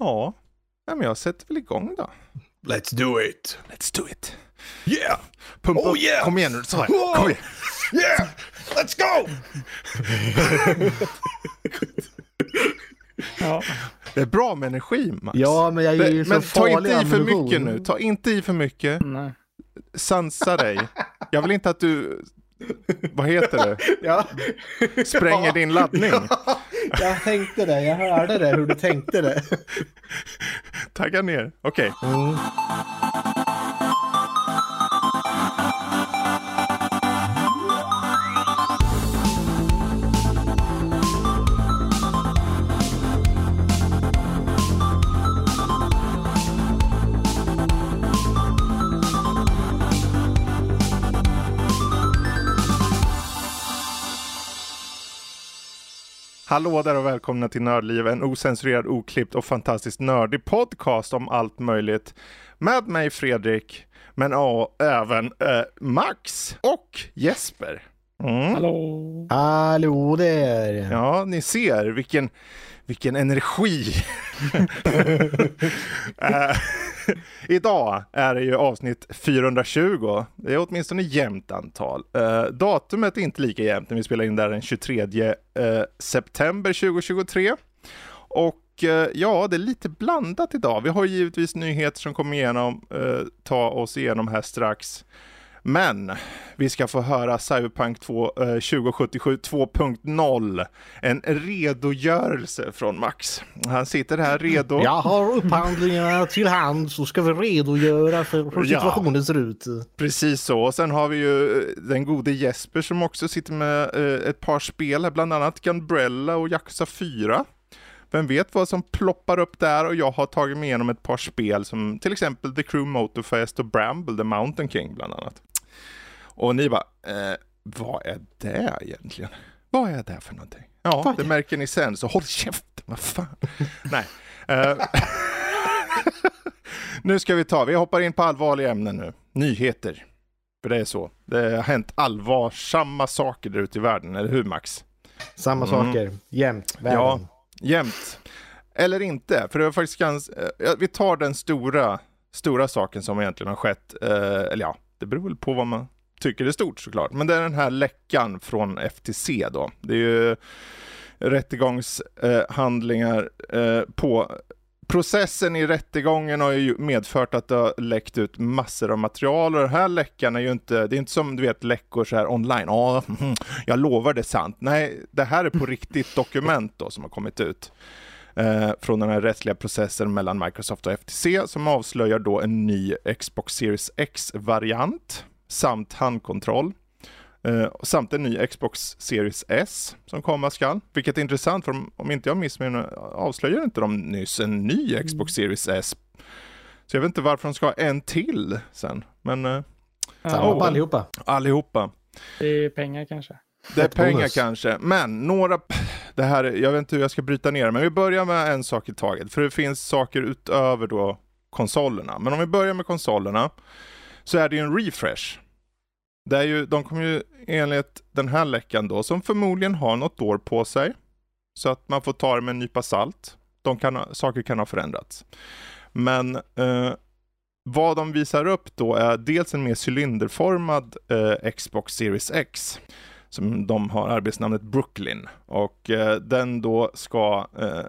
Ja, ja men jag sätter väl igång då. Let's do it! Let's do it. Yeah! Pumpa Oh, yeah! Kom igen nu, så här. Kom igen. Yeah! Let's go! Ja. Det är bra med energi Max. Ja, men jag är ju Det, så men ta inte i för mycket nu. Ta inte i för mycket. Nej. Sansa dig. Jag vill inte att du, vad heter det, Ja. spränger Ja. din laddning. Jag tänkte det, jag hörde det, hur du tänkte det. Tagga ner. Okej. Mm. Hallå där och välkomna till Nördliv, en osensurerad, oklippt och fantastiskt nördig podcast om allt möjligt. Med mig Fredrik, men ja, även eh, Max och Jesper. Mm. Hallå. Hallå där. Ja, ni ser vilken, vilken energi. Eh, idag är det ju avsnitt 420. Det är åtminstone jämnt antal. Eh, datumet är inte lika jämnt när vi spelar in där den 23 eh, september 2023. Och eh, ja, det är lite blandat idag. Vi har givetvis nyheter som kommer igenom, eh, ta oss igenom här strax. Men vi ska få höra Cyberpunk 2, eh, 2077 2.0. En redogörelse från Max. Han sitter här redo. Jag har upphandlingarna till hand så ska vi redogöra för hur Ja. situationen ser ut. Precis så. Och sen har vi ju eh, den gode Jesper som också sitter med eh, ett par spel här, bland annat Gunbrella och Yakuza 4. Vem vet vad som ploppar upp där och jag har tagit mig igenom ett par spel som till exempel The Crew Motorfest och Bramble The Mountain King bland annat. Och ni bara, eh, vad är det egentligen? Vad är det för någonting? Ja, Vad det märker ni sen, så håll käften, vad fan. Nej. Eh, nu ska vi ta, vi hoppar in på allvarliga ämnen nu. Nyheter. För det är så. Det har hänt allvarsamma saker där ute i världen, eller hur Max? Samma Mm. saker, jämt, världen. Ja, jämt. Eller inte, för det var faktiskt ganska, eh, vi tar den stora, stora saken som egentligen har skett, eh, eller ja, det beror väl på vad man tycker är stort såklart, men det är den här läckan från FTC då. Det är ju rättegångshandlingar eh, på Processen i rättegången har ju medfört att det har läckt ut massor av material och den här läckan är ju inte, det är inte som du vet läckor så här online, ja, mm, jag lovar det är sant. Nej, det här är på riktigt dokument då som har kommit ut eh, från den här rättsliga processen mellan Microsoft och FTC som avslöjar då en ny Xbox Series X-variant samt handkontroll. Eh, samt en ny Xbox Series S som komma skall. Vilket är intressant för om, om inte jag missminner avslöjar inte de nyss en ny Xbox Series S. Så jag vet inte varför de ska ha en till sen. Men eh, Samma Oh. på allihopa. allihopa. Det är pengar kanske. Det är pengar bonus. kanske, men några, det här, jag vet inte hur jag ska bryta ner men vi börjar med en sak i taget, för det finns saker utöver då konsolerna. Men om vi börjar med konsolerna, så är det ju en refresh. Det är ju, de kommer ju enligt den här läckan då, som förmodligen har något år på sig, så att man får ta det med en nypa salt. De kan, ha- saker kan ha förändrats. Men eh, vad de visar upp då är dels en mer cylinderformad eh, Xbox Series X som de har arbetsnamnet Brooklyn och eh, den då ska eh,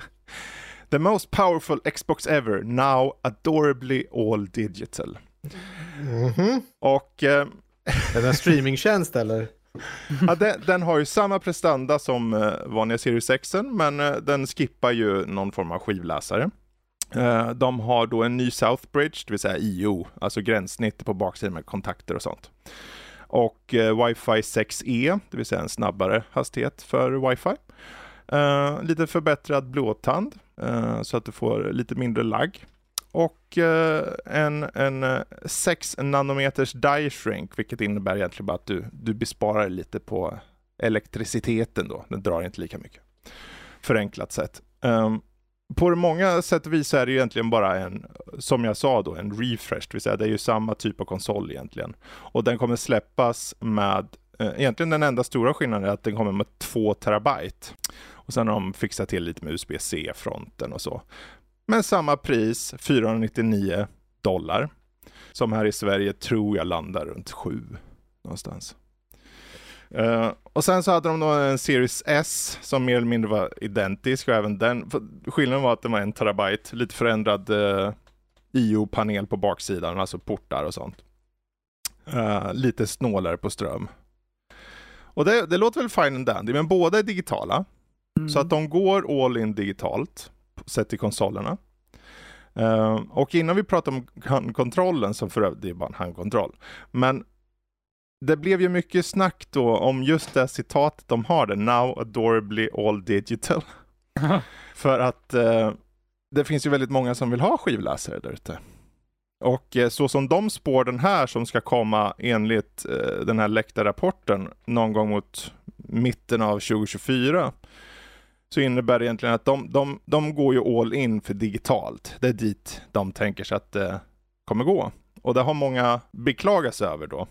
The most powerful Xbox ever, now adorably all digital. Mhm. Och eh, Är det en streamingtjänst eller? ja, den, den har ju samma prestanda som eh, vanliga Series X, men eh, den skippar ju någon form av skivläsare. Eh, de har då en ny Southbridge, det vill säga IO, alltså gränssnitt på baksidan med kontakter och sånt. Och eh, Wi-Fi 6E, det vill säga en snabbare hastighet för Wi-Fi. Eh, lite förbättrad blåtand, eh, så att du får lite mindre lagg. Och eh, en, en eh, 6 nanometers die shrink, vilket innebär egentligen bara att du, du besparar lite på elektriciteten då. Den drar inte lika mycket. Förenklat sett. Um, på många sätt och vis är det ju egentligen bara en, som jag sa då, en refresh, det vill säga det är ju samma typ av konsol egentligen. Och den kommer släppas med, eh, egentligen den enda stora skillnaden är att den kommer med 2 terabyte. Och sen har de fixat till lite med USB-C-fronten och så. Men samma pris, 499 dollar. Som här i Sverige tror jag landar runt 7 någonstans. Uh, och sen så hade de då en Series S som mer eller mindre var identisk och även den, skillnaden var att den var en terabyte, lite förändrad uh, IO-panel på baksidan, alltså portar och sånt. Uh, lite snålare på ström. Och det, det låter väl fine and dandy, men båda är digitala. Mm. Så att de går all in digitalt, sett till konsolerna. Uh, och innan vi pratar om handkontrollen, som för övrigt, det är bara en handkontroll. Men det blev ju mycket snack då om just det citatet de har det, now adorably all digital. för att uh, det finns ju väldigt många som vill ha skivläsare där ute. Och eh, så som de spår den här som ska komma enligt den här läckta rapporten någon gång mot mitten av 2024 så innebär det egentligen att de, de, de går ju all in för digitalt. Det är dit de tänker sig att det kommer gå. Och det har många beklagat sig över då.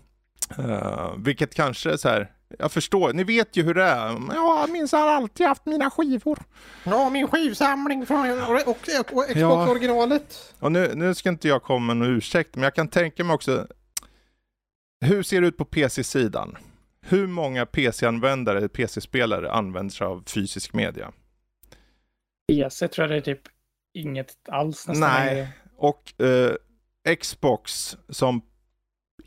Uh, vilket kanske är så här, jag förstår, ni vet ju hur det är. Ja, jag minns har alltid haft mina skivor. Ja, min skivsamling från och, och, och Xbox-originalet. Och nu, nu ska inte jag komma med någon ursäkt, men jag kan tänka mig också. Hur ser det ut på PC-sidan? Hur många PC-användare, PC-spelare använder sig av fysisk media? PC tror jag det är typ inget alls nästan. Nej, och eh, Xbox som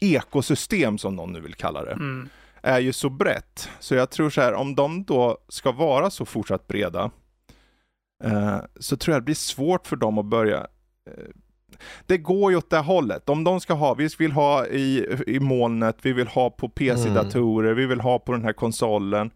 ekosystem som någon nu vill kalla det. Mm är ju så brett. Så jag tror så här, om de då ska vara så fortsatt breda, eh, så tror jag det blir svårt för dem att börja eh, det går ju åt det hållet. Om de ska ha, vi vill ha i, i molnet, vi vill ha på PC-datorer, mm. vi vill ha på den här konsolen.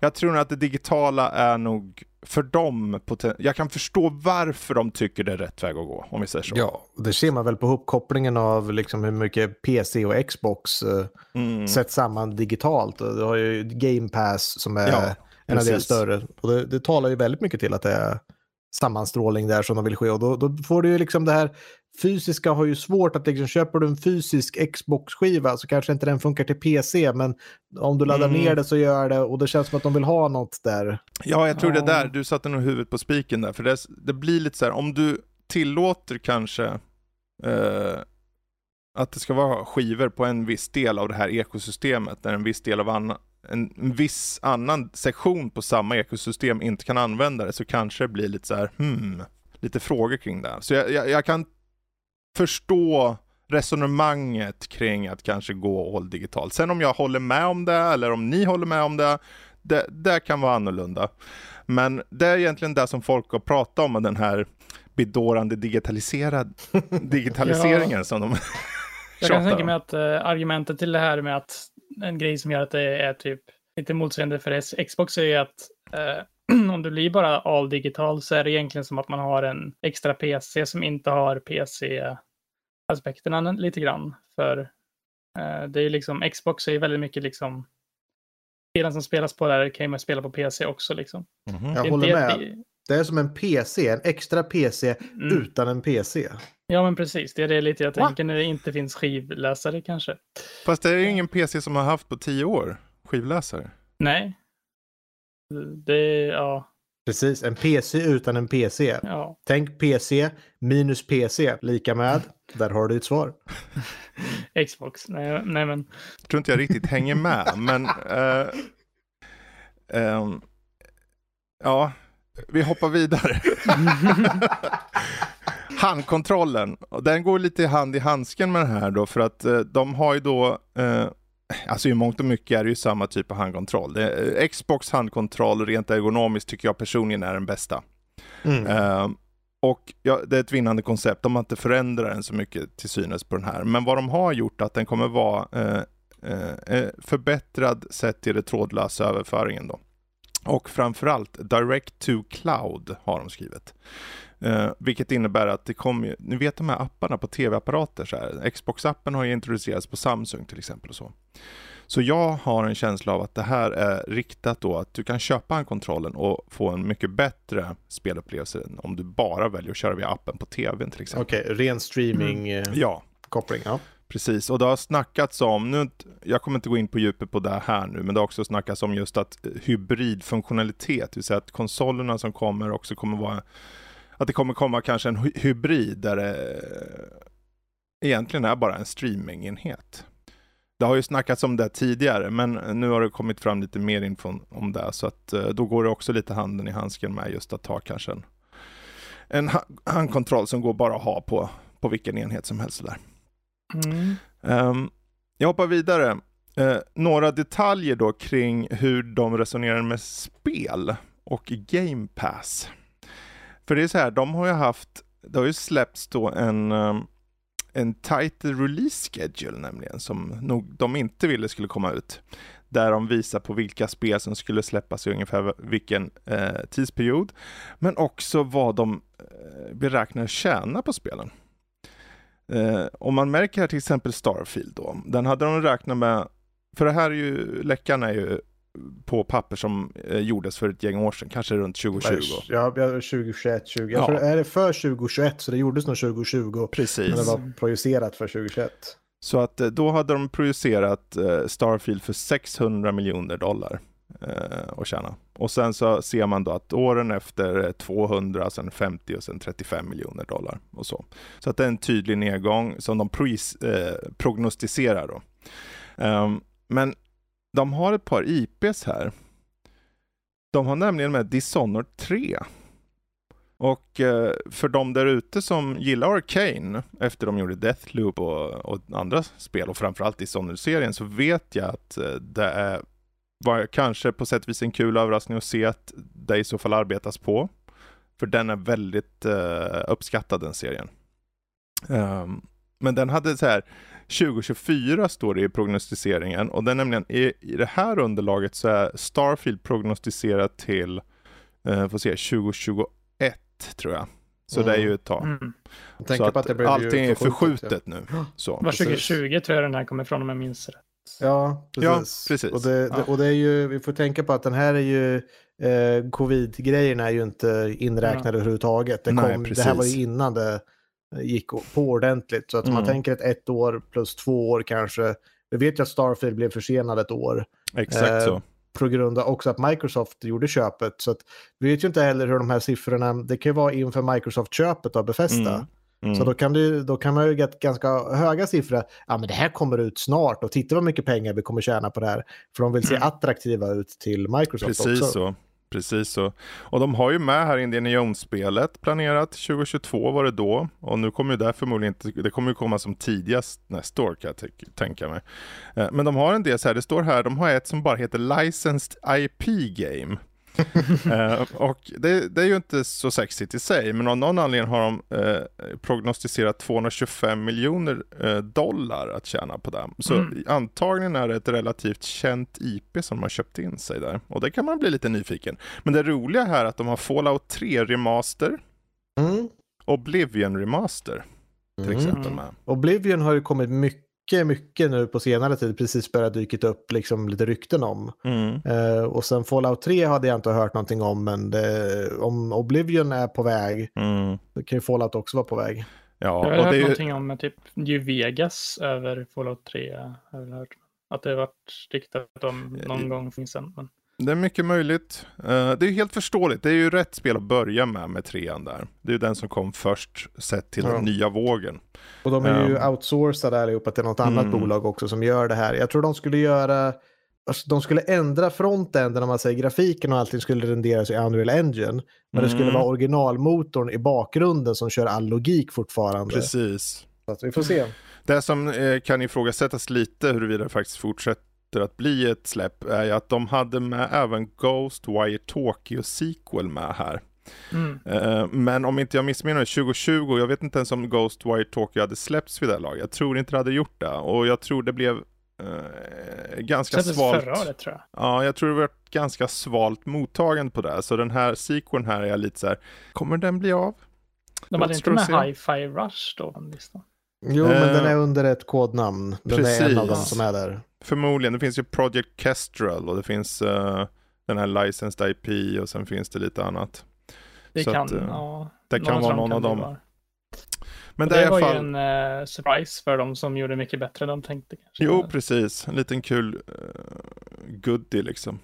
Jag tror nog att det digitala är nog för dem, jag kan förstå varför de tycker det är rätt väg att gå, om vi säger så. Ja, det ser man väl på uppkopplingen av liksom hur mycket PC och Xbox uh, mm. sätts samman digitalt. Du har ju Game Pass som är ja, en av deras större. Och det, det talar ju väldigt mycket till att det är sammanstrålning där som de vill ske. Och då, då får du ju liksom det här fysiska har ju svårt att liksom, köper du en fysisk Xbox-skiva så kanske inte den funkar till PC, men om du laddar mm. ner det så gör det och det känns som att de vill ha något där. Ja, jag tror ja. det där, du satte nog huvudet på spiken där, för det, det, blir lite så här, om du tillåter kanske eh, att det ska vara skivor på en viss del av det här ekosystemet, där en viss del av annan en, en viss annan sektion på samma ekosystem inte kan använda det, så kanske det blir lite så här, hmm, lite frågor kring det. Så jag, jag, jag kan förstå resonemanget kring att kanske gå all digitalt. Sen om jag håller med om det eller om ni håller med om det, det, det kan vara annorlunda. Men det är egentligen det som folk har pratat om, den här bedårande digitaliserad digitaliseringen ja. som de Jag kan tänka mig att uh, argumentet till det här med att en grej som gör att det är typ lite motsägande för Xbox är ju att uh, om det blir bara all digital så är det egentligen som att man har en extra PC som inte har PC-aspekterna lite grann. För eh, det är ju liksom, Xbox är ju väldigt mycket liksom, spelen som spelas på där kan man spela på PC också liksom. Mm -hmm. Jag håller med. Det är som en PC, en extra PC mm. utan en PC. Ja men precis, det är det lite jag tänker när det inte finns skivläsare kanske. Fast det är ju ingen PC som har haft på tio år, skivläsare. Nej, det, ja. Precis, en PC utan en PC. Ja. Tänk PC minus PC lika med. Där har du ett svar. Xbox, nej, nej men. Jag tror inte jag riktigt hänger med, men. Uh, um, ja, vi hoppar vidare. Handkontrollen, den går lite hand i handsken med det här då för att uh, de har ju då uh, Alltså i mångt och mycket är det ju samma typ av handkontroll. Det, Xbox handkontroll rent ergonomiskt tycker jag personligen är den bästa. Mm. Uh, och ja, det är ett vinnande koncept. De har inte förändrat den så mycket till synes på den här. Men vad de har gjort att den kommer vara uh, uh, förbättrad sett till det trådlösa överföringen då. Och framförallt Direct to Cloud har de skrivit. Eh, vilket innebär att det kommer, ni vet de här apparna på tv-apparater, så här, Xbox-appen har ju introducerats på Samsung till exempel och så. Så jag har en känsla av att det här är riktat då att du kan köpa en kontrollen och få en mycket bättre spelupplevelse än om du bara väljer att köra via appen på tvn till exempel. Okej, okay, ren streaming mm. ja. koppling. Ja. Precis, och det har snackats om, nu, jag kommer inte gå in på djupet på det här nu, men det har också snackats om just att hybridfunktionalitet, det vill säga att konsolerna som kommer också kommer vara, att det kommer komma kanske en hybrid där det egentligen är bara en streamingenhet. Det har ju snackats om det tidigare, men nu har det kommit fram lite mer info om det, så att eh, då går det också lite handen i handsken med just att ta kanske en, en handkontroll som går bara att ha på, på vilken enhet som helst där. Mm. Um, jag hoppar vidare. Uh, några detaljer då kring hur de resonerar med spel och Game Pass. För det är så här, de har ju haft, det har ju släppts då en eh, en title release schedule nämligen, som nog de inte ville skulle komma ut. Där de visar på vilka spel som skulle släppas i ungefär vilken eh, tidsperiod. Men också vad de eh, beräknar tjäna på spelen. Eh, om man märker här till exempel Starfield då, den hade de räknat med, för det här är ju, läckan är ju på papper som eh, gjordes för ett gäng år sedan, kanske runt 2020. Ja, 2021, 20. Ja. Tror, är det för 2021 så det gjordes nog 2020. Precis. Men det var projicerat för 2021. Så att eh, då hade de projicerat eh, Starfield för 600 miljoner dollar eh, att tjäna. Och sen så ser man då att åren efter 200, sen 50 och sen 35 miljoner dollar och så. Så att det är en tydlig nedgång som de eh, prognostiserar då. Um, men de har ett par IPs här. De har nämligen med Dishonored 3. Och eh, för de där ute som gillar Arcane efter de gjorde Deathloop och, och andra spel och framförallt Dishonored-serien så vet jag att eh, det är, var kanske på sätt och vis en kul överraskning att se att det i så fall arbetas på. För den är väldigt eh, uppskattad den serien. Um, men den hade så här 2024 står det i prognostiseringen och det är nämligen i, i det här underlaget så är Starfield prognostiserat till, eh, får se, 2021 tror jag. Så mm. det är ju ett tag. Mm. Så att, att allting är förskjutet ja. nu. Så. Var 2020 tror jag den här kommer ifrån om jag minns rätt. Ja, precis. Ja, precis. Och, det, ja. och det är ju, vi får tänka på att den här är ju, eh, covid-grejerna är ju inte inräknade ja. överhuvudtaget. Det, kom, Nej, det här var ju innan det gick på ordentligt. Så att mm. man tänker ett ett år plus två år kanske. Vi vet ju att Starfield blev försenad ett år. Exakt eh, så. På grund av också att Microsoft gjorde köpet. Så att vi vet ju inte heller hur de här siffrorna, det kan ju vara inför Microsoft-köpet av Befesta. Mm. Mm. Så då kan, du, då kan man ju get ganska höga siffror. Ja, men det här kommer ut snart och titta vad mycket pengar vi kommer tjäna på det här. För de vill se mm. attraktiva ut till Microsoft Precis också. Precis så. Precis så. Och de har ju med här Indiana Jones-spelet planerat. 2022 var det då. Och nu kommer ju det förmodligen inte, det kommer ju komma som tidigast nästa år kan jag tänka mig. Eh, men de har en del så här, det står här, de har ett som bara heter Licensed IP Game uh, och det, det, är ju inte så sexigt i sig, men av någon anledning har de uh, prognostiserat 225 miljoner uh, dollar att tjäna på det. Så mm. antagligen är det ett relativt känt IP som de har köpt in sig där. Och det kan man bli lite nyfiken. Men det roliga här är att de har Fallout 3 Remaster, mm. Oblivion Remaster till mm. exempel med. Oblivion har ju kommit mycket mycket, mycket nu på senare tid precis börjat dykt upp liksom lite rykten om. Mm. Uh, och sen Fallout 3 hade jag inte hört någonting om, men det, om Oblivion är på väg, mm. då kan ju Fallout också vara på väg. Ja, jag har hört det... någonting om typ New Vegas över Fallout 3. Har jag hört. Att det har varit riktat om någon gång finns sen. Men... Det är mycket möjligt. Uh, det är helt förståeligt. Det är ju rätt spel att börja med, med trean där. Det är ju den som kom först, sett till ja. den nya vågen. Och de är ju um, outsourcade allihopa till något annat mm. bolag också som gör det här. Jag tror de skulle göra, alltså, de skulle ändra frontenden om man säger grafiken och allting skulle renderas i Unreal Engine. Men mm. det skulle mm. vara originalmotorn i bakgrunden som kör all logik fortfarande. Precis. Så vi får se. Det som eh, kan ifrågasättas lite huruvida det faktiskt fortsätter att bli ett släpp är ju att de hade med även Ghostwire Tokyo sequel med här. Mm. Uh, men om inte jag missminner mig, 2020, jag vet inte ens om Ghostwire Tokyo hade släppts vid det laget. Jag tror inte det hade gjort det och jag tror det blev uh, ganska svalt. förra året tror jag. Ja, jag tror det var ganska svalt mottagande på det. Så den här sequeln här är jag lite så här, kommer den bli av? De hade inte med Hi-Fi Rush då på listan? Jo, uh, men den är under ett kodnamn. Den precis. är en av dem som är där. Förmodligen. Det finns ju Project Kestrel och det finns uh, den här Licensed IP och sen finns det lite annat. Det Så kan, att, uh, ja, det kan vara någon kan av dem. Men det, det var alla ju fall... en uh, surprise för dem som gjorde mycket bättre än de tänkte. Kanske. Jo, precis. En liten kul uh, goodie liksom.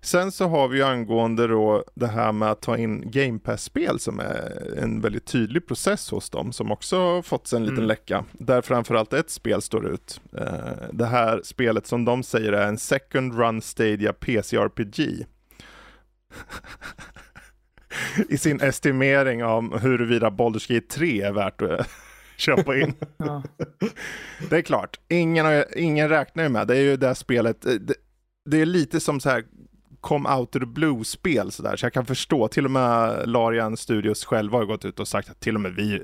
Sen så har vi ju angående då det här med att ta in Game Pass-spel som är en väldigt tydlig process hos dem som också fått sig en liten Mm. läcka. Där framförallt ett spel står ut. Uh, det här spelet som de säger är en Second Run Stadia PC-RPG. I sin estimering om huruvida Baldur's Gate 3 är värt att köpa in. Ja. Det är klart, ingen, har- ingen räknar ju med, det är ju det spelet, eh, det, det är lite som så här come out of the blue-spel sådär, så jag kan förstå, till och med Larian Studios själva har gått ut och sagt att till och med vi,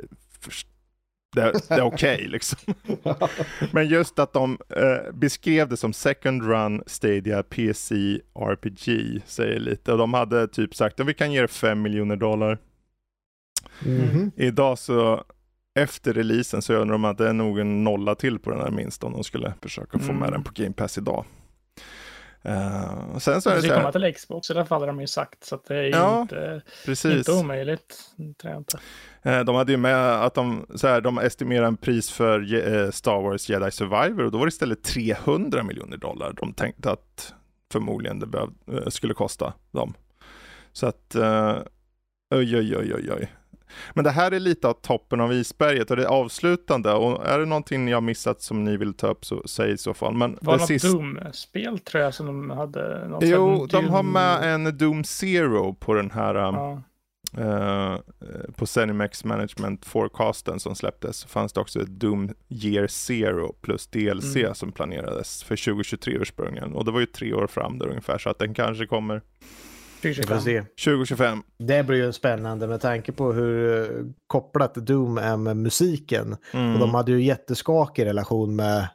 det, det är okej liksom. Men just att de eh, beskrev det som second run Stadia PC RPG säger lite, och de hade typ sagt att vi kan ge er 5 miljoner dollar. Mhm. Idag så efter releasen så undrar de att det är nog en nolla till på den här minst om de skulle försöka få med Mm. den på Game Pass idag. Och sen så är Det så ska komma här, till Xbox i alla fall har de ju sagt. Så att det är ju Ja, inte, precis. inte omöjligt. Inte. Eh, de hade ju med att de, så här, de estimerade en pris för eh, Star Wars Jedi Survivor och då var det istället 300 miljoner dollar de tänkte att förmodligen det behöv, skulle kosta dem. Så att, oj, oj, oj, oj, oj. Men det här är lite av toppen av isberget och det är avslutande och är det någonting jag missat som ni vill ta upp så säg i så fall. Men Var det något sista... Doom-spel tror jag som de hade. Något Jo, de har med en Doom Zero på den här Ja. Eh, på Zenimax Management Forecasten som släpptes så fanns det också ett Doom Year Zero plus DLC Mm. som planerades för 2023 ursprungligen. Och det var ju tre år fram där ungefär så att den kanske kommer 2025. se. 2025. Det blir ju spännande med tanke på hur eh, kopplat Doom är med musiken. Mm. Och de hade ju jätteskakig relation med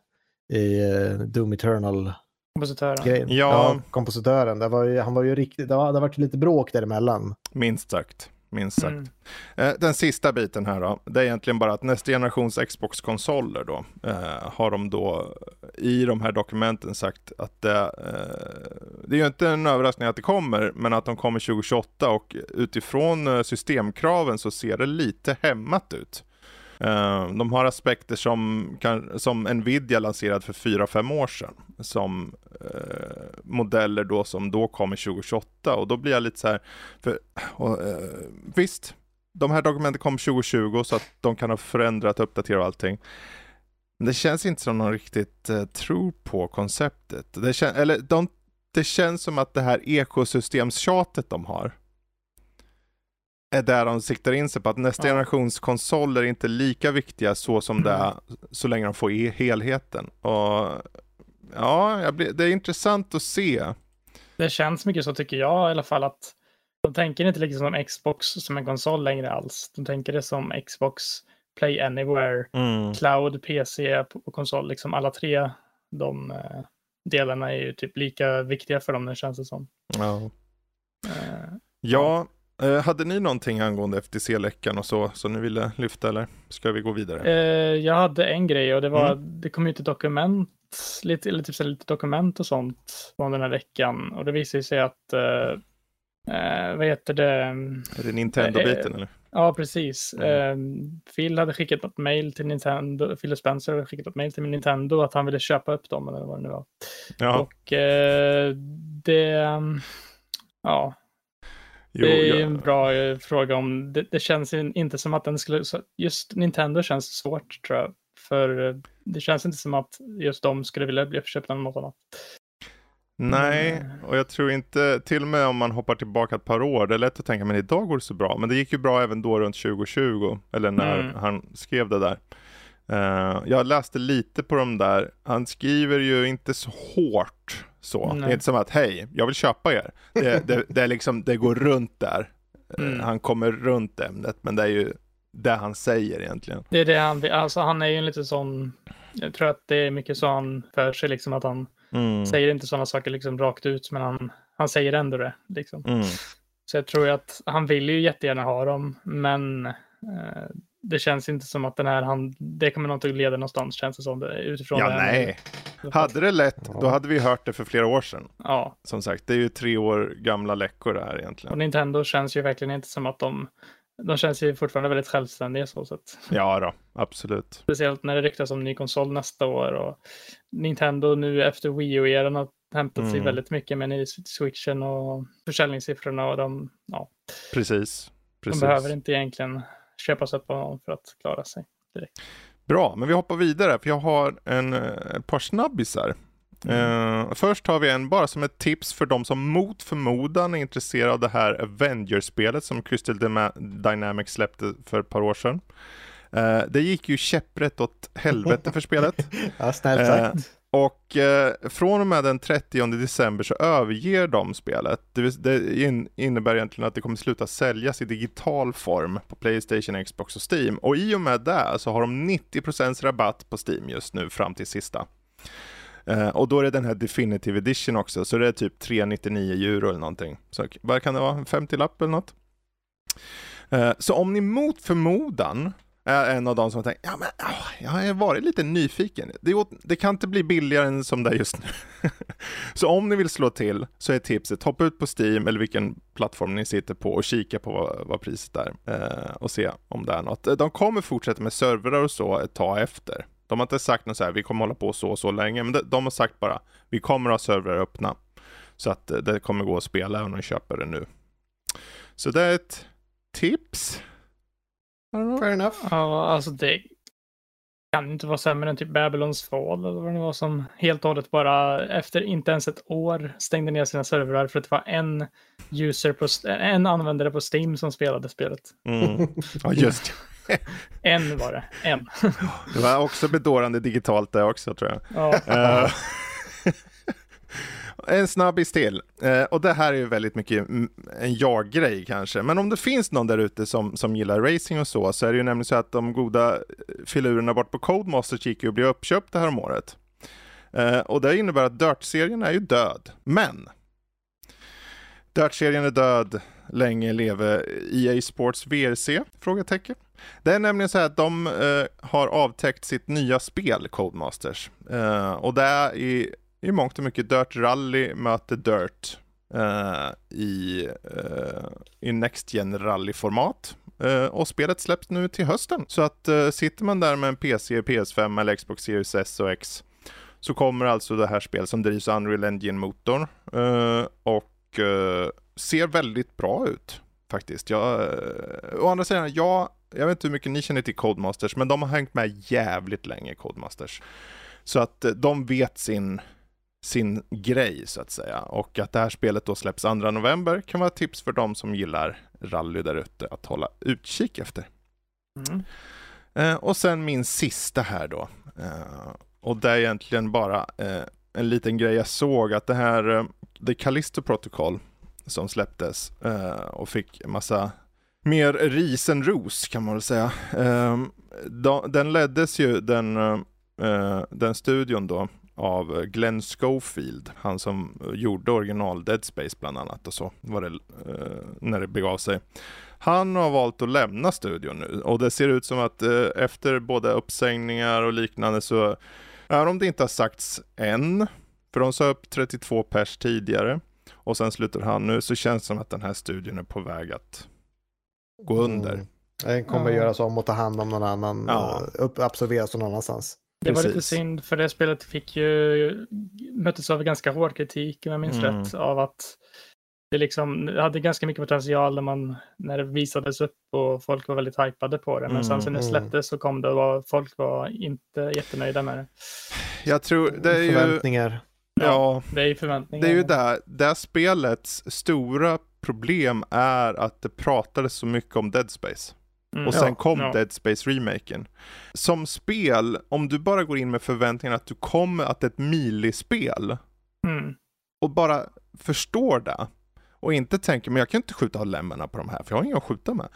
i eh, Doom Eternal Kompositören. grejen. Ja. kompositören. Det var ju, han var ju riktigt, det har varit lite bråk däremellan. Minst sagt. Minst sagt. Mm. Eh, Den sista biten här då, det är egentligen bara att nästa generations Xbox-konsoler då, eh, har de då i de här dokumenten sagt att det, eh, det är ju inte en överraskning att det kommer, men att de kommer 2028 och utifrån eh, systemkraven så ser det lite hämmat ut. Eh, de har aspekter som, kan, som Nvidia lanserade för 4-5 år sedan, som eh, modeller då som då kommer 2028 och då blir jag lite så här, för, och, eh, visst, de här dokumenten kom 2020 så att de kan ha förändrat uppdaterat och allting. Men det känns inte som någon riktigt eh, tror på konceptet. Det, kän- eller de, det känns som att det här ekosystemstjatet de har är där de siktar in sig på att nästa Ja. generations konsoler är inte lika viktiga så som det är så länge de får i helheten. Och ja, blir, det är intressant att se. Det känns mycket så tycker jag i alla fall att de tänker inte liksom som Xbox som en konsol längre alls. De tänker det som Xbox Play Anywhere, Mm. Cloud, PC på konsol. Liksom alla tre de eh, delarna är ju typ lika viktiga för dem nu känns det som. Ja. Eh, Ja, eh, hade ni någonting angående FTC-läckan och så som ni ville lyfta eller ska vi gå vidare? Eh, jag hade en grej och det var, Mm. det kom ut ett dokument, lite, eller typ lite dokument och sånt från den här veckan. Och det visade sig att, eh, eh, vad heter det? Är det Nintendo-biten eh, eller? Ja, precis. Mm. Eh, Phil hade skickat något mail till Nintendo, Phil Spencer hade skickat något mail till Nintendo att han ville köpa upp dem eller vad det nu var. Ja, Och eh, det, ja, jo, det är ju ja. en bra eh, fråga om, det, det känns inte som att den skulle, just Nintendo känns svårt tror jag. För eh, det känns inte som att just de skulle vilja bli uppköpta av något annat. Nej, Mm. och jag tror inte, till och med om man hoppar tillbaka ett par år, det är lätt att tänka men idag går det så bra. Men det gick ju bra även då runt 2020, eller när Mm. han skrev det där. Eh, jag läste lite på de där, han skriver ju inte så hårt så. Det Nej. är inte som att hej, jag vill köpa er. Det, det, det är liksom, det går runt där. Eh, Mm. Han kommer runt ämnet, men det är ju det han säger egentligen. Det är det han alltså han är ju en lite sån, jag tror att det är mycket så han för sig liksom att han Mm. säger inte sådana saker liksom rakt ut, men han, han säger ändå det. Liksom. Mm. Så jag tror ju att han vill ju jättegärna ha dem, men eh, det känns inte som att den här, han, det kommer att leda någonstans känns det som, det, utifrån Ja, det här. nej. Hade det lätt, då hade vi hört det för flera år sedan. Ja, Som sagt, det är ju tre år gamla läckor det här egentligen. och Nintendo känns ju verkligen inte som att de de känns ju fortfarande väldigt självständiga så sätt. Ja då, absolut. Speciellt när det ryktas om ny konsol nästa år och Nintendo nu efter Wii U-eran har hämtat mm. sig väldigt mycket med switchen och försäljningssiffrorna och de, ja. Precis. Precis. De behöver inte egentligen köpa sig på någon för att klara sig direkt. Bra, men vi hoppar vidare för jag har en, ett par snabbisar. Mm. Uh, först har vi en bara som ett tips för de som mot förmodan är intresserade av det här Avengers-spelet som Crystal Dynamics släppte för ett par år sedan. Uh, det gick ju käpprätt åt helvete för spelet. ja, snällt sagt. Uh, och eh, från och med den 30 december så överger de spelet. Det, det in, innebär egentligen att det kommer sluta säljas i digital form på Playstation, Xbox och Steam. Och i och med det så har de 90% rabatt på Steam just nu fram till sista. Eh, och då är det den här Definitive Edition också, så det är typ 399 euro eller någonting. Så vad kan det vara, 50-lapp eller något? Eh, så om ni mot förmodan är en av de som tänker, tänkt, ja men åh, jag har varit lite nyfiken. Det, det, kan inte bli billigare än som det är just nu. så om ni vill slå till så är tipset, hoppa ut på Steam eller vilken plattform ni sitter på och kika på vad, vad priset är eh, och se om det är något. De kommer fortsätta med servrar och så ett tag efter. De har inte sagt något så här, vi kommer hålla på så och så länge, men de, de har sagt bara, vi kommer ha servrar öppna. Så att eh, det kommer gå att spela även om ni köper det nu. Så det är ett tips. Fair enough. Ja, alltså det kan inte vara sämre än typ Babylons fall eller vad det var som helt och hållet bara efter inte ens ett år stängde ner sina servrar för att det var en user på, en användare på Steam som spelade spelet. Mm. Ja, just En var det, en. Det var också bedårande digitalt det också tror jag. Ja. En snabbis till. Eh, och det här är ju väldigt mycket en jag-grej kanske. Men om det finns någon där ute som, som gillar racing och så, så är det ju nämligen så att de goda eh, filurerna bort på Codemasters gick ju att bli uppköpta häromåret. Eh, och det innebär att Dirt-serien är ju död. Men Dirt-serien är död, länge leve EA Sports VRC? Frågetecken. Det är nämligen så här att de eh, har avtäckt sitt nya spel, Codemasters. Eh, och det är i i mångt och mycket Dirt Rally möter Dirt uh, i, uh, i Next Gen Rally-format. Uh, och spelet släpps nu till hösten. Så att sitter man där med en PC, PS5 eller Xbox Series S och X så kommer alltså det här spelet som drivs av Unreal Engine-motorn och ser väldigt bra ut faktiskt. Jag, å andra sidan, jag, jag vet inte hur mycket ni känner till Codemasters, men de har hängt med jävligt länge, Codemasters. Så att de vet sin sin grej så att säga. Och att det här spelet då släpps 2 november kan vara ett tips för de som gillar rally där ute att hålla utkik efter. Mm. Eh, och sen min sista här då. Eh, och det är egentligen bara eh, en liten grej jag såg att det här The Callisto Protocol som släpptes och fick massa mer ris än ros kan man väl säga. Den leddes ju den, den studion då av Glenn Schofield, han som gjorde original Dead Space bland annat och så var det eh, när det begav sig. Han har valt att lämna studion nu och det ser ut som att eh, efter både uppsägningar och liknande så, även om det inte har sagts än, för de sa upp 32 pers tidigare och sen slutar han nu, så känns det som att den här studion är på väg att gå under. Mm. Den kommer ja. göras om och ta hand om någon annan, ja. Eh, upp, absorberas någon annanstans. Det var lite synd för det spelet fick ju möttes av ganska hård kritik om jag minns mm. rätt av att det liksom det hade ganska mycket potential när, man, när det visades upp och folk var väldigt hypade på det. Men mm, sen när det mm. släpptes så kom det och folk var inte jättenöjda med det. Jag tror det är ju... Förväntningar. Ja, ja, det är ju förväntningar. Det är ju där, det spelets stora problem är att det pratades så mycket om Dead Space. Mm, och sen ja, kom ja. Dead Space remaken. Som spel, om du bara går in med förväntningen att du kommer, att ett milispel mm. och bara förstår det och inte tänker, men jag kan inte skjuta av lemmarna på de här för jag har inga att skjuta med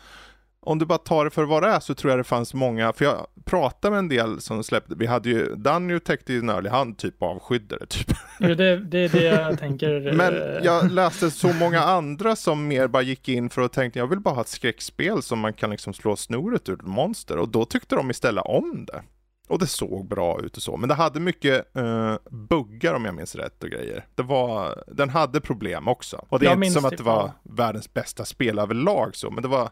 om du bara tar det för vad det är så tror jag det fanns många, för jag pratade med en del som släppte, vi hade ju, Danny täckte ju Nörlig, han typ avskydde typ. Det, det är det jag tänker. Men jag läste så många andra som mer bara gick in för att tänka, jag vill bara ha ett skräckspel som man kan liksom slå snoret ur monster och då tyckte de istället om det. Och det såg bra ut och så, men det hade mycket uh, buggar om jag minns rätt och grejer. Det var, den hade problem också. Och det är jag inte som att det var världens bästa spel överlag så, men det var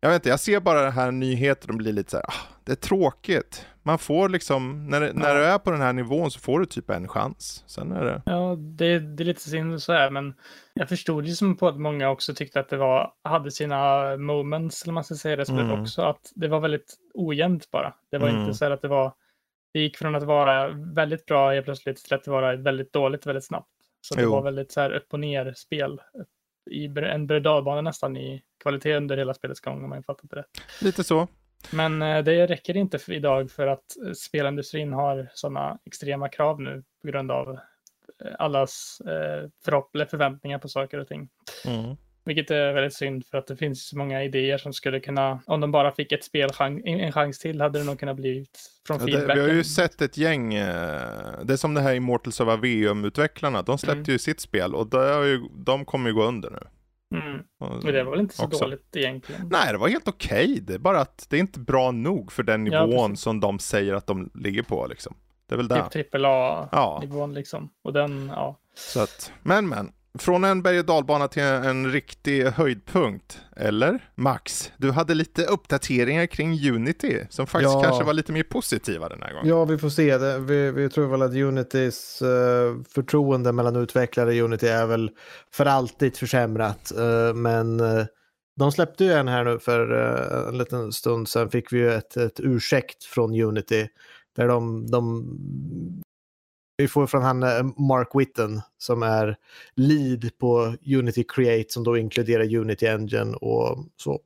jag vet inte, jag ser bara det här nyheter och blir lite så här, ah, det är tråkigt. Man får liksom, när, det, när du är på den här nivån så får du typ en chans. Sen är det... Ja, det, det är lite synd så här, men jag förstod ju som på att många också tyckte att det var, hade sina moments, eller man ska säga det, spelet Mm. också, att det var väldigt ojämnt bara. Det var Mm. inte så här att det var, det gick från att vara väldigt bra helt plötsligt till att det var väldigt dåligt väldigt snabbt. Så det Jo. var väldigt så här upp och ner spel i en berg och dalbana nästan i kvalitet under hela spelets gång om jag fattat det rätt. Lite så. Men eh, det räcker inte för idag för att eh, spelindustrin har sådana extrema krav nu på grund av eh, allas förhopp- eller förväntningar på saker och ting. Mm. Vilket är väldigt synd för att det finns så många idéer som skulle kunna, om de bara fick ett spel, en chans till hade det nog kunnat blivit från Ja, feedbacken. vi har ju sett ett gäng, eh, det är som det här Immortals of Aveum-utvecklarna, de släppte Mm. ju sitt spel och ju, de kommer ju gå under nu. Mm. Men det var väl inte så också. dåligt egentligen. Nej, det var helt okej. Det är bara att det är inte bra nog för den Ja, nivån precis. som de säger att de ligger på liksom. Det är väl det. Typ trippel A-nivån Ja, liksom. Och den, ja. så att, men men. Från en berg och dalbana till en riktig höjdpunkt, eller? Max, du hade lite uppdateringar kring Unity som faktiskt Ja. kanske var lite mer positiva den här gången. Ja, vi får se. Det. Vi, vi tror väl att Unitys eh, förtroende mellan utvecklare i Unity är väl för alltid försämrat. Eh, men eh, de släppte ju en här nu för en liten stund sedan fick vi ju ett, ett ursäkt från Unity. Där de, de vi får från han eh, Mark Witten som är lead på Unity Create som då inkluderar Unity Engine och så.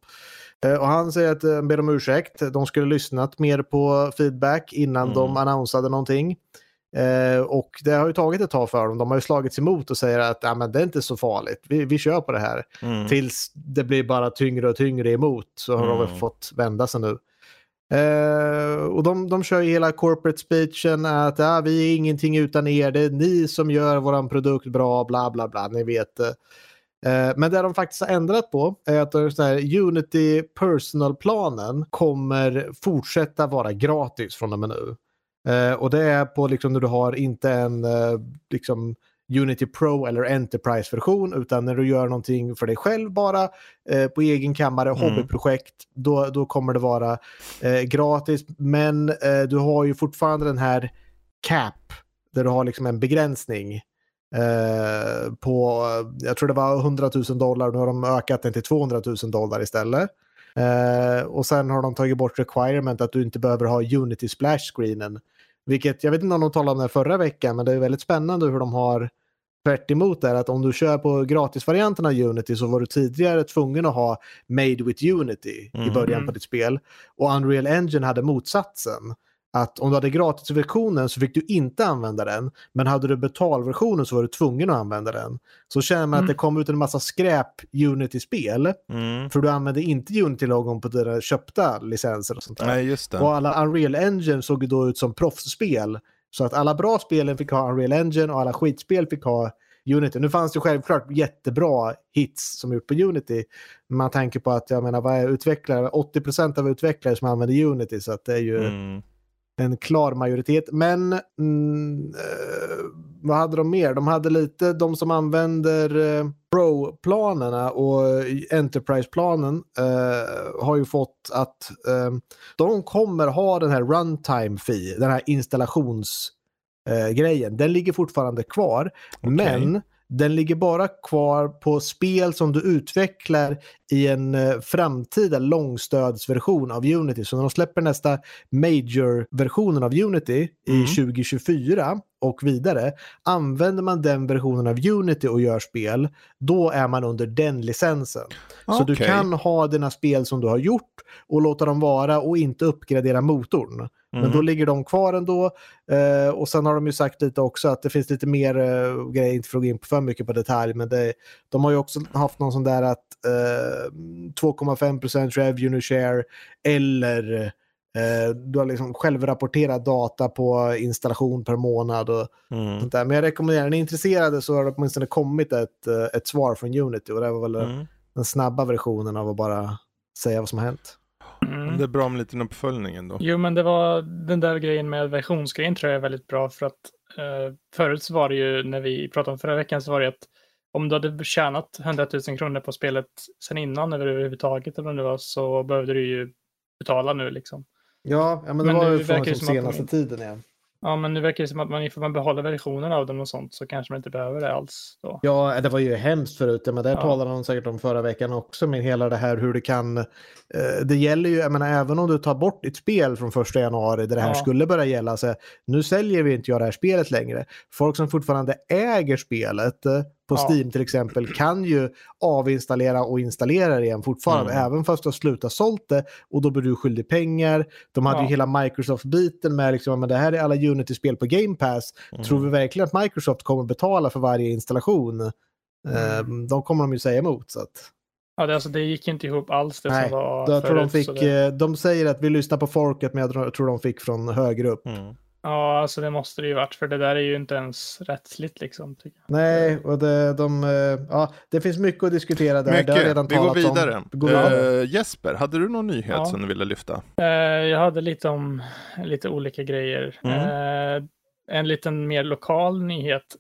Eh, Och han säger att, eh, ber om ursäkt, de skulle lyssnat mer på feedback innan Mm. de annonsade någonting. Eh, och det har ju tagit ett tag för dem. De har ju slagits emot och säger att ah, men det är inte så farligt, vi, vi kör på det här. Mm. Tills det blir bara tyngre och tyngre emot så har de Mm. väl fått vända sig nu. Eh, och de, de kör ju hela corporate speechen att ah, vi är ingenting utan er, det är ni som gör våran produkt bra, bla bla bla, ni vet. eh. eh men det de faktiskt har ändrat på är att så här, Unity Personal-planen kommer fortsätta vara gratis från och med nu. Eh, och det är på liksom när du har inte en eh, liksom Unity Pro eller Enterprise-version utan när du gör någonting för dig själv bara eh, på egen kammare, Mm. hobbyprojekt, då, då kommer det vara eh, gratis. Men eh, du har ju fortfarande den här cap där du har liksom en begränsning eh, på, jag tror det var 100 000 dollar, nu har de ökat den till 200 000 dollar istället. Eh, och sen har de tagit bort requirement att du inte behöver ha Unity splash screenen. Vilket, jag vet inte om de talade om det förra veckan, men det är väldigt spännande hur de har tvärt emot det här, att om du kör på gratisvarianten av Unity så var du tidigare tvungen att ha Made with Unity i Mm. början på ditt spel. Och Unreal Engine hade motsatsen. Att om du hade gratisversionen så fick du inte använda den, men hade du betalversionen så var du tvungen att använda den. Så känner man att Mm. det kom ut en massa skräp Unity-spel, Mm. för du använde inte Unity-logon på dina köpta licenser och sånt där. Nej, just det. Och alla Unreal Engine såg ju då ut som proffsspel. Så att alla bra spelen fick ha Unreal Engine och alla skitspel fick ha Unity. Nu fanns det självklart jättebra hits som gjort på Unity. Man tänker på att, jag menar, vad är utvecklare? 80% av utvecklare som använder Unity, så att det är ju Mm. En klar majoritet. Men mm, eh, vad hade de mer? De hade lite, de som använder eh, Pro-planerna och Enterprise-planen eh, har ju fått att eh, de kommer ha den här runtime fee, den här installationsgrejen. Eh, den ligger fortfarande kvar, men den ligger bara kvar på spel som du utvecklar i en eh, framtida långstödsversion av Unity. Så när de släpper nästa major-versionen av Unity Mm. i 2024 och vidare, använder man den versionen av Unity och gör spel, då är man under den licensen. Så du kan ha dina spel som du har gjort och låta dem vara och inte uppgradera motorn. Men Mm. då ligger de kvar ändå. Eh, och sen har de ju sagt lite också att det finns lite mer eh, grejer, inte för att gå in på för mycket på detalj, men det, de har ju också haft någon sån där att eh, 2,5% revenue share eller du har liksom självrapporterad data på installation per månad och Mm. sånt där. Men jag rekommenderar, är ni intresserade så har det åtminstone kommit ett, eh, ett svar från Unity och det var väl Mm. den snabba versionen av att bara säga vad som har hänt. Mm. Det är bra med en liten uppföljning ändå. Jo, men det var den där grejen med versionsgrejen tror jag är väldigt bra för att eh, förut så var det ju när vi pratade om förra veckan så var det att om du hade tjänat 100 000 kronor på spelet sen innan överhuvudtaget eller vad det var så behövde du ju betala nu liksom. Ja, ja men det Men var ju från verkar det som som att senaste de- tiden ja. Ja, men nu verkar det som att man ifall man behåller versionen av den och sånt så kanske man inte behöver det alls då. Ja, det var ju hemskt förut, men det Ja. talade de säkert om förra veckan också med hela det här hur det kan... Eh, det gäller ju, jag menar även om du tar bort ditt spel från första januari där det här Ja. skulle börja gälla, så nu säljer vi inte jag det här spelet längre. Folk som fortfarande äger spelet eh, på Ja. Steam till exempel kan ju avinstallera och installera det igen fortfarande, Mm. även fast du har slutat sålt det och då blir du skyldig pengar. De hade ju Ja. hela Microsoft-biten med liksom, men det här är alla Unity-spel på Game Pass. Tror vi verkligen att Microsoft kommer betala för varje installation? Eh, De kommer de ju säga emot. Så att, Ja, det, alltså, det gick inte ihop alls det nej, som var jag tror de, förut, fick, så det, eh, de säger att vi lyssnar på folket, men jag tror- tror de fick från högre upp. Mm. Ja, alltså det måste det ju varit för det där är ju inte ens rättsligt liksom. Tycker jag. Nej, och det, de, eh, ja, det finns mycket att diskutera där. det har Mycket. redan Vi går om. vidare. Vi går vidare. Eh, Jesper, hade du någon nyhet Ja. som du ville lyfta? Eh, jag hade lite om lite olika grejer. Mm. Eh, en liten mer lokal nyhet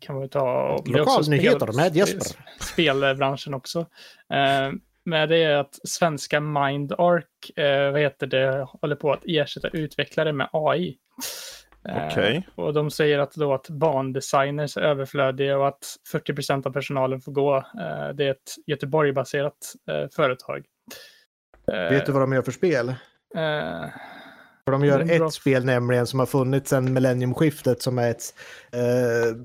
kan vi ta. Lokal också nyheter med Jesper. sp- Spelbranschen också. Eh, men det är att svenska MindArk, eh, vad heter det, håller på att ersätta utvecklare med AI. Eh, Okej. Och de säger att, då att bandesigners är överflödiga och att 40% av personalen får gå. Eh, det är ett Göteborg-baserat eh, företag. Eh, Vet du vad de gör för spel? Eh, För de gör en bra- ett spel nämligen som har funnits sedan millenniumskiftet som är ett... Eh,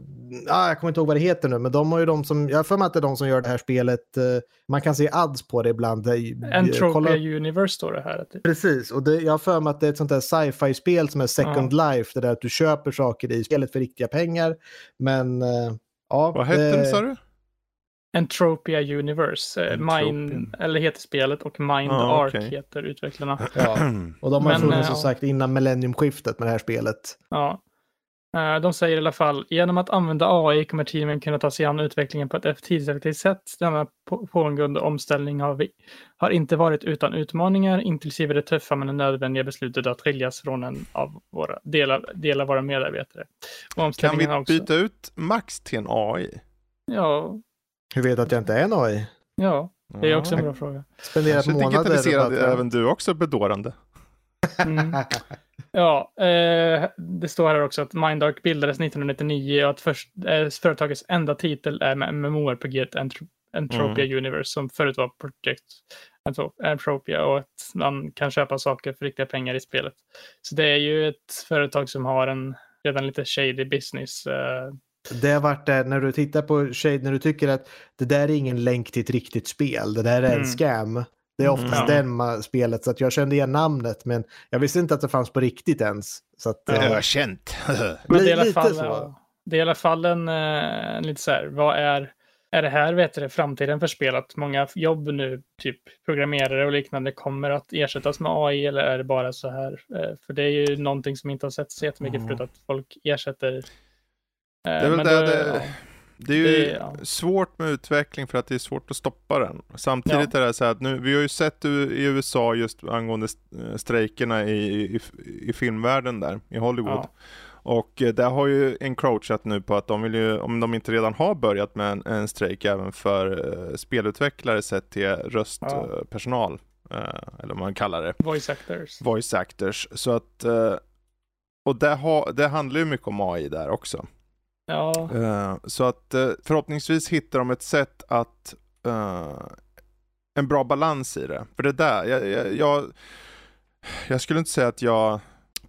ah, jag kommer inte ihåg vad det heter nu, men de har ju de som... Jag har för mig att det är de som gör det här spelet. Eh, man kan se ads på det ibland. Eh, Entropia kolla- Universe står det här. Precis, och det, jag har för mig att det är ett sånt där sci-fi-spel som är Second Life, det där att du köper saker i spelet för riktiga pengar. Men eh, ja... Vad hette det- den sa du? Entropia Universe. eh, Entropia. Mind, eller heter spelet och Mind Ah, Ark okej. heter utvecklarna. Ja, och de har Men, funnits eh, som ja. sagt innan millenniumskiftet med det här spelet. Ja. Eh, De säger i alla fall, genom att använda AI kommer teamen kunna ta sig an utvecklingen på ett tidseffektivt sätt. Denna på- pågående omställning har, vi, har inte varit utan utmaningar, inklusive det tuffa men nödvändiga beslutet att skiljas från en av våra delar, delar våra medarbetare. Kan vi byta ut Max till en AI? Ja, Hur vet du att jag inte är en AI? ja, det är också en bra fråga. Spenderat Kanske månader... digitaliserad och bara- även du också bedårande. Mm. Ja, eh, det står här också att Mindark bildades 1999 och att först, eh, företagets enda titel är med MMORPG Entro- Entropia Universe som förut var Project Entro- Entropia och att man kan köpa saker för riktiga pengar i spelet. Så det är ju ett företag som har en redan lite shady business. Eh, Det har varit där när du tittar på Shade, när du tycker att det där är ingen länk till ett riktigt spel, det där är en Mm. scam. Det är oftast Ja. den spelet, så att jag kände igen namnet, men jag visste inte att det fanns på riktigt ens. Så att, eh, Ökänt. Men det är i Li- alla lite fall, så. ja, det är i alla fall en, eh, en lite så här, vad är, är det här vet du, framtiden för spel? Att många jobb nu, typ programmerare och liknande, kommer att ersättas med AI eller är det bara så här? Eh, För det är ju någonting som inte har sett så jättemycket förut, att folk ersätter. Eh, Det är väl det, det, ja. det är ju det- ja. svårt med utveckling för att det är svårt att stoppa den. Samtidigt är det så här att nu, vi har ju sett i USA just angående st- strejkerna i, i, i filmvärlden där, i Hollywood. Ja. Och eh, där har ju encroachat nu på att de vill ju, om de inte redan har börjat med en, en strejk även för uh, spelutvecklare sett till Ja. röstpersonal, eh, eller vad man kallar det, Voice actors. voice actors. Så att, eh, och det, ha, det handlar ju mycket om AI där också. Ja, Eh, så att eh, förhoppningsvis hittar de ett sätt att eh, en bra balans i det. För det där, jag, jag, jag, jag skulle inte säga att jag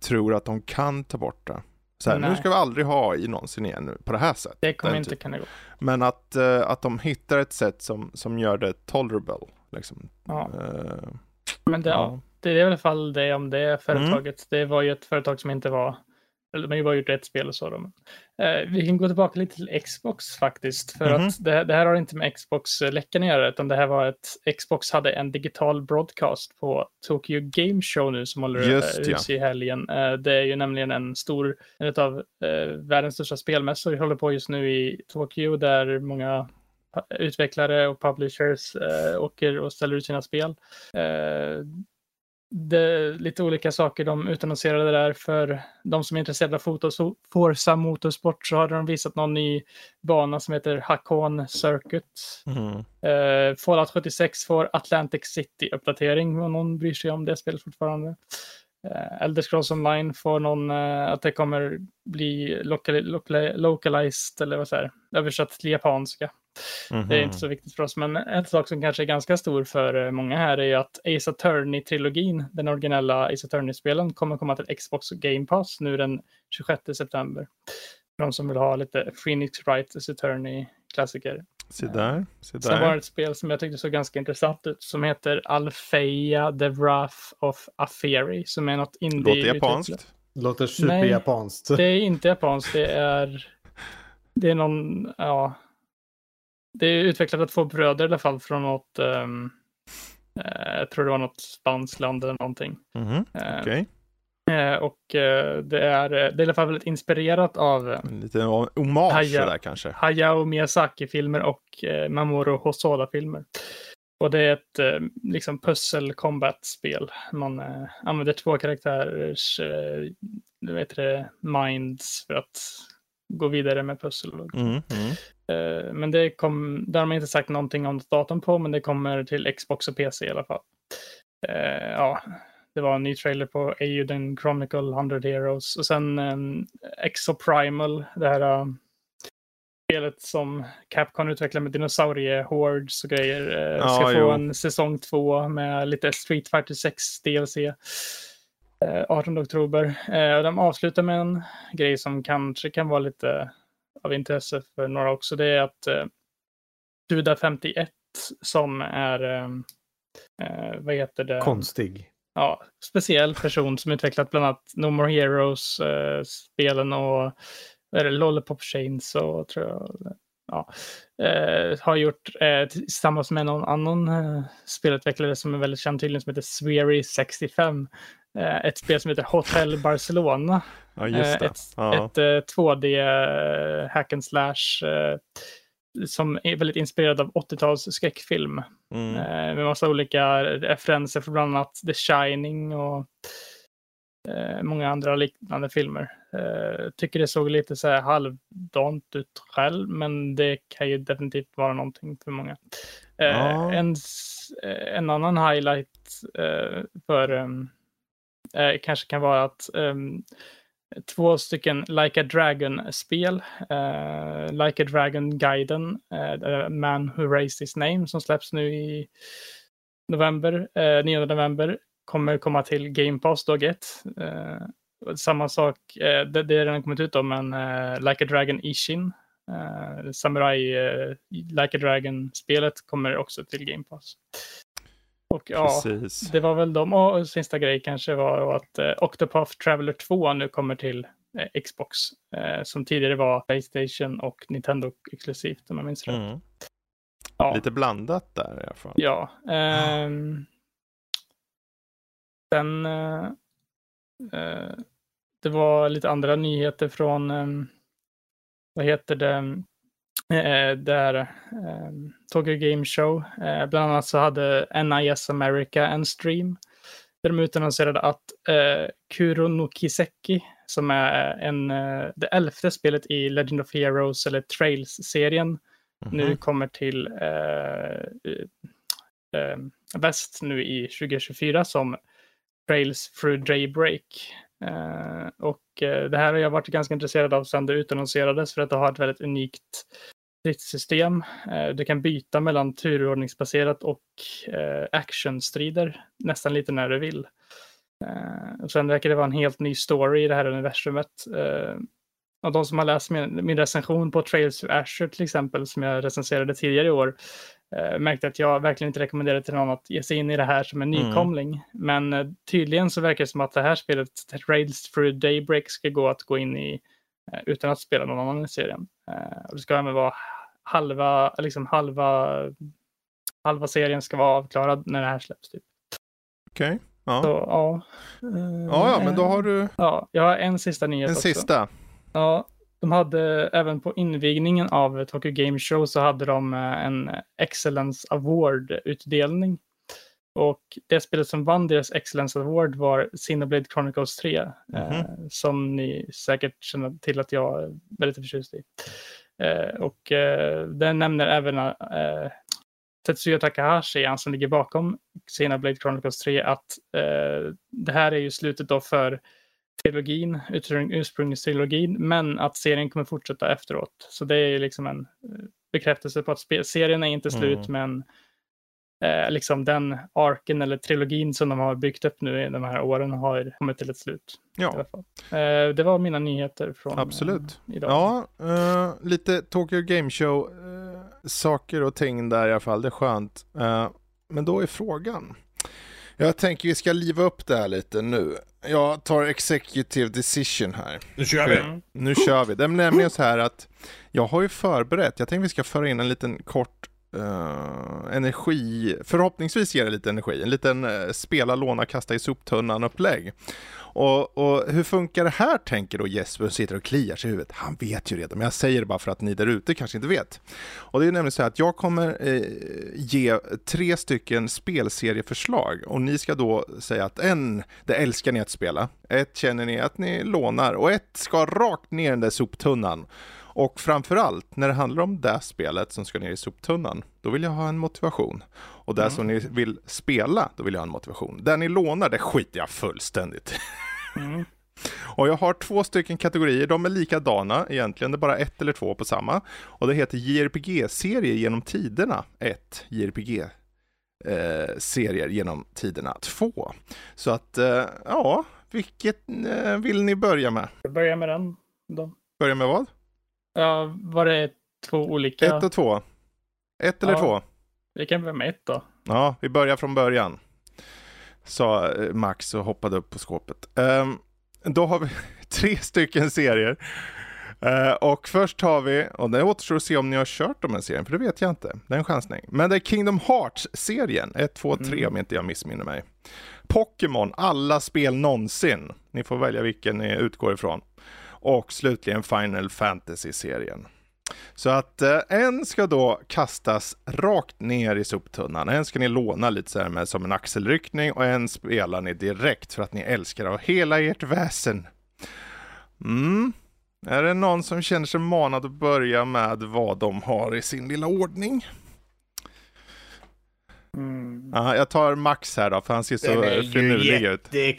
tror att de kan ta bort det. Så här, nu ska vi aldrig ha AI någonsin igen på det här sättet. det kommer inte typ- kunna gå. Men att, att de hittar ett sätt som, som gör det tolerable. Liksom. Ja. Men det, ja. det är i alla fall det om det företaget. Det var ju ett företag som inte var, eller de har ju bara gjort ett spel och så. Då. Eh, vi kan gå tillbaka lite till Xbox faktiskt. För Mhm. att det, det här har inte med Xbox-läckan att göra, utan det här var ett Xbox hade en digital broadcast på Tokyo Game Show nu som håller Just eh, ja. hus i helgen. Eh, det är ju nämligen en stor, en av eh, världens största spelmässor håller på just nu i Tokyo där många utvecklare och publishers eh, åker och ställer ut sina spel. Det, lite olika saker de utannonserade där. För de som är intresserade av foto, så Forza Motorsport så hade de visat någon ny bana som heter Hakon Circuit. Mm. Eh, Fallout 76 får Atlantic City-uppdatering om någon bryr sig om det spelet fortfarande. Uh, Elder Scrolls Online får någon, uh, att det kommer bli local, local, localized, eller vad säger översatt till japanska. Mm -hmm. Det är inte så viktigt för oss, men en sak som kanske är ganska stor för uh, många här är ju att Ace Attorney-trilogin, den originella Ace Attorney-spelen, kommer komma till Xbox Game Pass nu den 26 september. För de som vill ha lite Phoenix Wright Ace Attorney-klassiker. Se där, se där. Sen var det ett spel som jag tyckte såg ganska intressant ut som heter Alfeia The Wrath of Aferi som är något indie Låter japanskt. Låter superjapanskt. Nej, det är inte japanskt. Det är, det är någon, ja. Det är utvecklat av två bröder i alla fall från något, um, jag tror det var något spanskt land eller någonting. Mm -hmm. uh, okay. Och eh, det är, det är i alla fall väldigt inspirerat av Lite hommage Haya, där kanske. Hayao Miyazaki-filmer och Mamoru Hosoda-filmer. Och det är ett liksom pussel combat-spel. Man använder två karaktärers äh, vet det, minds för att gå vidare med pussel. Mm, mm. Men det kom, där har man inte sagt någonting om datorn på, men det kommer till Xbox och PC i alla fall. ja, det var en ny trailer på Euden Chronicle 100 Heroes och sen um, Exoprimal, det här uh, spelet som Capcom utvecklar med dinosauriehords och grejer. Uh, ska jo. få en säsong två med lite Street Fighter 6 DLC. Uh, 18 oktober. Uh, de avslutar med en grej som kanske kan vara lite av intresse för några också. Det är att uh, Duda 51 som är, uh, vad heter det? Konstig ja, speciell person som utvecklat bland annat No More Heroes-spelen eh, och är det Lollipop Chains och tror jag. Ja, eh, har gjort eh, tillsammans med någon annan eh, spelutvecklare som är väldigt känd tydligen som heter Sweary 65. Eh, ett spel som heter Hotel Barcelona. Ja, just det. ett, ja. ett 2D eh, hack and slash som är väldigt inspirerad av 80-tals skräckfilm. Mm. Eh, med massa olika referenser för bland annat The Shining och eh, många andra liknande filmer. Eh, tycker det såg lite så här halvdant ut själv, men det kan ju definitivt vara någonting för många. Ja. En, en annan highlight för kanske kan vara att um, två stycken Like a Dragon-spel. Uh, like a Dragon-guiden, uh, Man Who Raised His Name, som släpps nu i november, uh, 9 november, kommer komma till Game Pass dag 1. Uh, samma sak, uh, det, det är redan kommit ut då, men uh, Like a Dragon Ishin, uh, Samurai Like a Dragon-spelet kommer också till Game Pass. Och ja, Precis. det var väl de. Och sista grej kanske var att eh, Octopath Traveler 2 nu kommer till eh, Xbox. Eh, som tidigare var Playstation och Nintendo exklusivt om jag minns rätt. Mm. Ja. Lite blandat där i alla fall. Ja. Eh, sen eh, det var lite andra nyheter från ehm, vad heter det? Eh, där eh, Tokyo Game Show. Eh, bland annat så hade NIS America en stream där de utannonserade att eh, Kuro no Kiseki som är en, eh, det elfte spelet i Legend of Heroes eller Trails-serien mm -hmm. nu kommer till eh, eh, väst nu i 2024 som Trails through Daybreak. Uh, och uh, det här har jag varit ganska intresserad av sedan det utannonserades för att det har ett väldigt unikt stridssystem. Eh, du kan byta mellan turordningsbaserat och eh, actionstrider nästan lite när du vill. Eh, och sen verkar det vara en helt ny story i det här universumet. Och de som har läst min, min recension på Trails of Asher till exempel, som jag recenserade tidigare i år, märkte att jag verkligen inte rekommenderar till någon att ge sig in i det här som en mm. nykomling. Mm. Men tydligen så verkar det som att det här spelet, Trails through Daybreak, ska gå att gå in i utan att spela någon annan i serien. Och det ska även vara halva, liksom halva, halva serien ska vara avklarad när det här släpps. Typ. Okej. Okay. Ja. Så, ja. ja, ja, men då har du. Ja, jag har en sista nyhet En också. sista. Ja, de hade även på invigningen av Tokyo Game Show så hade de eh, en Excellence Award-utdelning. Och det spelet som vann deras Excellence Award var Cineblade Chronicles 3. Mhm. eh, som ni säkert känner till att jag är väldigt förtjust i. Eh, och eh, den nämner även eh, Tetsuya Takahashi, han som ligger bakom Xenoblade Chronicles 3, att eh, det här är ju slutet då för trilogin, ursprung- ursprungstrilogin, men att serien kommer fortsätta efteråt. Så det är ju liksom en eh, bekräftelse på att serien är inte slut, men eh, liksom den arken eller trilogin som de har byggt upp nu i de här åren har kommit till ett slut. I alla Ja, fall. Eh, det var mina nyheter från Absolut. eh, idag. ja eh, lite Tokyo Game Show eh, saker och ting där i alla fall. Det är skönt. Eh, men då är frågan. Jag tänker vi ska liva upp det här lite nu. Jag tar executive decision här. Nu kör vi. Mm. Nu kör vi. Det är nämligen så här att jag har ju förberett, jag tänkte vi ska föra in en liten kort Uh, energi, förhoppningsvis ger det lite energi, en liten uh, spela, låna, kasta i soptunnan upplägg. Och, och hur funkar det här tänker då Jesper och sitter och kliar sig i huvudet. Han vet ju redan, men jag säger det bara för att ni där ute kanske inte vet. Och det är nämligen så här att jag kommer eh, ge tre stycken spelserieförslag och ni ska då säga att en, det älskar ni att spela, ett känner ni att ni lånar och ett ska rakt ner i den där soptunnan. Och framförallt när det handlar om det spelet som ska ner i soptunnan, då vill jag ha en motivation. Och det som ni vill spela, då vill jag ha en motivation. Där ni lånar, det skiter jag fullständigt Mm. och jag har två stycken kategorier, de är likadana egentligen, det är bara ett eller två på samma. Och det heter JRPG-serier genom tiderna 1, JRPG-serier genom tiderna 2. Så att, eh, ja, vilket eh, vill ni börja med? Jag börjar med den. Då. Börja med vad? Ja, var det två olika? Ett och två? Ett eller Ja. två? Vi kan börja med ett då. Ja, vi börjar från början. Sa eh, Max och hoppade upp på skåpet. Ehm, då har vi tre stycken serier. Eh, och först har vi, och det återstår att se om ni har kört de här serien, för det vet jag inte. Det är en chansning. Men det är Kingdom Hearts-serien, 1, 2, 3 om inte jag missminner mig. Pokémon, alla spel någonsin. Ni får välja vilken ni utgår ifrån. Och slutligen Final Fantasy-serien. Så att eh, en ska då kastas rakt ner i soptunnan. En ska ni låna lite så här med som en axelryckning och en spelar ni direkt för att ni älskar av hela ert väsen. Mm. Är det någon som känner sig manad att börja med vad de har i sin lilla ordning? Mm. Ja, jag tar Max här då, för han ser så finurlig ut. Det,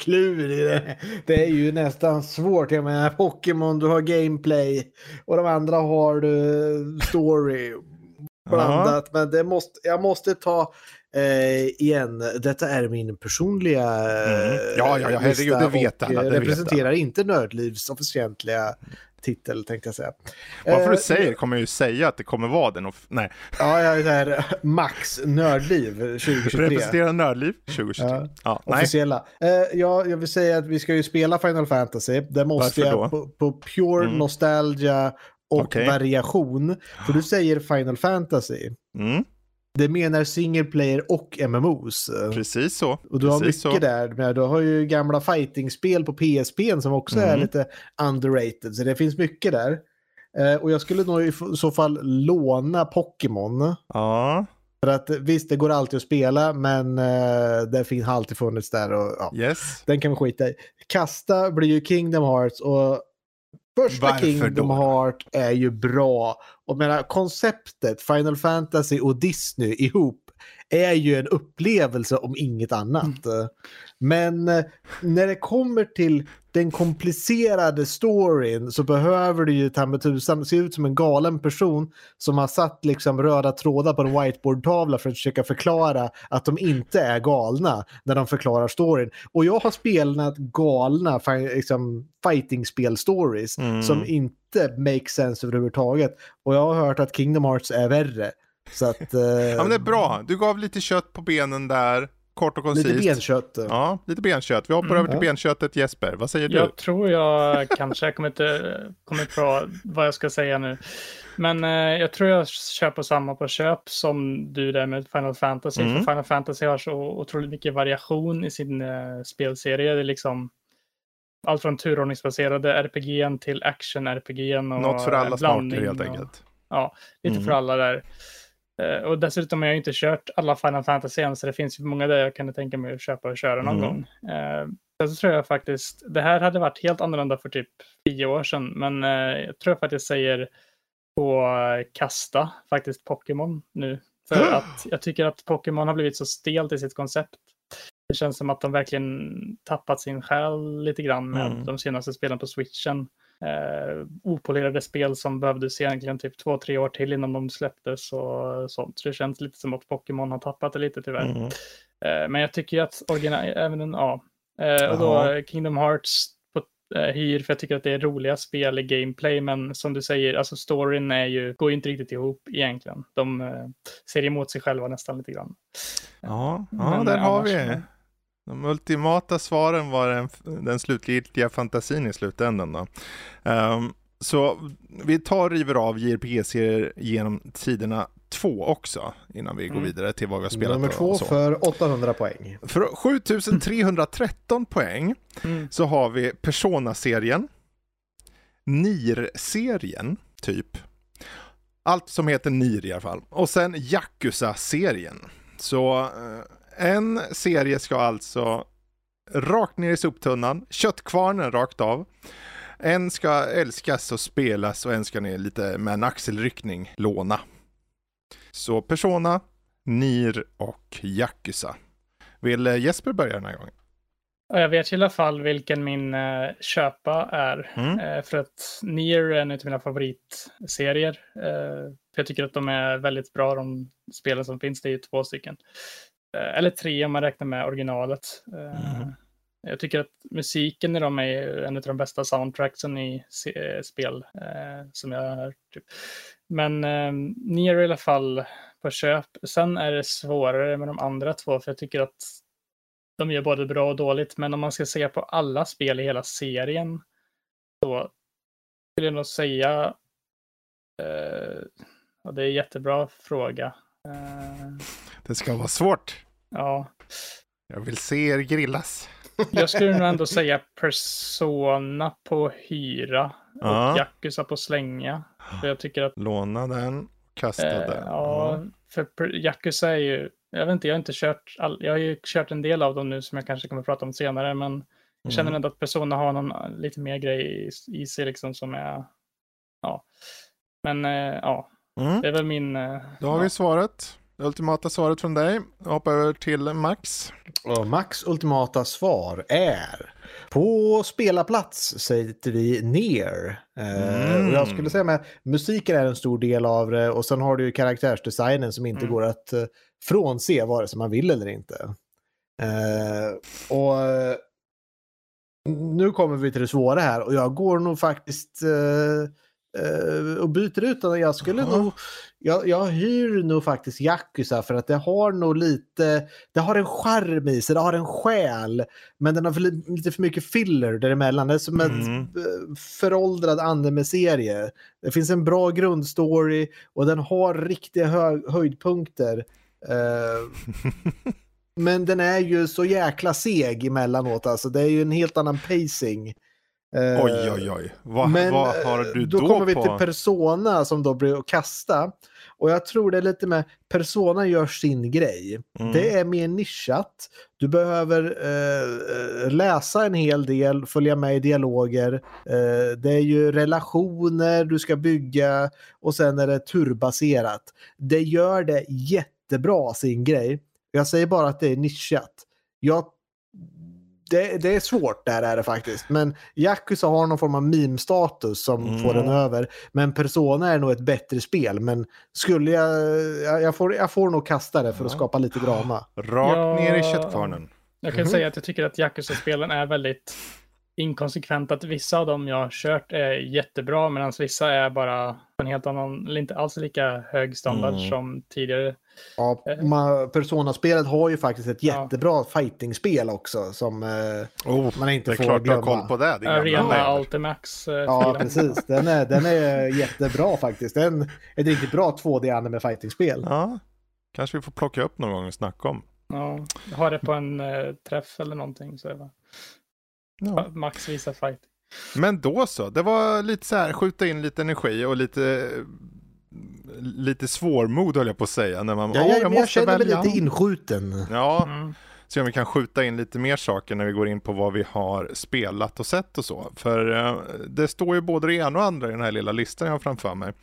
det är ju nästan svårt. Jag menar Pokémon, du har gameplay och de andra har du story blandat. Men det måste, jag måste ta eh, igen, detta är min personliga Mm. eh, Ja, ja, ja, herregud, lista det vet alla, eh, det vet representerar inte Nördlivs officiella titel tänkte jag säga. Bara för Eh, du säger kommer jag ju säga att det kommer vara den. Och nej, Ja, jag är där, Max Nördliv 2023. representera Nördliv 2023. Ja. Ja. Officiella. Eh, ja, jag vill säga att vi ska ju spela Final Fantasy. Det måste Varför jag på, på pure Mm. nostalgia och Okej. variation. För du säger Final Fantasy. Mm, Det menar single player och MMOs. precis så. Och du har precis mycket så. där. Men du har ju gamla fightingspel på PSP som också är Mm. lite underrated. Så det finns mycket där. Eh, och jag skulle nog i så fall låna Pokémon. Ja, För att eh, visst, det går alltid att spela, men eh, det finns har alltid funnits där. Och, ja. yes. Den kan vi skita i. Kasta blir ju Kingdom Hearts och första Varför Kingdom då? Heart är ju bra. Och menar, konceptet Final Fantasy och Disney ihop är ju en upplevelse om inget annat. Men eh, när det kommer till den komplicerade storyn så behöver du ju ta med tusan se ut som en galen person som har satt liksom röda trådar på en whiteboardtavla för att försöka förklara att de inte är galna när de förklarar storyn. Och jag har spelat galna liksom, fighting-spel-stories Mm. som inte make sense överhuvudtaget. Och jag har hört att Kingdom Hearts är värre. Så att... Eh, Ja, men det är bra. Du gav lite kött på benen där. Kort och koncist. Lite benkött. Ja, lite benkött. Vi hoppar Mm. över till Ja. benköttet Jesper. Vad säger du? Jag tror jag kanske, jag kommer inte kommer på vad jag ska säga nu. Men eh, jag tror jag kör på samma på köp som du där med Final Fantasy. Mm. För Final Fantasy har så otroligt mycket variation i sin eh, spelserie. Det är liksom allt från turordningsbaserade RPG till action-RPG. och Något för alla smaker blandning helt och- enkelt. Ja, lite Mm. för alla där. Eh, och dessutom har jag inte kört alla Final Fantasy än, så det finns ju många där jag kan tänka mig att köpa och köra någon Mm. gång. Eh, så tror jag faktiskt, det här hade varit helt annorlunda för typ tio år sedan, men eh, jag tror jag faktiskt säger på kasta faktiskt Pokémon nu. För att jag tycker att Pokémon har blivit så stelt i sitt koncept. Det känns som att de verkligen tappat sin själ lite grann med Mm. de senaste spelen på switchen. Eh, opolerade spel som behövdes egentligen typ två, tre år till innan de släpptes och sånt. Så det känns lite som att Pokémon har tappat det lite tyvärr. Mm. Eh, men jag tycker ju att original, även en, ja. Eh, och då Kingdom Hearts på eh, hyr för jag tycker att det är roliga spel i gameplay. Men som du säger, alltså storyn är ju, går ju inte riktigt ihop egentligen. De eh, ser emot sig själva nästan lite grann. Ja, ja Men, där har vi. De ultimata svaren var den, den slutgiltiga fantasin i slutändan. Då. Ehm, så vi tar och river av JRPG-serier genom tiderna två också innan vi går Mm. vidare till vad vi har spelat. Nummer två för 800 poäng. För 7313 poäng Mm. så har vi Persona-serien, Nier-serien, typ. Allt som heter Nier i alla fall. Och sen Yakuza-serien. Så eh, en serie ska alltså rakt ner i soptunnan, köttkvarnen rakt av. En ska älskas och spelas och en ska ner lite med en axelryckning låna. Så Persona, Nier och Yakuza. Vill eh, Jesper börja den här gången? Ja, Jag vet i alla fall vilken min eh, köpa är. Mm. Eh, för att Nier är en av mina favoritserier. För jag tycker att de är väldigt bra, de spelen som finns. Det är ju två stycken. Eh, eller tre om man räknar med originalet. Mm. Jag tycker att musiken i dem är en av de bästa soundtracksen i spel eh, som jag har hört. Typ. Men eh, Nier i alla fall på köp. Sen är det svårare med de andra två, för jag tycker att de gör både bra och dåligt. Men om man ska se på alla spel i hela serien så skulle jag nog säga eh, ja, det är en jättebra fråga. Eh, Det ska vara svårt. ja, Jag vill se er grillas. jag skulle nog ändå säga Persona på hyra och Ja. Yakuza på slänga. För jag tycker att Låna den, kasta Eh, den. ja, för per- Yakuza är ju, jag vet inte, jag har inte kört, all, jag har ju kört en del av dem nu som jag kanske kommer att prata om senare, men jag känner Mm. ändå att Persona har någon lite mer grej i, i sig liksom som är, ja. Men eh, ja, Mm. det är väl min... eh, Då har ja. vi svaret. Det ultimata svaret från dig. Jag hoppar över till Max. Och Max ultimata svar är på spelarplats säger vi ner. Mm. och jag skulle säga med musiken är en stor del av det och sen har du ju karaktärsdesignen som inte Mm. går att eh, frånse vare sig man vill eller inte. Eh, och nu kommer vi till det svåra här och jag går nog faktiskt och byter ut den. Jag skulle Jaha. nog, jag, jag hyr nog faktiskt Yakuza för att det har nog lite, det har en charm i sig, det har en själ. Men den har för, li- lite för mycket filler däremellan. Det är som Mm. en eh, föråldrad anime-serie. Det finns en bra grundstory och den har riktiga hö höjdpunkter. Eh, men den är ju så jäkla seg emellanåt. Alltså, det är ju en helt annan pacing. Eh, Oj, oj, oj. Vad, men vad har eh, du då, då, kommer vi på? till Persona som då blir att kasta. Och jag tror det är lite med Persona gör sin grej. Mm. Det är mer nischat. Du behöver eh, eh, läsa en hel del, följa med i dialoger. Eh, det är ju relationer du ska bygga och sen är det turbaserat. Det gör det jättebra sin grej. Jag säger bara att det är nischat. Jag det, det är svårt där är det faktiskt. Men Yakuza har någon form av meme-status som Mm. får den över. Men Persona är nog ett bättre spel. Men skulle jag... Jag, får, jag får nog kasta det för att skapa lite drama. Rakt ner i köttkvarnen. Jag kan Mhm. säga att jag tycker att Yakuza-spelen är väldigt inkonsekventa. Att vissa av dem jag har kört är jättebra, medan vissa är bara en helt annan, eller inte alls lika hög standard Mm. som tidigare. Ja, Eh. Persona-spelet har ju faktiskt ett Ja. jättebra fighting-spel också som eh, Oh, man inte det är får klart du har glömma. koll på det. Arena nörd. Ultimax. eh, Ja, precis. Den är, den är jättebra faktiskt. Den är ett riktigt bra 2D-anime fighting-spel. Ja, kanske vi får plocka upp någon gång och snacka om. Ja, jag har det på en eh, träff eller någonting. Så det var Ja. Max visar fight. Men då så, det var lite så här, skjuta in lite energi och lite lite svårmod höll jag på att säga. När man, Ja, "Åh, jag, jag, jag känner mig lite han." inskjuten. Ja, Mm. se om vi kan skjuta in lite mer saker när vi går in på vad vi har spelat och sett och så. För eh, det står ju både det ena och andra i den här lilla listan jag har framför mig.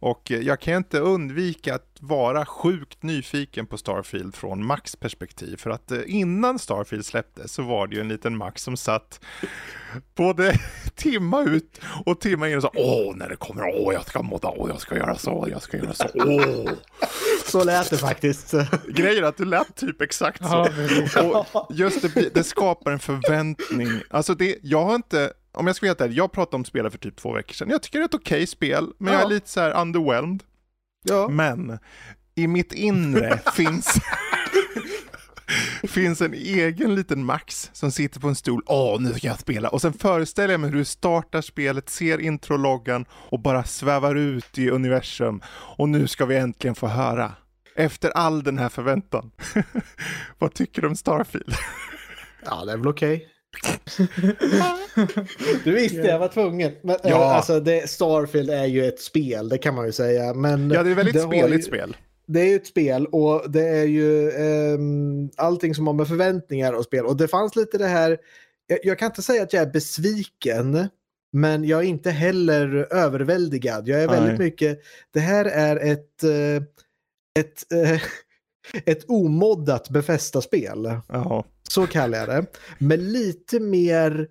Och jag kan inte undvika att vara sjukt nyfiken på Starfield från Max perspektiv. För att eh, innan Starfield släpptes så var det ju en liten Max som satt både timma ut och timma in och sa Åh, när det kommer, åh, jag ska modda, åh, jag ska göra så, jag ska göra så, åh. Så lät det faktiskt. Grejen är att du lät typ exakt så. Ja. Och just det, det skapar en förväntning. Alltså det, jag har inte, om jag ska vara helt ärlig, jag pratade om spelet för typ två veckor sedan. Jag tycker det är ett okej spel, men jag är Ja. lite så här underwhelmed. Ja. Men i mitt inre finns finns en egen liten Max som sitter på en stol. Åh, nu ska jag spela. Och sen föreställer jag mig hur du startar spelet, ser introloggan och bara svävar ut i universum. Och nu ska vi äntligen få höra. Efter all den här förväntan. Vad tycker du om Starfield? Ja, det är väl okej. du visste jag var tvungen. Men, Ja. ja. alltså, det, Starfield är ju ett spel, det kan man ju säga. Men Ja, det är väldigt det speligt ju- spel. Det är ju ett spel och det är ju ehm, allting som har med förväntningar och spel. Och det fanns lite det här, jag, jag kan inte säga att jag är besviken, men jag är inte heller överväldigad. Jag är väldigt Nej. mycket, det här är ett, eh, ett, eh, ett omoddat Befästa-spel. Så kallar jag det. Med lite mer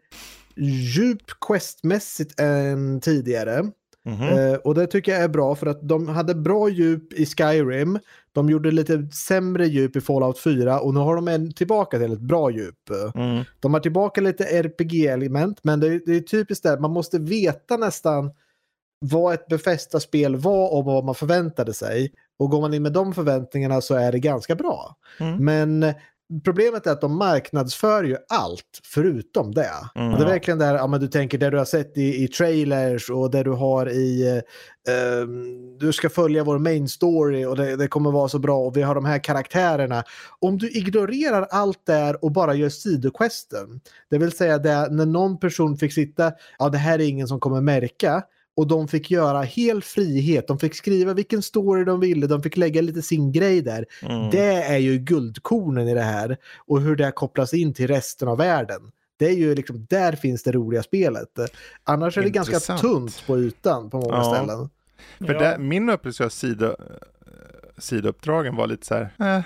djup questmässigt än tidigare. Mhm. Eh, och det tycker jag är bra för att de hade bra djup i Skyrim. De gjorde lite sämre djup i Fallout 4 och nu har de en tillbaka till ett bra djup. Mm. De har tillbaka lite RPG-element men det är, det är typiskt där, man måste veta nästan vad ett befästa spel var och vad man förväntade sig. Och går man in med de förväntningarna så är det ganska bra. Mm. Men problemet är att de marknadsför ju allt förutom det. Mm. Det är verkligen där, ja, men du tänker det du har sett i, i trailers och det du har i, eh, du ska följa vår main story och det, det kommer vara så bra och vi har de här karaktärerna. Om du ignorerar allt där och bara gör sidoquesten, det vill säga det när någon person fick sitta, ja det här är ingen som kommer märka, och de fick göra hel frihet. De fick skriva vilken story de ville. De fick lägga lite sin grej där. Mm. Det är ju guldkornen i det här. Och hur det kopplas in till resten av världen. Det är ju liksom, där finns det roliga spelet. Annars är det ganska Intressant. tunt på ytan på många Ja. ställen. För Ja. det, min upplevelse av sida, sidouppdragen var lite så här. Eh.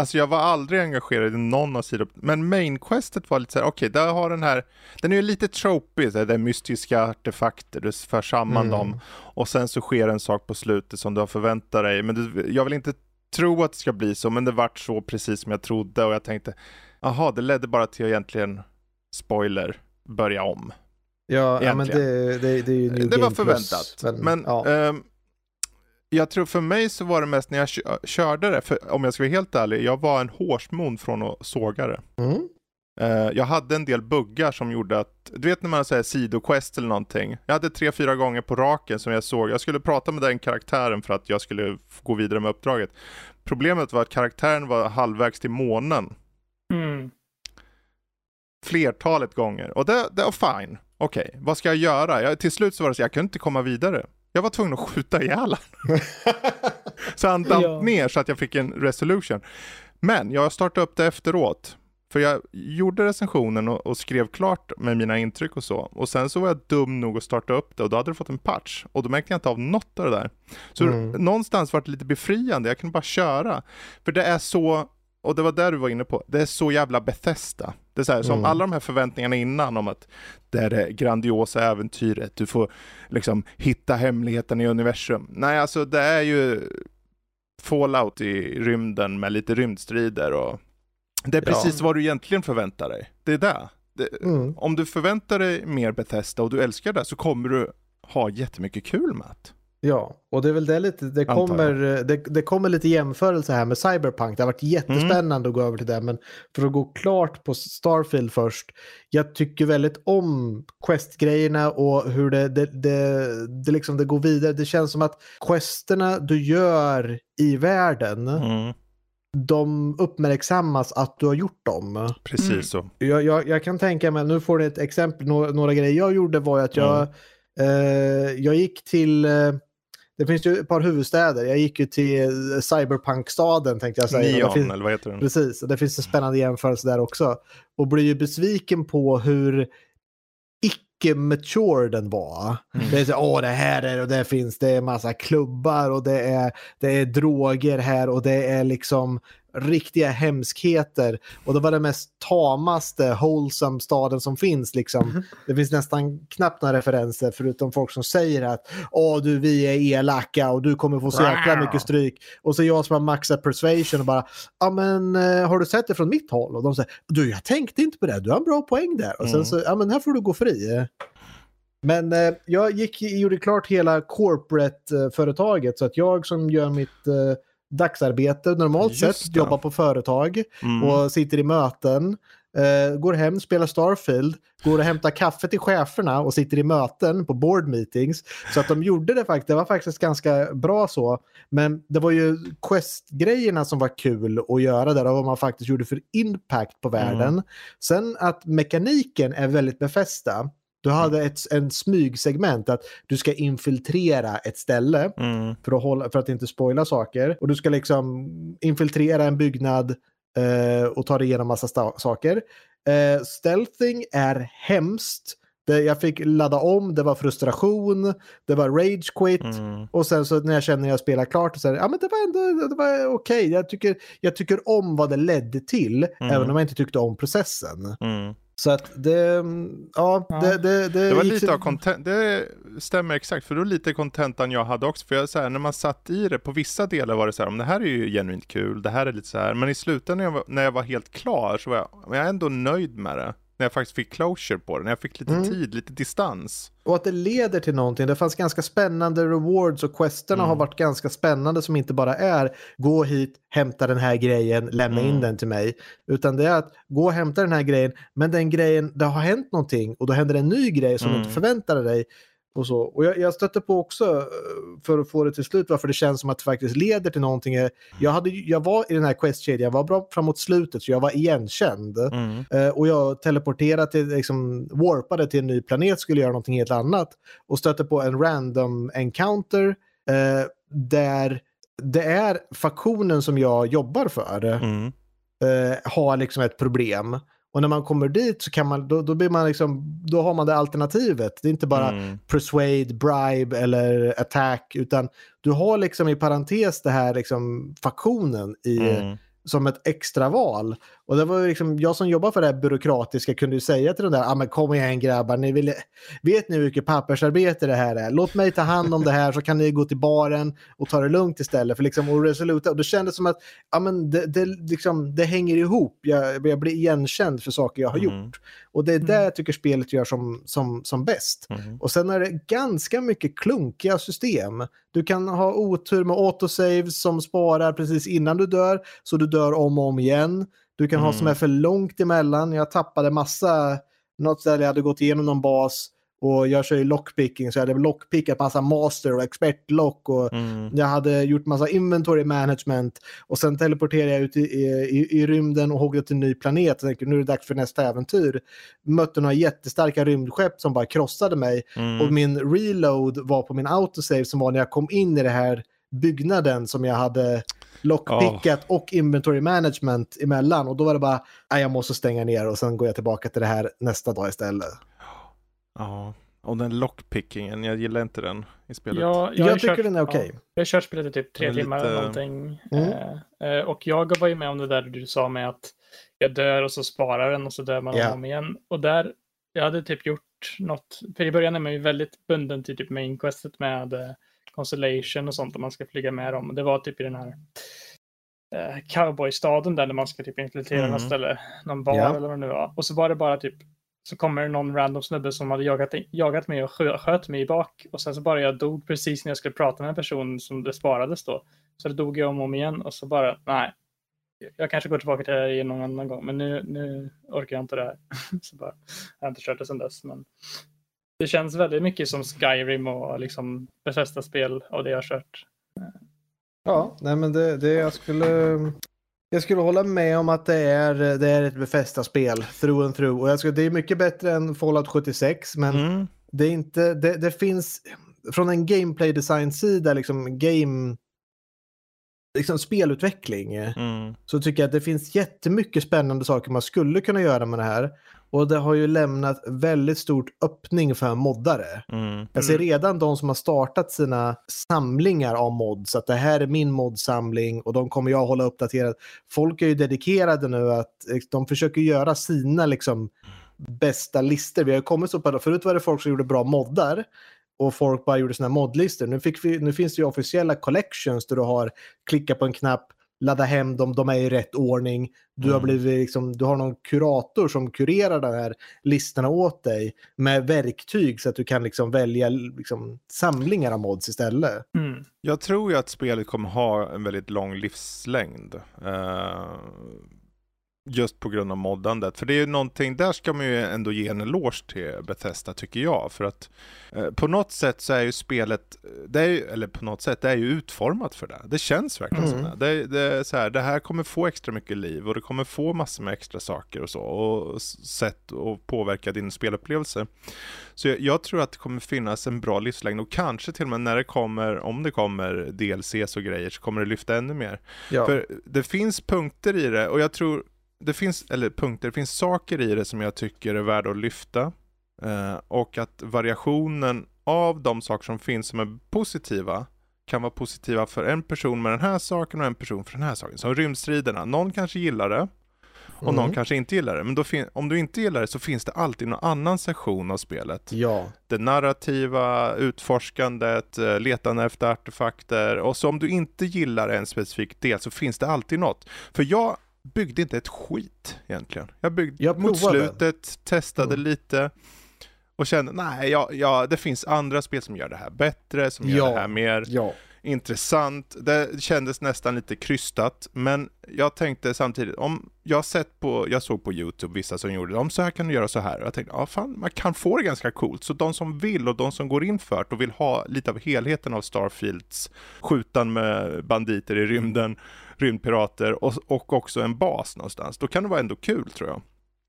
Alltså jag var aldrig engagerad i någon av sidouppdragen. Men mainquestet var lite så här, okej, där har den här, den är ju lite tropig, det är mystiska artefakter, du för samman Mm. dem. Och sen så sker en sak på slutet som du har förväntat dig. Men du, jag vill inte tro att det ska bli så, men det vart så precis som jag trodde. Och jag tänkte, jaha, det ledde bara till att egentligen, spoiler, börja om. Ja, ja men det, det, det är ju New Det var Game förväntat. Plus, Men, ja. ehm, jag tror för mig så var det mest när jag kö- körde det, för om jag ska vara helt ärlig, jag var en hårsmon från att såga det. Mm. Eh, jag hade en del buggar som gjorde att, du vet när man säger sidoquest eller någonting. Jag hade tre, fyra gånger på raken som jag såg, jag skulle prata med den karaktären för att jag skulle gå vidare med uppdraget. Problemet var att karaktären var halvvägs till månen Mm. flertalet gånger. Och det, det var fine. Okej, vad ska jag göra? Jag, till slut så var det så jag kunde inte komma vidare. Jag var tvungen att skjuta ihjäl. Så han damp Ja. ner så att jag fick en resolution. Men jag startade upp det efteråt. För jag gjorde recensionen och, och skrev klart med mina intryck och så. Och sen så var jag dum nog att starta upp det och då hade det fått en patch. Och då märkte jag inte av något av det där. Så Mm. någonstans var det lite befriande, jag kunde bara köra. För det är så, och det var där du var inne på, det är så jävla Bethesda. Det är så här, som Mm. alla de här förväntningarna innan om att det är det grandiosa äventyret, du får liksom hitta hemligheten i universum. Nej, alltså det är ju Fallout i rymden med lite rymdstrider och det är Ja. precis vad du egentligen förväntar dig. Det är det. det Mm. Om du förväntar dig mer Bethesda och du älskar det så kommer du ha jättemycket kul med det. Ja, och det är väl det lite, det kommer, det, det kommer lite jämförelse här med Cyberpunk. Det har varit jättespännande att gå över till det, men för att gå klart på Starfield först. Jag tycker väldigt om quest-grejerna och hur det, det, det, det, liksom, det går vidare. Det känns som att questerna du gör i världen, Mm. de uppmärksammas att du har gjort dem. Precis Mm. så. Jag, jag, jag kan tänka mig, nu får ni ett exempel, några, några grejer jag gjorde var att jag, eh, jag gick till, eh, det finns ju ett par huvudstäder. Jag gick ju till cyberpunk-staden tänkte jag säga. Neon, finns, eller vad heter den? Precis, och det finns en spännande jämförelse där också. Och blir ju besviken på hur icke-mature den var. Mm. Det är så, åh det här är och det finns, det är massa klubbar och det är, det är droger här och det är liksom riktiga hemskheter. Och det var den mest tamaste, wholesome staden som finns liksom. Det finns nästan knappt några referenser förutom folk som säger att åh du vi är elaka och du kommer få så jäkla mycket stryk. Och så jag som har maxat persuasion och bara, ja men eh, har du sett det från mitt håll? Och de säger, du jag tänkte inte på det, du har en bra poäng där. Och sen så, ja men här får du gå fri. Men eh, jag gick, gjorde klart hela corporate-företaget så att jag som gör mitt eh, dagsarbete normalt Just sett, det. jobbar på företag Mm. och sitter i möten, eh, går hem, spelar Starfield, går och hämtar kaffe till cheferna och sitter i möten på board meetings. Så att de gjorde det faktiskt, det var faktiskt ganska bra så. Men det var ju quest-grejerna som var kul att göra där och vad man faktiskt gjorde för impact på världen. Sen att mekaniken är väldigt befästa. Du hade ett en smygsegment att du ska infiltrera ett ställe Mm. för att, hålla, för att inte spoila saker. Och du ska liksom infiltrera en byggnad eh, och ta dig igenom massa saker. Eh, stealthing är hemskt. Det, jag fick ladda om, det var frustration, det var rage quit. Mm. Och sen så när jag känner att jag spelar klart så här, ja men det var ändå det var okej. Jag, tycker, jag tycker om vad det ledde till, även om jag inte tyckte om processen. Så att det, ja, Ja. det, det, det, Det var lite så- av content, det stämmer exakt, för det var lite contentan jag hade också. För jag, så här, när man satt i det, på vissa delar var det så här, "Om det här är ju genuint kul, det här är lite så här. Men i slutändan när jag var, när jag var helt klar så var jag, men jag är ändå nöjd med det. När jag faktiskt fick closure på det, när jag fick lite tid, lite distans. Och att det leder till någonting. Det fanns ganska spännande rewards och questerna har varit ganska spännande som inte bara är gå hit, hämta den här grejen, lämna in den till mig. Utan det är att gå och hämta den här grejen, men den grejen, det har hänt någonting och då händer en ny grej som du inte förväntade dig. Och, så. och jag, jag stötte på också, eh, för att få det till slut, varför det känns som att det faktiskt leder till någonting. Jag, hade, jag var i den här questkedjan, jag var bra framåt slutet så jag var igenkänd. Mm. Eh, och jag teleporterade till, liksom, warpade till en ny planet, skulle göra någonting helt annat. Och stötte på en random encounter eh, där det är faktionen som jag jobbar för Mm. eh, har liksom ett problem. Och när man kommer dit så kan man, då, då, blir man liksom, då har man det alternativet. Det är inte bara Mm. persuade, bribe eller attack, utan du har liksom i parentes det här liksom faktionen i, Mm. som ett extra val. Och det var liksom, jag som jobbar för det här byråkratiska kunde ju säga till de där, ah, men kom igen grabbar, ni vill, vet ni hur mycket pappersarbete det här är? Låt mig ta hand om det här så kan ni gå till baren och ta det lugnt istället. För liksom, och resoluta. Och det kändes som att ah, men det, det, liksom, det hänger ihop, jag, jag blir igenkänd för saker jag har Mm. gjort. Och det är det jag tycker spelet gör som, som, som bäst. Mm. Och sen är det ganska mycket klunkiga system. Du kan ha otur med autosaves som sparar precis innan du dör, så du dör om och om igen. Du kan ha Mm. som är för långt emellan. Jag tappade massa, något ställe jag hade gått igenom någon bas och jag kör ju lockpicking så jag hade lockpickat massa master och expertlock och Mm. jag hade gjort massa inventory management och sen teleporterade jag ut i, i, i rymden och hoggade till en ny planet och tänkte nu är det dags för nästa äventyr. Mötte några jättestarka rymdskepp som bara krossade mig Mm. och min reload var på min autosave som var när jag kom in i det här byggnaden som jag hade lockpickat och inventory management emellan och då var det bara, "Nej, jag måste stänga ner och sen går jag tillbaka till det här nästa dag istället. Ja, och den lockpickingen, jag gillar inte den i spelet. Jag, Jag, har tycker kört, den är okej. Ja, jag har kört spelet i typ tre timmar lite- eller någonting. Mm. Eh, eh, och jag var ju med om det där du sa med att jag dör och så sparar den och så dör man Ja. om och om igen. Och där, jag hade typ gjort något, för i början är man ju väldigt bunden till typ main questet med eh, constellation och sånt om man ska flyga med dem. Det var typ i den här eh, cowboystaden där man ska typ infiltrera Mm. något ställe, någon bar Ja. eller vad det nu var. Och så var det bara typ så kommer det någon random snubbe som hade jagat, jagat mig och skö, sköt mig i bak. Och sen så bara jag dog precis när jag skulle prata med en person som det sparades då. Så det dog jag om och om igen och så bara, nej. Jag kanske går tillbaka till det här någon annan gång, men nu, nu orkar jag inte det här. så bara, jag har inte kört det sedan dess. Men det känns väldigt mycket som Skyrim och liksom befästa spel av det jag har kört. Ja, nej men det, det jag skulle... Jag skulle hålla med om att det är, det är ett befästa spel, through and through. Och jag skulle, det är mycket bättre än Fallout 76, men Mm. det är inte, det, det finns, från en gameplay design-sida, liksom game liksom spelutveckling, Mm. så tycker jag att det finns jättemycket spännande saker man skulle kunna göra med det här. Och det har ju lämnat väldigt stort öppning för moddare. Mm. Jag ser redan de som har startat sina samlingar av mods, att det här är min modsamling och de kommer jag hålla uppdaterad. Folk är ju dedikerade nu att eh, de försöker göra sina liksom bästa listor. Vi har ju kommit så på förut var det folk som gjorde bra moddar och folk bara gjorde sina modlistor. Nu, vi, nu finns det ju officiella collections där du har klickat på en knapp, ladda hem dem, de är i rätt ordning. Du, har Mm. blivit liksom, du har någon kurator som kurerar de här listorna åt dig med verktyg så att du kan liksom välja liksom, samlingar av mods istället. Mm. Jag tror ju att spelet kommer ha en väldigt lång livslängd. Eh, just på grund av moddandet. För det är ju någonting, där ska man ju ändå ge en eloge till Bethesda tycker jag. För att eh, på något sätt så är ju spelet, det är ju, eller på något sätt, det är ju utformat för det. Det känns verkligen som Mm. det. Det, det, är så här, det här kommer få extra mycket liv och det kommer få massor med extra saker och så. Och sätt att påverka din spelupplevelse. Så jag, jag tror att det kommer finnas en bra livslängd och kanske till och med när det kommer, om det kommer DLCs och grejer så kommer det lyfta ännu mer. Ja. För det finns punkter i det och jag tror det finns, eller punkter, det finns saker i det som jag tycker är värda att lyfta. Eh, och att variationen av de saker som finns som är positiva kan vara positiva för en person med den här saken och en person för den här saken. Som rymdstriderna, någon kanske gillar det och någon Mm. kanske inte gillar det. Men om du inte gillar det så finns det alltid någon annan session av spelet Ja. det narrativa, utforskandet, eh, letande efter artefakter och så om du inte gillar en specifik del så finns det alltid något. För jag byggde inte ett skit egentligen. Jag byggde Jag mot slutet, testade Mm. lite och kände nej, ja, ja, det finns andra spel som gör det här bättre, som gör Ja. det här mer Ja. intressant. Det kändes nästan lite krystat, men jag tänkte samtidigt, om jag sett på, jag såg på YouTube vissa som gjorde det, om så här kan du göra så här. Och jag tänkte, ja fan, man kan få det ganska coolt. Så de som vill och de som går in för det och vill ha lite av helheten av Starfields skjutan med banditer i rymden, rymdpirater och, och också en bas någonstans, då kan det vara ändå kul tror jag.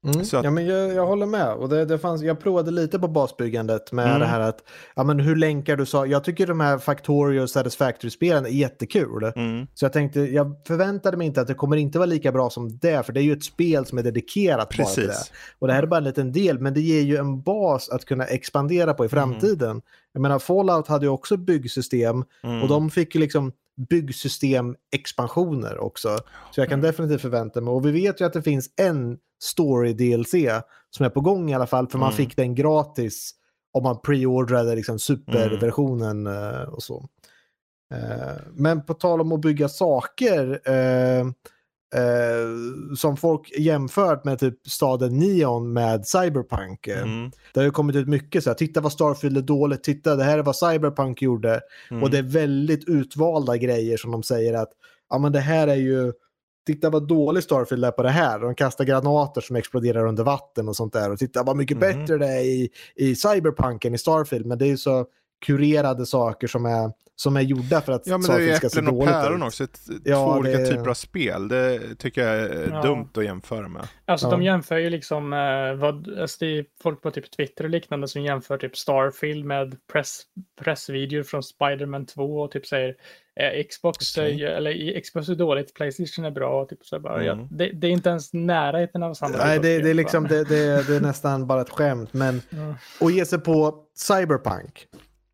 Mm. Att- ja, men jag, jag håller med. Och det, det fanns, jag provade lite på basbyggandet med Mm. det här att ja, men hur länkar du så. Jag tycker de här Factorio och Satisfactory-spelen är jättekul. Mm. Så jag tänkte, jag förväntade mig inte att det kommer inte vara lika bra som det, för det är ju ett spel som är dedikerat bara till det. Precis. Och det här är bara en liten del, men det ger ju en bas att kunna expandera på i framtiden. Jag menar, Fallout hade ju också byggsystem Mm. och de fick ju liksom byggsystem-expansioner också. Så jag kan Mm. definitivt förvänta mig. Och vi vet ju att det finns en story-DLC som är på gång i alla fall, för man Mm. fick den gratis om man preordrade liksom superversionen eh, och så. Eh, men på tal om att bygga saker, eh, som folk jämfört med typ staden Neon med Cyberpunk. eh, Mm. Det har ju kommit ut mycket så här, titta vad Starfield är dåligt, titta det här är vad Cyberpunk gjorde. Mm. Och det är väldigt utvalda grejer som de säger att ja men det här är ju, titta vad dålig Starfield är på det här. De kastar granater som exploderar under vatten och sånt där. Och titta vad mycket Mhm. bättre det är i, i Cyberpunk än i Starfield. Men det är ju så kurerade saker som är, som är gjorda för att Ja men det är ju Starfield ska se äpplen och dåligt päron ut. också, ett, Ja, två olika det- typer av spel. Det tycker jag är Ja. dumt att jämföra med. Alltså Ja. de jämför ju liksom eh, vad, alltså det är folk på typ Twitter och liknande som jämför typ Starfield med press, pressvideor från Spider-Man 2 och typ säger eh, Xbox, eh, eller Xbox är dåligt, Playstation är bra. Typ så bara, ja, Mm. det, det är inte ens närheten av samma. Nej, typ det, det, är liksom, det, det, det är nästan bara ett skämt. Men Ja. att ge sig på Cyberpunk.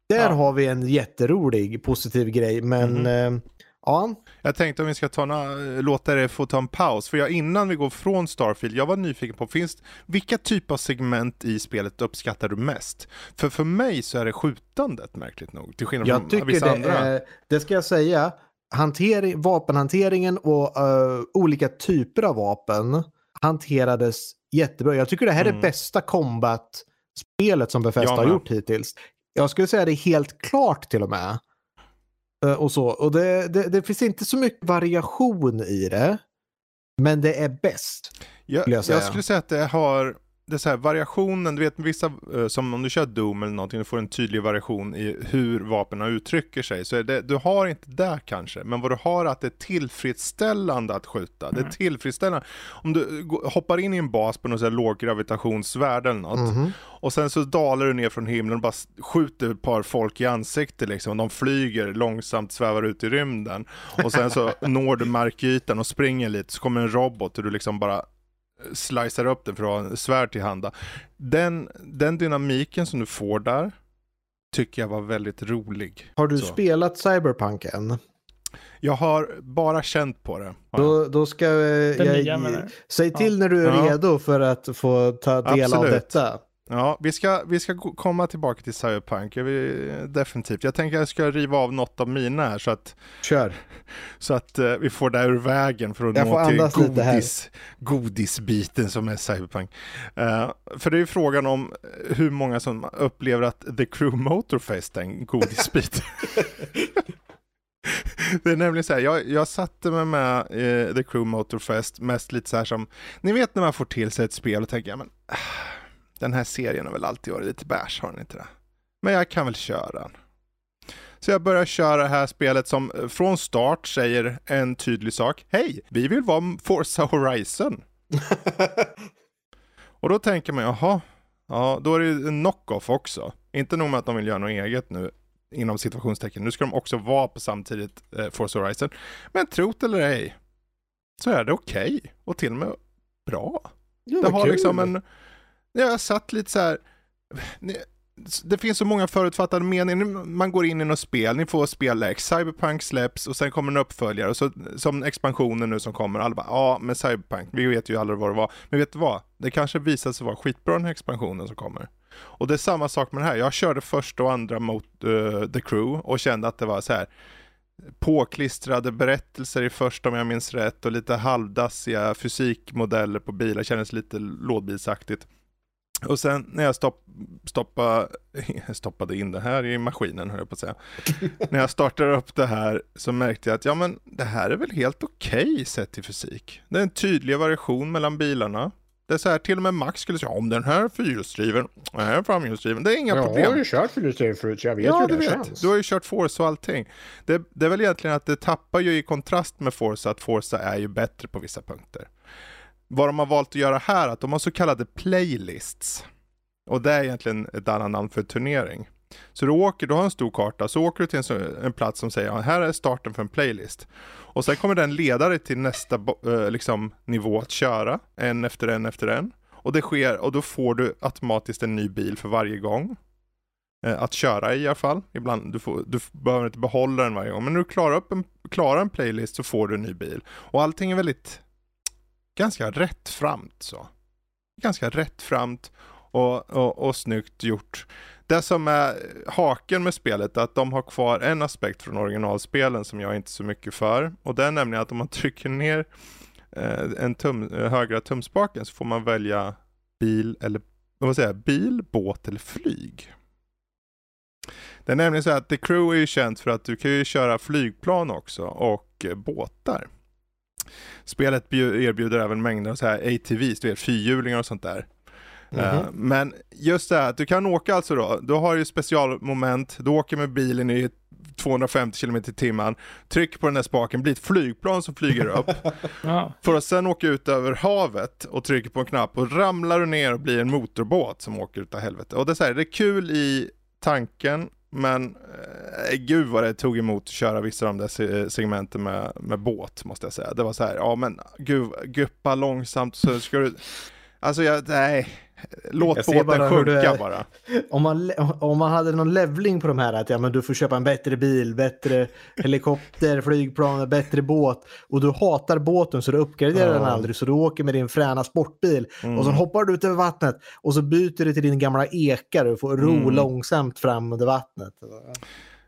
Där Ja. har vi en jätterolig positiv grej. Men Mhm. eh, ja, Jag tänkte om vi ska ta na- låta det få ta en paus, för jag, innan vi går från Starfield, jag var nyfiken på, finns, vilka typer av segment i spelet uppskattar du mest? För för mig så är det skjutandet märkligt nog, till skillnad Jag från tycker vissa det, andra. är, det ska jag säga. Hantering, vapenhanteringen och eh, olika typer av vapen hanterades jättebra. Jag tycker det här är Mm. bästa combat-spelet som Bethesda Jag har gjort hittills. Jag skulle säga det helt klart till och med. Eh, och så. Och det, det, det finns inte så mycket variation i det. Men det är bäst. Jag, jag jag, skulle säga att det har, det är så här, variationen, du vet vissa, eh, som om du kör Doom eller någonting, du får en tydlig variation i hur vapnen uttrycker sig. Så det, du har inte där kanske, men vad du har är att det är tillfredsställande att skjuta. Det är Mm. tillfredsställande. Om du hoppar in i en bas på något så här låggravitationsvärde eller något, och Och sen så dalar du ner från himlen och bara skjuter ett par folk i ansiktet liksom. De flyger långsamt, svävar ut i rymden. Och sen så når du markytan och springer lite, så kommer en robot och du liksom bara slicear upp den för att ha en svärd till handa. Den, den dynamiken som du får där tycker jag var väldigt rolig. Har du så. spelat Cyberpunk än? Jag har bara känt på det. Då, då ska eh, Den jag... nya? Säg till när du är Ja. redo för att få ta del av Absolut. detta. Ja, vi ska, vi ska komma tillbaka till Cyberpunk, jag vill, definitivt. Jag tänker att jag ska riva av något av mina här så att, Kör. så att eh, vi får det ur vägen för att Jag nå till godis, godisbiten som är Cyberpunk. Eh, för det är ju frågan om hur många som upplever att The Crew Motorfest är en godisbit. Det är nämligen så här, jag, jag satte mig med eh, The Crew Motorfest mest lite så här som, ni vet när man får till sig ett spel och tänker, ja, men den här serien har väl alltid varit lite bärs, har den inte det? Men jag kan väl köra den. Så jag börjar köra det här spelet som eh, från start säger en tydlig sak. Hej, vi vill vara Forza Horizon. Och då tänker man, jaha, ja, då är det en knock-off också. Inte nog med att de vill göra något eget nu, inom situationstecken. Nu ska de också vara på samtidigt eh, Forza Horizon. Men trot eller ej, så är det okej och till och med bra. Ja, Det har kul. liksom en... Jag satt lite så här... Det finns så många förutfattade meningar. Man går in i något spel, ni får spela X, Cyberpunk släpps och sen kommer en uppföljare. Och så, som expansionen nu som kommer, alla bara ja men Cyberpunk, vi vet ju aldrig vad det var. Men vet du vad? Det kanske visar sig vara skitbra den här expansionen som kommer. Och det är samma sak med det här. Jag körde första och andra mot uh, The Crew och kände att det var så här påklistrade berättelser i första om jag minns rätt och lite halvdassiga fysikmodeller på bilar, kändes lite lådbilsaktigt. Och sen när jag stopp, stoppa, stoppade in det här i maskinen höll jag på att säga. när jag startade upp det här så märkte jag att ja men det här är väl helt okej sett till fysik. Det är en tydlig variation mellan bilarna. Det är så här, till och med Max skulle säga om den här är fyrhjulsdriven, den här är framhjulsdriven, det är inga problem. Jag har ju kört fyrhjulsdriven förut så jag vet Ja, hur det vet. känns. Du har ju kört Forza och allting. Det, det är väl egentligen att det tappar ju i kontrast med Forza, att Forza är ju bättre på vissa punkter. Vad de har valt att göra här, att de har så kallade playlists. Och det är egentligen ett annat namn för turnering. Så du åker, du har en stor karta, så åker du till en, en plats som säger ja, här är starten för en playlist. Och sen kommer den leda dig till nästa eh, liksom, nivå att köra, en efter en efter en. Och det sker, och då får du automatiskt en ny bil för varje gång eh, att köra i alla fall. Ibland, du, får, du behöver inte behålla den varje gång. Men när du klarar, upp en, klarar en playlist så får du en ny bil. Och allting är väldigt, ganska rättframt så. Ganska rättframt och, och, och snyggt gjort. Det som är haken med spelet är att de har kvar en aspekt från originalspelen som jag inte är så mycket för. Och det är nämligen att om man trycker ner eh, en tum, eh, högra tumspaken så får man välja bil eller vad säger bil, båt eller flyg. Det är nämligen så att The Crew är ju känt för att du kan ju köra flygplan också och eh, båtar. Spelet bju- erbjuder även mängder av så här ATVs, du vet fyrhjulingar och sånt där. Eh, men just det här att du kan åka alltså då, du har ju specialmoment, du åker med bilen i 250 km i timmen, tryck på den där spaken, blir ett flygplan som flyger upp. Ja. För att sen åka ut över havet och trycka på en knapp och ramlar du ner och blir en motorbåt som åker utav helvete. Och det är, så här, det är kul i tanken, men eh, gud vad det tog emot att köra vissa av de där eh, segmenten med, med båt måste jag säga. Det var så här, ja men gud, guppa långsamt så ska du... Alltså jag, nej. Låt bara båten du sjunka är- bara. Om man, om man hade någon levling på de här, att ja, men du får köpa en bättre bil, bättre helikopter, flygplan, bättre båt och du hatar båten så du uppgraderar den Ja. aldrig så du åker med din fräna sportbil Mm. och så hoppar du ut över vattnet och så byter du till din gamla ekar och får ro Mm. långsamt fram under vattnet.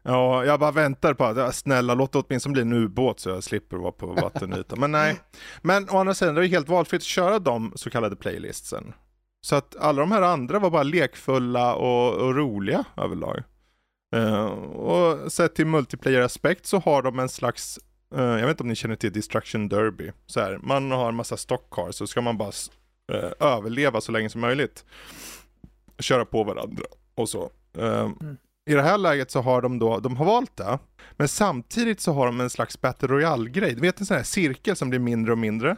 Ja, jag bara väntar på att, snälla låt det åtminstone bli en ubåt så jag slipper vara på vattenytan. Men nej. Men å andra sidan, det är helt valfritt att köra de så kallade playlistsen. Så att alla de här andra var bara lekfulla och, och roliga överlag. Eh, och sett till multiplayer-aspekt så har de en slags, eh, jag vet inte om ni känner till Destruction Derby. Så här, man har en massa stockcars så ska man bara eh, överleva så länge som möjligt. Köra på varandra och så. Eh, i det här läget så har de då, de har valt det, men samtidigt så har de en slags Battle Royale-grej. Du vet en sån här cirkel som blir mindre och mindre?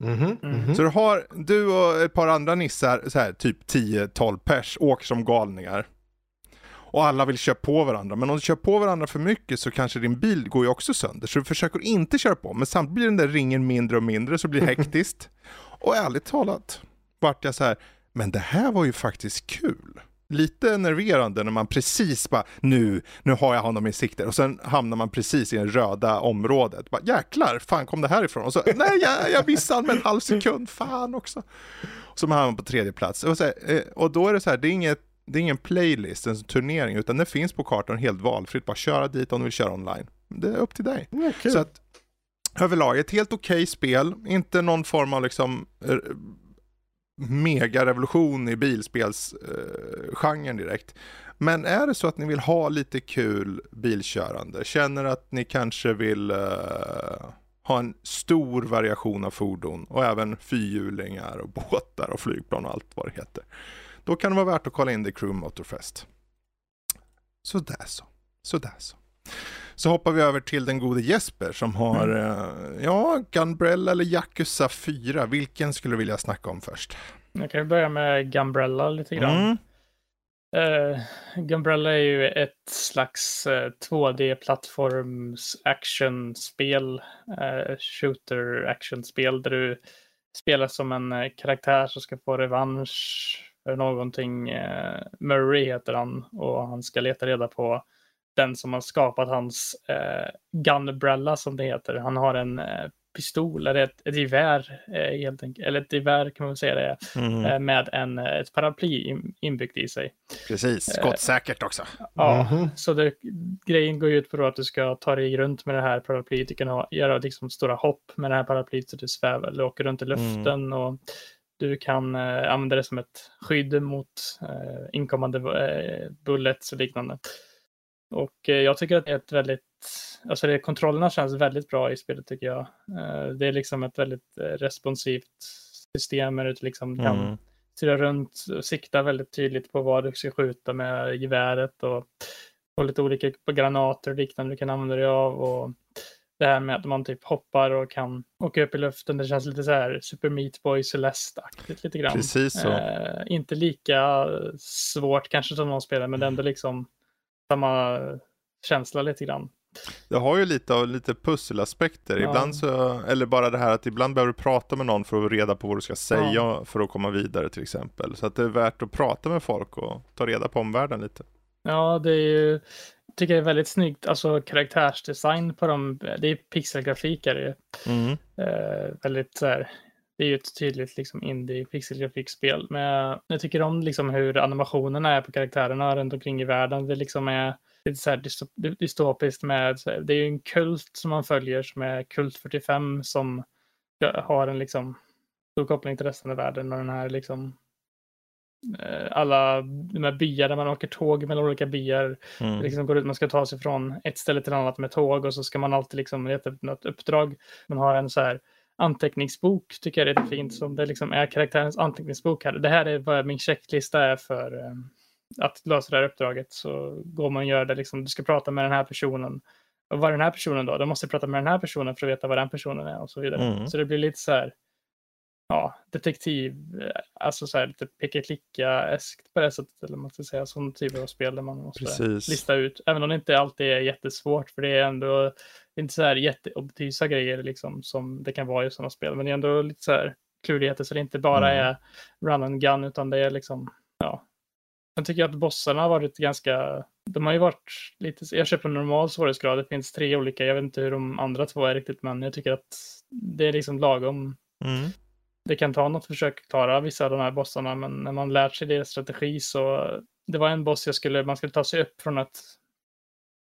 Mhm, mhm. Så du har, du och ett par andra nissar, så här, typ 10-12 pers, åker som galningar. Och alla vill köra på varandra, men om du kör på varandra för mycket så kanske din bil går ju också sönder. Så du försöker inte köra på, men samtidigt blir den där ringen mindre och mindre så det blir hektiskt. och ärligt talat vart jag så här, men det här var ju faktiskt kul. Lite nerverande när man precis bara, nu, nu har jag honom i sikte och sen hamnar man precis i det röda området. Bara, Jäklar, fan kom det här ifrån? Och så, nej jag, jag missade med en halv sekund, fan också. Och så hamnar man på tredje plats. Och, så här, eh, och då är det så här, det är inget det är ingen playlist, en turnering, utan det finns på kartan helt valfritt. Bara köra dit om du vill köra online. Det är upp till dig. Kul. Så att överlag ett helt okej spel, inte någon form av liksom eh, megarevolution i bilspelsgenren eh, direkt. Men är det så att ni vill ha lite kul bilkörande, känner att ni kanske vill eh, ha en stor variation av fordon och även fyrhjulingar och båtar och flygplan och allt vad det heter. Då kan det vara värt att kolla in The Crew Motorfest. Sådär så. Sådär så. Så hoppar vi över till den gode Jesper som har, eh, ja, Gunbrella eller Yakuza 4. Vilken skulle du vilja snacka om först? Jag kan börja med Gumbrella lite grann. Mm. Uh, Gumbrella är ju ett slags eh, 2D-plattforms actionspel, uh, shooter actionspel där du spelar som en karaktär som ska få revansch för någonting. Murray heter han och han ska leta reda på den som har skapat hans eh, Gunbrella som det heter. Han har en eh, pistol, eller ett, ett gevär, eh, helt enkelt, eller ett gevär kan man väl säga det, Mm. eh, med en, eh, ett paraply in, inbyggt i sig. Precis, skottsäkert också. Ja, Mhm. så det, grejen går ju ut på då att du ska ta dig runt med det här paraplyet. Du kan ha, göra liksom stora hopp med det här paraplyet så du svävar eller åker runt i luften. Och du kan eh, använda det som ett skydd mot eh, inkommande eh, bullets och liknande. Och eh, jag tycker att det är ett väldigt, alltså det, kontrollerna känns väldigt bra i spelet tycker jag. Eh, det är liksom ett väldigt eh, responsivt system där du liksom kan Mm. styra runt och sikta väldigt tydligt på vad du ska skjuta med geväret och, och lite olika granater och liknande du kan använda dig av. Och det här med att man typ hoppar och kan åka upp i luften, det känns lite så här Super Meat Boy Celeste-aktigt lite grann. Precis så. Eh, inte lika svårt kanske som någon spelar, men det är ändå liksom samma känsla lite grann. Det har ju lite av lite pusselaspekter. Ja. Ibland så, eller bara det här att ibland behöver du prata med någon för att reda på vad du ska säga Ja. för att komma vidare till exempel. Så att det är värt att prata med folk och ta reda på omvärlden lite. Ja, det är ju, jag tycker det är väldigt snyggt, alltså karaktärsdesign på dem, det är pixelgrafik är det ju. Mm. Eh, väldigt så här, det är ju ett tydligt liksom indie pixelgrafikspel. Men jag tycker om liksom hur animationerna är på karaktärerna runt omkring i världen. Det liksom är lite så här dystop- dystopiskt med, det är ju en kult som man följer som är Kult 45 som har en liksom stor koppling till resten av världen och den här liksom eh, alla de här byar där man åker tåg mellan olika byar. Mm. Liksom går ut, man ska ta sig från ett ställe till annat med tåg och så ska man alltid liksom leta upp något uppdrag. Man har en så här anteckningsbok tycker jag är lite fint som det liksom är karaktärens anteckningsbok här. Det här är vad min checklista är för eh, att lösa det här uppdraget. Så går man och gör det liksom, du ska prata med den här personen. Och vad är den här personen då? Då måste jag prata med den här personen för att veta vad den personen är och så vidare. Mm. Så det blir lite så här ja, detektiv, eh, alltså så här lite peka-klicka-eskt på det sättet, eller man ska säga, sån typ av spel där man måste Precis. lista ut, även om det inte alltid är jättesvårt, för det är ändå inte så här jätteobtysa grejer liksom som det kan vara i sådana spel, men det är ändå lite så här klurigheter, så det inte bara Mm. är run and gun, utan det är liksom, ja. Jag tycker att bossarna har varit ganska, de har ju varit lite, jag köper normal svårighetsgrad, det finns tre olika, jag vet inte hur de andra två är riktigt, men jag tycker att det är liksom lagom Mm. Det kan ta något försök att klara vissa av de här bossarna, men när man lärt sig deras strategi så det var en boss jag skulle, man skulle ta sig upp från ett,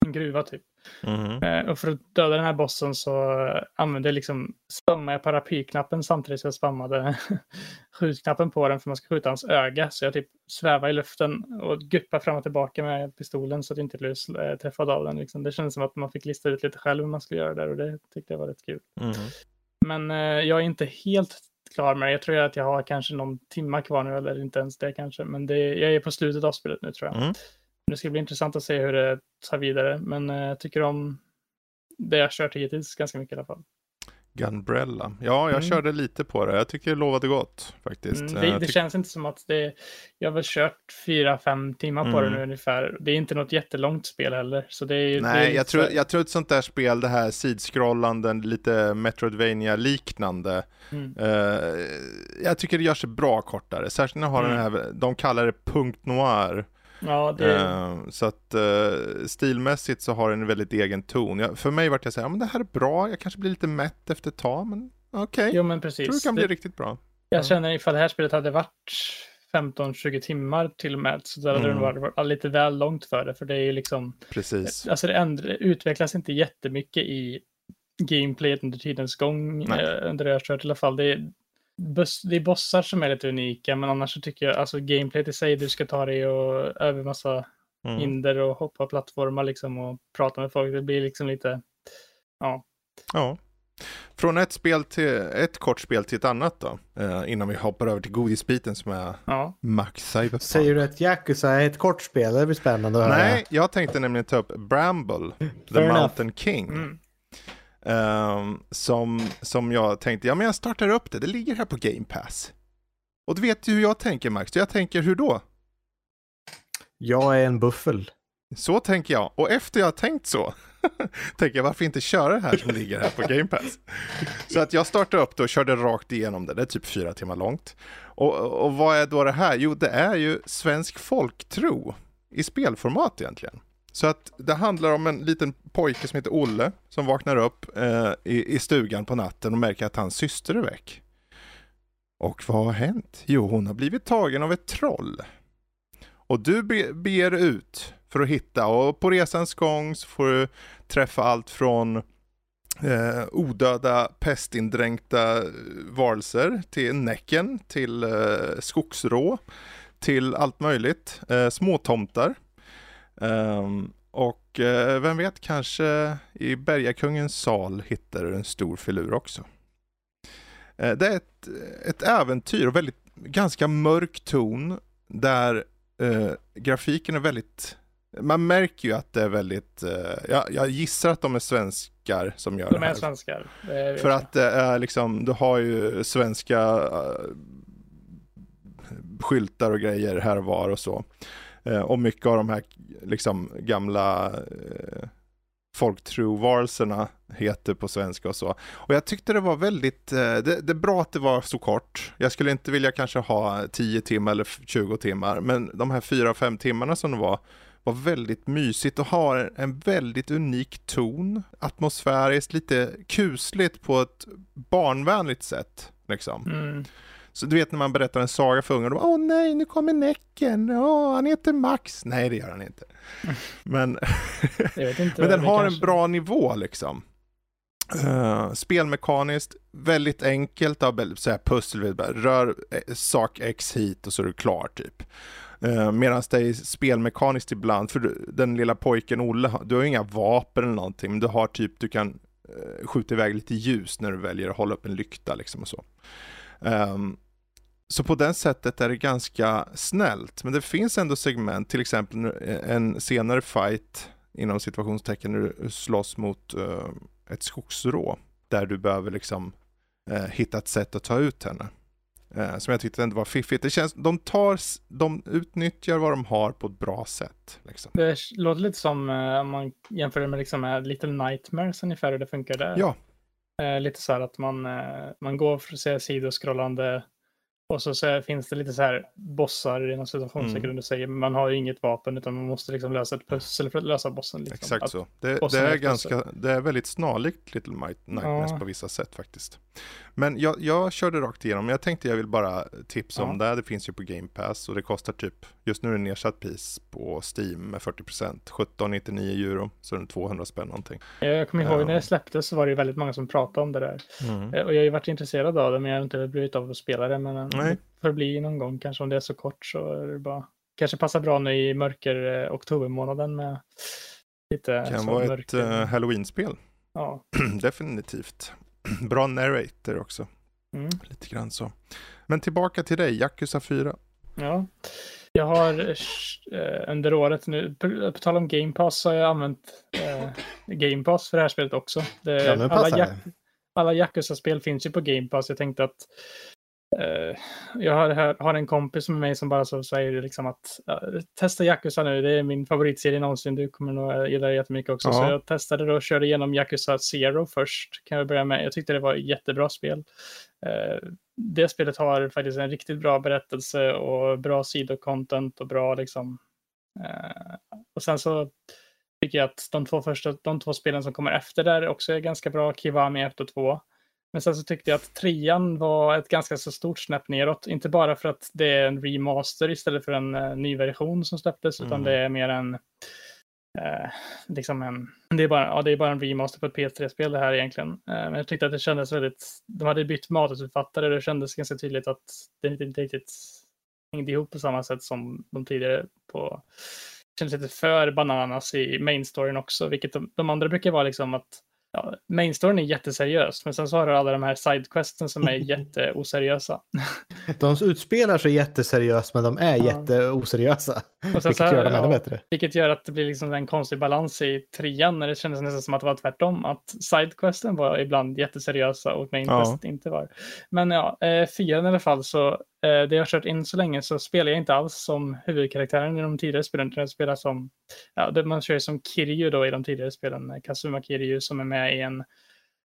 en gruva typ. Mm. Och för att döda den här bossen så eh, använde jag liksom, spammade jag paraplyknappen samtidigt som jag spammade skjutknappen på den för man ska skjuta hans öga. Så jag typ svävade i luften och guppade fram och tillbaka med pistolen så att jag inte blev eh, träffad av den. Liksom. Det kändes som att man fick lista ut lite själv hur man skulle göra där och det tyckte jag var rätt kul. Mm. Men eh, jag är inte helt klar med. Jag tror att jag har kanske någon timma kvar nu, eller inte ens det kanske. Men det, jag är på slutet av spelet nu tror jag. Mm. Det ska bli intressant att se hur det tar vidare. Men eh, jag tycker om det jag kört hittills ganska mycket i alla fall. Gunbrella. Ja, jag Mm. körde lite på det. Jag tycker det lovade gott faktiskt. Mm, Eh, det, jag det känns inte som att det... Jag har väl kört fyra, fem timmar på Mm. det nu ungefär. Det är inte något jättelångt spel heller. Så det är ju... det är Nej, jag tror, jag tror ett sånt där spel, det här sidskrollande, lite Metroidvania-liknande. Mm. eh, jag tycker det gör sig bra kortare. Särskilt när de har Mm. den här, de kallar det punkt noir. Ja, det... Eh, så att eh, stilmässigt så har den en väldigt egen ton. För mig vart jag säga, ja, men det här är bra, jag kanske blir lite mätt efter ett tag, men okej. Jo, men precis. tror det kan bli Det- riktigt bra. Jag känner ifall det här spelet hade varit 15-20 timmar till och med så hade Mm. det varit lite väl långt för det. För det är ju liksom, Precis. alltså det ändra, utvecklas inte jättemycket i gameplayet under tidens gång, Nej. eh, under det jag har kört i alla fall. Det är, det är bossar som är lite unika, men annars så tycker jag, alltså gameplayet i sig, du ska ta dig och över massa Mm. hinder och hoppa plattformar liksom och prata med folk. Det blir liksom lite, ja. Ja. Från ett spel till ett kort spel till ett annat då. Eh, innan vi hoppar över till godisbiten som är ja. Max Cyberpunk. Säger du att Yakuza är ett kort spel? Det blir spännande att höra. Nej, jag tänkte nämligen ta upp Bramble, The Fair enough. Mountain King. Mm. Ehm, som, som jag tänkte, ja men jag startar upp det, det ligger här på Game Pass. Och du vet ju hur jag tänker Max, jag tänker hur då? Jag är en buffel. Så tänker jag, och efter jag har tänkt så, tänker jag varför inte köra det här som ligger här på Game Pass? Så att jag startade upp det och körde rakt igenom det, det är typ fyra timmar långt. Och, och vad är då det här? Jo, det är ju svensk folktro i spelformat egentligen. Så att det handlar om en liten pojke som heter Olle som vaknar upp eh, i, i stugan på natten och märker att hans syster är väck. Och vad har hänt? Jo, hon har blivit tagen av ett troll. Och du be- beger ut för att hitta och på resans gång så får du träffa allt från eh, odöda pestindränkta eh, varelser till Näcken, till eh, skogsrå, till allt möjligt. Eh, småtomtar. Ehm, och eh, vem vet, kanske i Bergakungens sal hittar du en stor filur också. Eh, det är ett, ett äventyr och väldigt ganska mörk ton där eh, grafiken är väldigt man märker ju att det är väldigt, eh, ja, jag gissar att de är svenskar som gör De det här. är svenskar. För jag. att det är liksom, du har ju svenska skyltar och grejer här och var och så. Eh, och mycket av de här liksom gamla eh, folktrovarelserna heter på svenska och så. Och jag tyckte det var väldigt, eh, det, det är bra att det var så kort. Jag skulle inte vilja kanske ha 10 timmar eller 20 timmar, men de här 4-5 timmarna som det var, var väldigt mysigt och har en väldigt unik ton, atmosfäriskt, lite kusligt på ett barnvänligt sätt. Liksom. Mm. Så du vet när man berättar en saga för ungar, de åh nej, nu kommer Näcken, åh, han heter Max. Nej, det gör han inte. Men, inte. men den har en kanske- bra nivå liksom. Uh, spelmekaniskt, väldigt enkelt, så här pussel, rör eh, sak X hit och så är du klar typ. Uh, Medan det är spelmekaniskt ibland, för du, den lilla pojken Olle, du har ju inga vapen eller någonting, men du har typ, du kan eh, skjuta iväg lite ljus när du väljer att hålla upp en lykta liksom och så. Ehm, så på det sättet är det ganska snällt, men det finns ändå segment, till exempel nu- en senare fight inom situationstecken när du slåss mot eh, ett skogsrå, där du behöver liksom eh, hitta ett sätt att ta ut henne. Eh, som jag tyckte ändå var fiffigt. Det känns, de tar, de utnyttjar vad de har på ett bra sätt. Liksom. Det låter lite som eh, om man jämför det med liksom Little Nightmares ungefär hur det funkar där. Ja, Eh, Eh, lite så här att man, eh, man går för att se sidoskrollande och så, så finns det lite så här bossar inom situationstecken Mm. du säger. Men man har ju inget vapen utan man måste liksom lösa ett pussel för att lösa bossen. Liksom. exakt att, så. Det, det, är ganska, det är väldigt snarlikt Little Might Nightmares Ja. på vissa sätt faktiskt. Men jag, jag körde rakt igenom, jag tänkte jag vill bara tipsa om det. Det finns ju på Game Pass och det kostar typ, just nu är det nedsatt pris på Steam med 40%, 17,99 euro, så är det 200 spänn någonting. Jag kommer ihåg Ja. när det släpptes så var det ju väldigt många som pratade om det där. Eh, Och jag har ju varit intresserad av det men jag har inte blivit av att spela det. Men eh, Nej. det får bli någon gång kanske om det är så kort så är det bara. Kanske passar bra nu i mörker eh, oktobermånaden med lite kan vara ett mörker- uh, Halloween-spel, Ja. definitivt. Bra narrator också, Mm. lite grann så. Men tillbaka till dig, Yakuza 4. Ja, jag har eh, under året nu, på, på tal om Game Pass, så har jag använt eh, Game Pass för det här spelet också. Det, Ja, alla, det. alla Yakuza-spel finns ju på Game Pass. Jag tänkte att Uh, jag har, har, en kompis med mig som bara så säger liksom att uh, testa Yakuza nu, det är min favoritserie någonsin, du kommer nog gilla det jättemycket också. Ja. Så jag testade då och körde igenom Yakuza Zero först, kan jag börja med. Jag tyckte det var ett jättebra spel. Uh, det spelet har faktiskt en riktigt bra berättelse och bra sidocontent och bra liksom. och sen så tycker jag att de två första, de två spelen som kommer efter där också är ganska bra, Kiwami 1 och 2. Men sen så tyckte jag att trean var ett ganska så stort snäpp neråt. Inte bara för att det är en remaster istället för en uh, ny version som släpptes, mm. utan det är mer en uh, liksom en, det är, bara, ja, det är bara en remaster på ett PS3-spel det här egentligen. Uh, men jag tyckte att det kändes väldigt, de hade bytt manusförfattare och det kändes ganska tydligt att det inte riktigt hängde ihop på samma sätt som de tidigare på, det kändes lite för bananas i main storyn också, vilket de, de andra brukar vara liksom att ja, mainstoryn är jätteseriös, men sen så har du alla de här sidequesten som är jätteoseriösa. de utspelar sig jätteseriöst, men de är ja. jätteoseriösa. vilket så, gör dem ännu bättre. Vilket gör att det blir liksom en konstig balans i trean, när det kändes nästan som att det var tvärtom. Att sidequesten var ibland jätteseriösa och mainquest ja. inte var. Men ja, eh, fyran i alla fall, så Eh, det jag har kört in så länge så spelar jag inte alls som huvudkaraktären i de tidigare spelen. Jag spelar som, ja, det, man kör som Kiryu då i de tidigare spelen, eh, Kazuma Kiryu som är med i en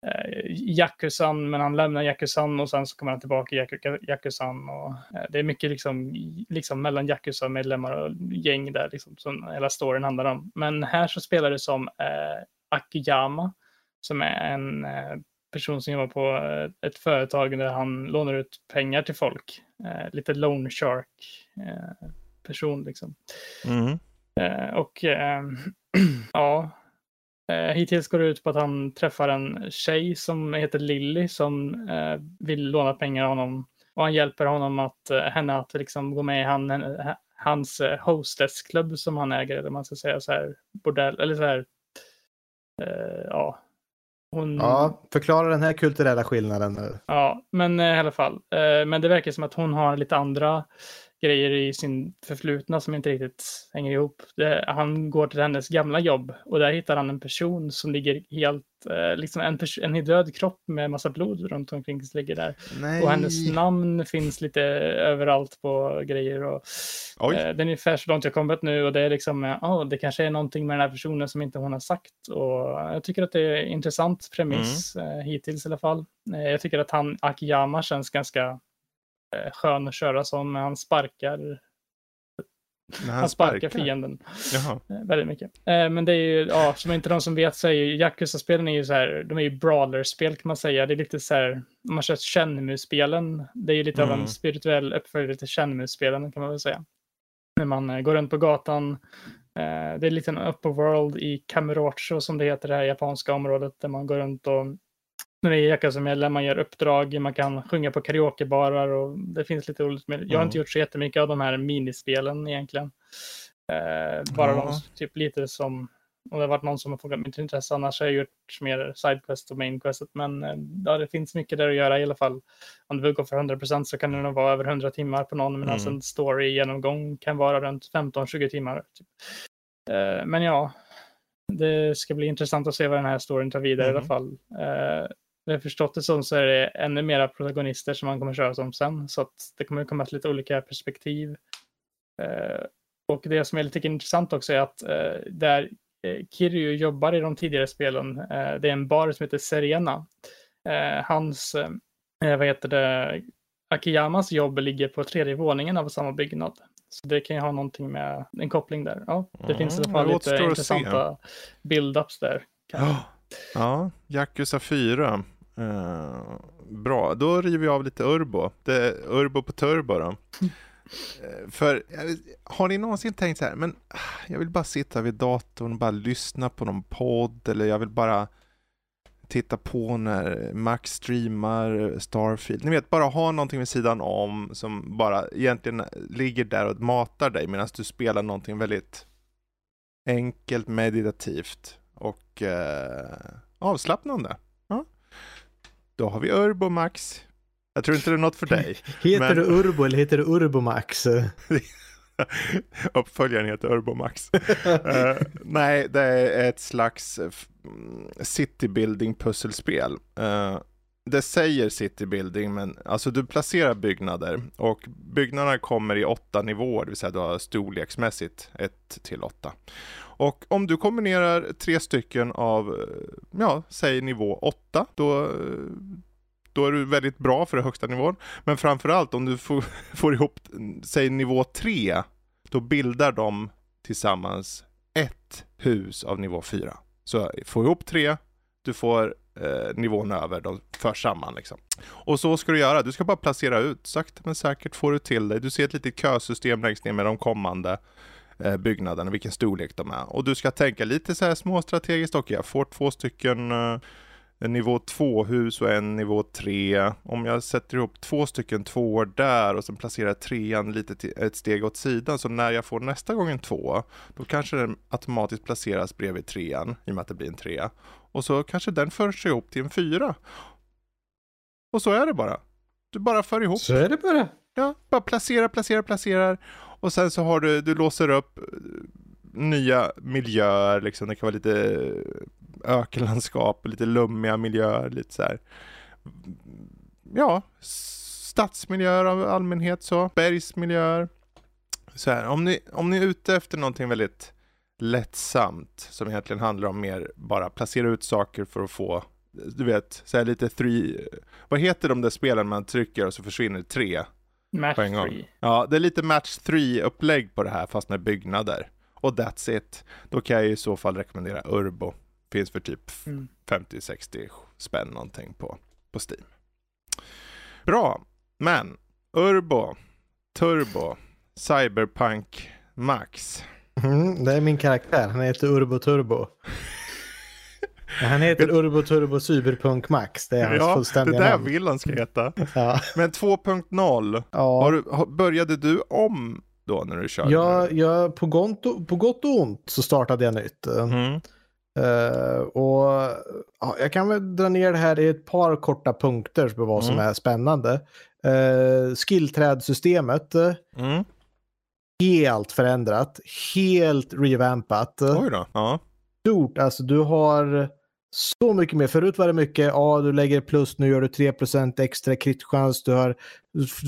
eh, Yakuzan, men han lämnar Yakuzan och sen så kommer han tillbaka i Yakuzan. Och, eh, det är mycket liksom, liksom mellan Yakuza-medlemmar och gäng där, liksom, som hela storyn handlar om. Men här så spelar det som eh, Akiyama, som är en eh, person som jobbar på eh, ett företag där han lånar ut pengar till folk. Eh, lite loan shark eh, person liksom. Mm. och ja, Eh, hittills går det ut på att han träffar en tjej som heter Lilly som vill låna pengar av honom. Och han hjälper honom att, henne att liksom gå med i han, hans hostessklubb som han äger, eller man ska säga så här, bordell, eller så här, ja. Hon... Ja, förklara den här kulturella skillnaden nu. Ja, men i alla fall. men det verkar som att hon har lite andra grejer i sin förflutna som inte riktigt hänger ihop. Det, han går till hennes gamla jobb och där hittar han en person som ligger helt, eh, liksom en, en död kropp med massa blod runt omkring som ligger där. Nej. Och hennes namn finns lite överallt på grejer. Och, eh, det är ungefär så långt jag kommit nu och det är liksom, oh, det kanske är någonting med den här personen som inte hon har sagt. Och jag tycker att det är en intressant premiss mm. eh, hittills i alla fall. Eh, jag tycker att han, Akiyama, känns ganska skön att köra som. Han sparkar han, han sparkar, sparkar fienden Jaha. Eh, väldigt mycket. Eh, men det är ju, ja, som inte de som vet så är ju Yakuza-spelen är ju så här, de är ju brawler-spel kan man säga. Det är lite så här, om man kör Shenmue-spelen, det är ju lite mm. av en mm. spirituell uppföljare till Shenmue-spelen kan man väl säga. När man går runt på gatan, det är en liten upper world i Kamurocho som det heter, det här japanska området där man går runt och när det är Yakuza-medlem, man gör uppdrag, man kan sjunga på karaokebarar och det finns lite roligt med Jag har inte gjort så jättemycket av de här minispelen egentligen. Eh, bara mm. de, typ lite som, om det har varit någon som har fångat mitt intresse, annars har jag gjort mer sidequest och mainquestet. Men eh, ja, det finns mycket där att göra i alla fall. Om du vill gå för 100% så kan det nog vara över 100 timmar på någon, medan mm. en story-genomgång kan vara runt 15-20 timmar. Typ. Eh, men ja, det ska bli intressant att se vad den här storyn tar vidare mm. i alla mm. fall. Eh, jag har förstått det som så är det ännu mera protagonister som man kommer köra som sen. Så att det kommer komma till lite olika perspektiv. Eh, och det som är lite intressant också är att eh, där eh, Kiryu jobbar i de tidigare spelen, eh, det är en bar som heter Serena. Eh, hans, eh, vad heter det, Akiyamas jobb ligger på tredje våningen av samma byggnad. Så det kan ju ha någonting med en koppling där. Ja, det mm, finns i alla fall lite intressanta build-ups där. Ja, Yakuza 4. Uh, eh, bra, då river jag av lite Urbo. Det, urbo på turbo då. Eh, för har ni någonsin tänkt så här, men ah, jag vill bara sitta vid datorn och bara lyssna på någon podd eller jag vill bara titta på när Max streamar eh, Starfield. Ni vet, bara ha någonting vid sidan om som bara egentligen ligger där och matar dig medan du spelar någonting väldigt enkelt, meditativt och eh, avslappnande. Då har vi Urbo Max. Jag tror inte det är något för dig. heter men... det Urbo eller heter det Urbo Max? Uppföljaren heter Urbomax. uh, nej, det är ett slags citybuilding pusselspel. Uh, det säger citybuilding, men alltså du placerar byggnader och byggnaderna kommer i åtta nivåer, det vill säga du har storleksmässigt 1 till 8. Och om du kombinerar tre stycken av, ja, säg nivå 8, då, då är du väldigt bra för den högsta nivån. Men framförallt om du får, får ihop, säg nivå 3, då bildar de tillsammans ett hus av nivå 4. Så få ihop tre, du får eh, nivån över, de förs samman liksom. Och så ska du göra, du ska bara placera ut, sakta men säkert får du till dig, Du ser ett litet kösystem längst ner med de kommande byggnaderna, vilken storlek de är. Och du ska tänka lite så här småstrategiskt, okej jag får två stycken eh, en nivå 2-hus och en nivå 3. Om jag sätter ihop två stycken tvåor där och sen placerar trean lite till, ett steg åt sidan så när jag får nästa gång en två då kanske den automatiskt placeras bredvid trean i och med att det blir en trea. Och så kanske den förs ihop till en fyra. Och så är det bara. Du bara för ihop. Så är det bara. Ja, bara placera, placera, placerar. Och sen så har du, du låser upp eh, nya miljöer, liksom. det kan vara lite eh, ökenlandskap, lite lummiga miljöer, lite så här. Ja, stadsmiljöer av allmänhet så, bergsmiljöer. Så här, om ni, om ni är ute efter någonting väldigt lättsamt som egentligen handlar om mer bara placera ut saker för att få eh, du vet, så här lite three, vad heter de där spelen man trycker och så försvinner tre match på en gång? three. Ja, det är lite match 3 upplägg på det här fast med byggnader. Och that's it. Då kan jag i så fall rekommendera Urbo. Finns för typ Mm. 50-60 spänn någonting på, på Steam. Bra, men Urbo, Turbo, Cyberpunk Max. Mm, det är min karaktär. Han heter Urbo Turbo. Han heter Urbo Turbo Cyberpunk Max. Det är hans Ja, det fullständiga där namn. vill han ska heta. Ja. Men 2.0, Ja. har du, har, började du om då när du körde? Jag, jag, på, gott och, på gott och ont så startade jag nytt. Mm. Eh, och ja, Jag kan väl dra ner det här i ett par korta punkter för vad som Mm. är spännande. Uh, skillträdsystemet, Mm. helt förändrat, helt revampat. Oj då. Ja. Stort, alltså du har så mycket mer. Förut var det mycket, ja du lägger plus, nu gör du 3% extra kritchans, du har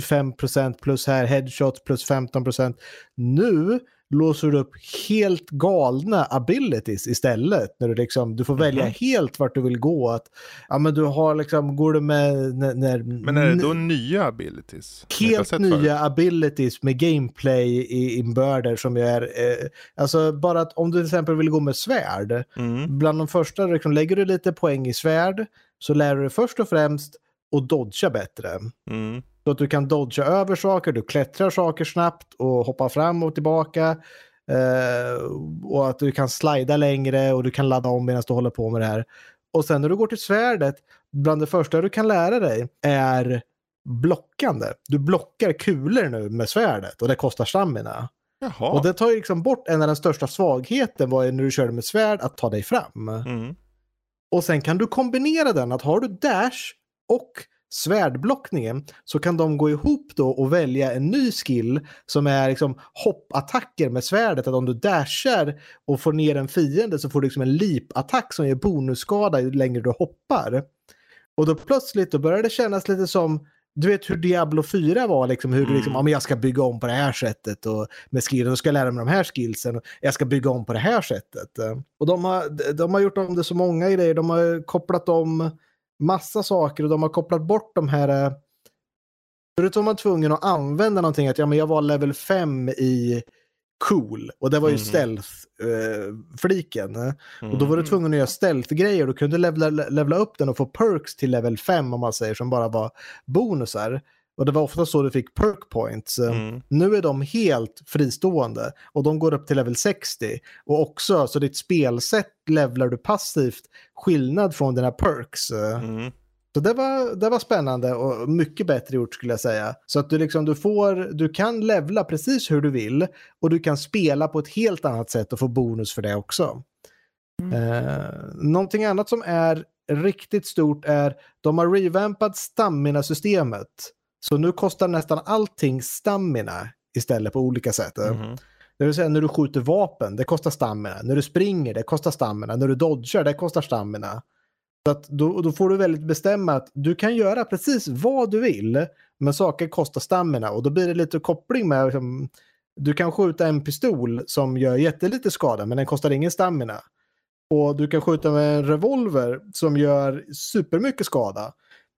5% plus här, headshot plus 15%. Nu låser du upp helt galna abilities istället. När du, liksom, du får välja Mhm. helt vart du vill gå. Att, ja, men du har liksom, går du med... När, när, Men är det då nya abilities? Helt nya förut? abilities med gameplay i inbörder som är... Eh, alltså bara att om du till exempel vill gå med svärd. Mm. Bland de första, liksom, lägger du lite poäng i svärd så lär du dig först och främst att dodga bättre. Mm. Så att du kan dodga över saker, du klättrar saker snabbt och hoppa fram och tillbaka. Eh, och att du kan slida längre och du kan ladda om medan du håller på med det här. Och sen när du går till svärdet, bland det första du kan lära dig är blockande. Du blockar kulor nu med svärdet och det kostar stamina. Jaha. Och det tar ju liksom bort en av den största svagheten var när du körde med svärd att ta dig fram. Mm. Och sen kan du kombinera den att har du dash och svärdblockningen så kan de gå ihop då och välja en ny skill som är liksom hoppattacker med svärdet. Att om du dashar och får ner en fiende så får du liksom en leap-attack som ger bonusskada ju längre du hoppar. Och då plötsligt då börjar det kännas lite som du vet hur Diablo 4 var, liksom, hur du liksom, Mm. ja, men jag ska bygga om på det här sättet och med skillen, och ska jag lära mig de här skillsen, och jag ska bygga om på det här sättet. Och de har, de har gjort om det så många grejer, de har kopplat om massa saker och de har kopplat bort de här eh, Förut var man tvungen att använda någonting, att ja, men jag var level 5 i cool och det var ju Mhm. stealth-fliken. Och då var du Mm. tvungen att göra stealth-grejer. Du kunde levla, levla upp den och få perks till level 5 om man säger, som bara var bonusar. Och det var ofta så du fick perk points. Mm. Nu är de helt fristående och de går upp till level 60. Och också, så ditt spelsätt levlar du passivt skillnad från dina perks. Mm. Så det var, det var spännande och mycket bättre gjort skulle jag säga. Så att du, liksom, du, får, du kan levla precis hur du vill och du kan spela på ett helt annat sätt och få bonus för det också. Mm. Eh, någonting annat som är riktigt stort är de har revampat stamina-systemet. Så nu kostar nästan allting stamina istället på olika sätt. Mhm. Det vill säga när du skjuter vapen, det kostar stamina. När du springer, det kostar stamina. När du dodgar, det kostar stamina. Så att då, då får du väldigt bestämma att du kan göra precis vad du vill, men saker kostar stamina. Och då blir det lite koppling med, liksom, du kan skjuta en pistol som gör jättelite skada, men den kostar ingen stamina. Och du kan skjuta med en revolver som gör supermycket skada.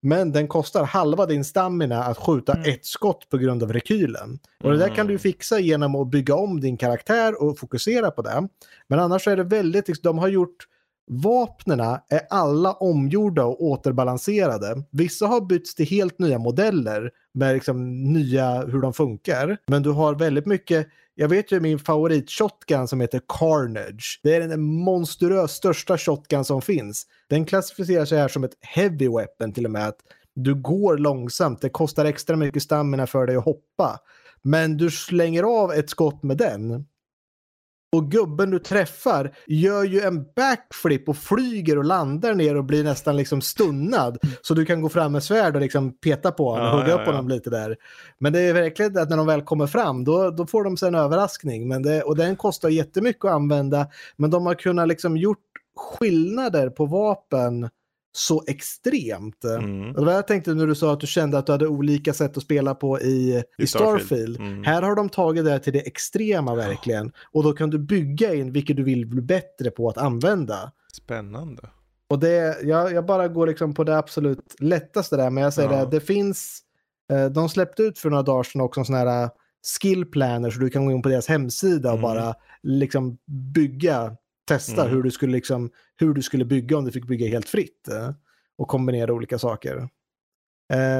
Men den kostar halva din stamina att skjuta Mm. ett skott på grund av rekylen. Och det där kan du ju fixa genom att bygga om din karaktär och fokusera på det. Men annars är det väldigt, liksom, de har gjort Vapnena är alla omgjorda och återbalanserade. Vissa har bytts till helt nya modeller med liksom nya hur de funkar. Men du har väldigt mycket, jag vet ju min favorit shotgun som heter Carnage. Det är den monstruös största shotgun som finns. Den klassificerar sig här som ett heavy weapon till och med. Att du går långsamt, det kostar extra mycket stamina för dig att hoppa. Men du slänger av ett skott med den och gubben du träffar gör ju en backflip och flyger och landar ner och blir nästan liksom stunnad. Så du kan gå fram med svärd och liksom peta på honom och Ja, hugga ja, upp ja. honom lite där. Men det är verkligen att när de väl kommer fram då, då får de sig en överraskning. Men det, och den kostar jättemycket att använda. Men de har kunnat liksom gjort skillnader på vapen så extremt. Mm. Och det var jag tänkte när du sa att du kände att du hade olika sätt att spela på i, i, I Starfield. Mm. Här har de tagit det till det extrema verkligen. Och då kan du bygga in vilket du vill bli bättre på att använda. Spännande. Och det, jag, jag bara går liksom på det absolut lättaste där. Men jag säger Ja. det, det finns, eh, de släppte ut för några dagar sedan också en sån här eh, skill planner så du kan gå in på deras hemsida och Mm. bara liksom bygga, testa Mm. hur, du skulle liksom, hur du skulle bygga om du fick bygga helt fritt. eh, och kombinera olika saker.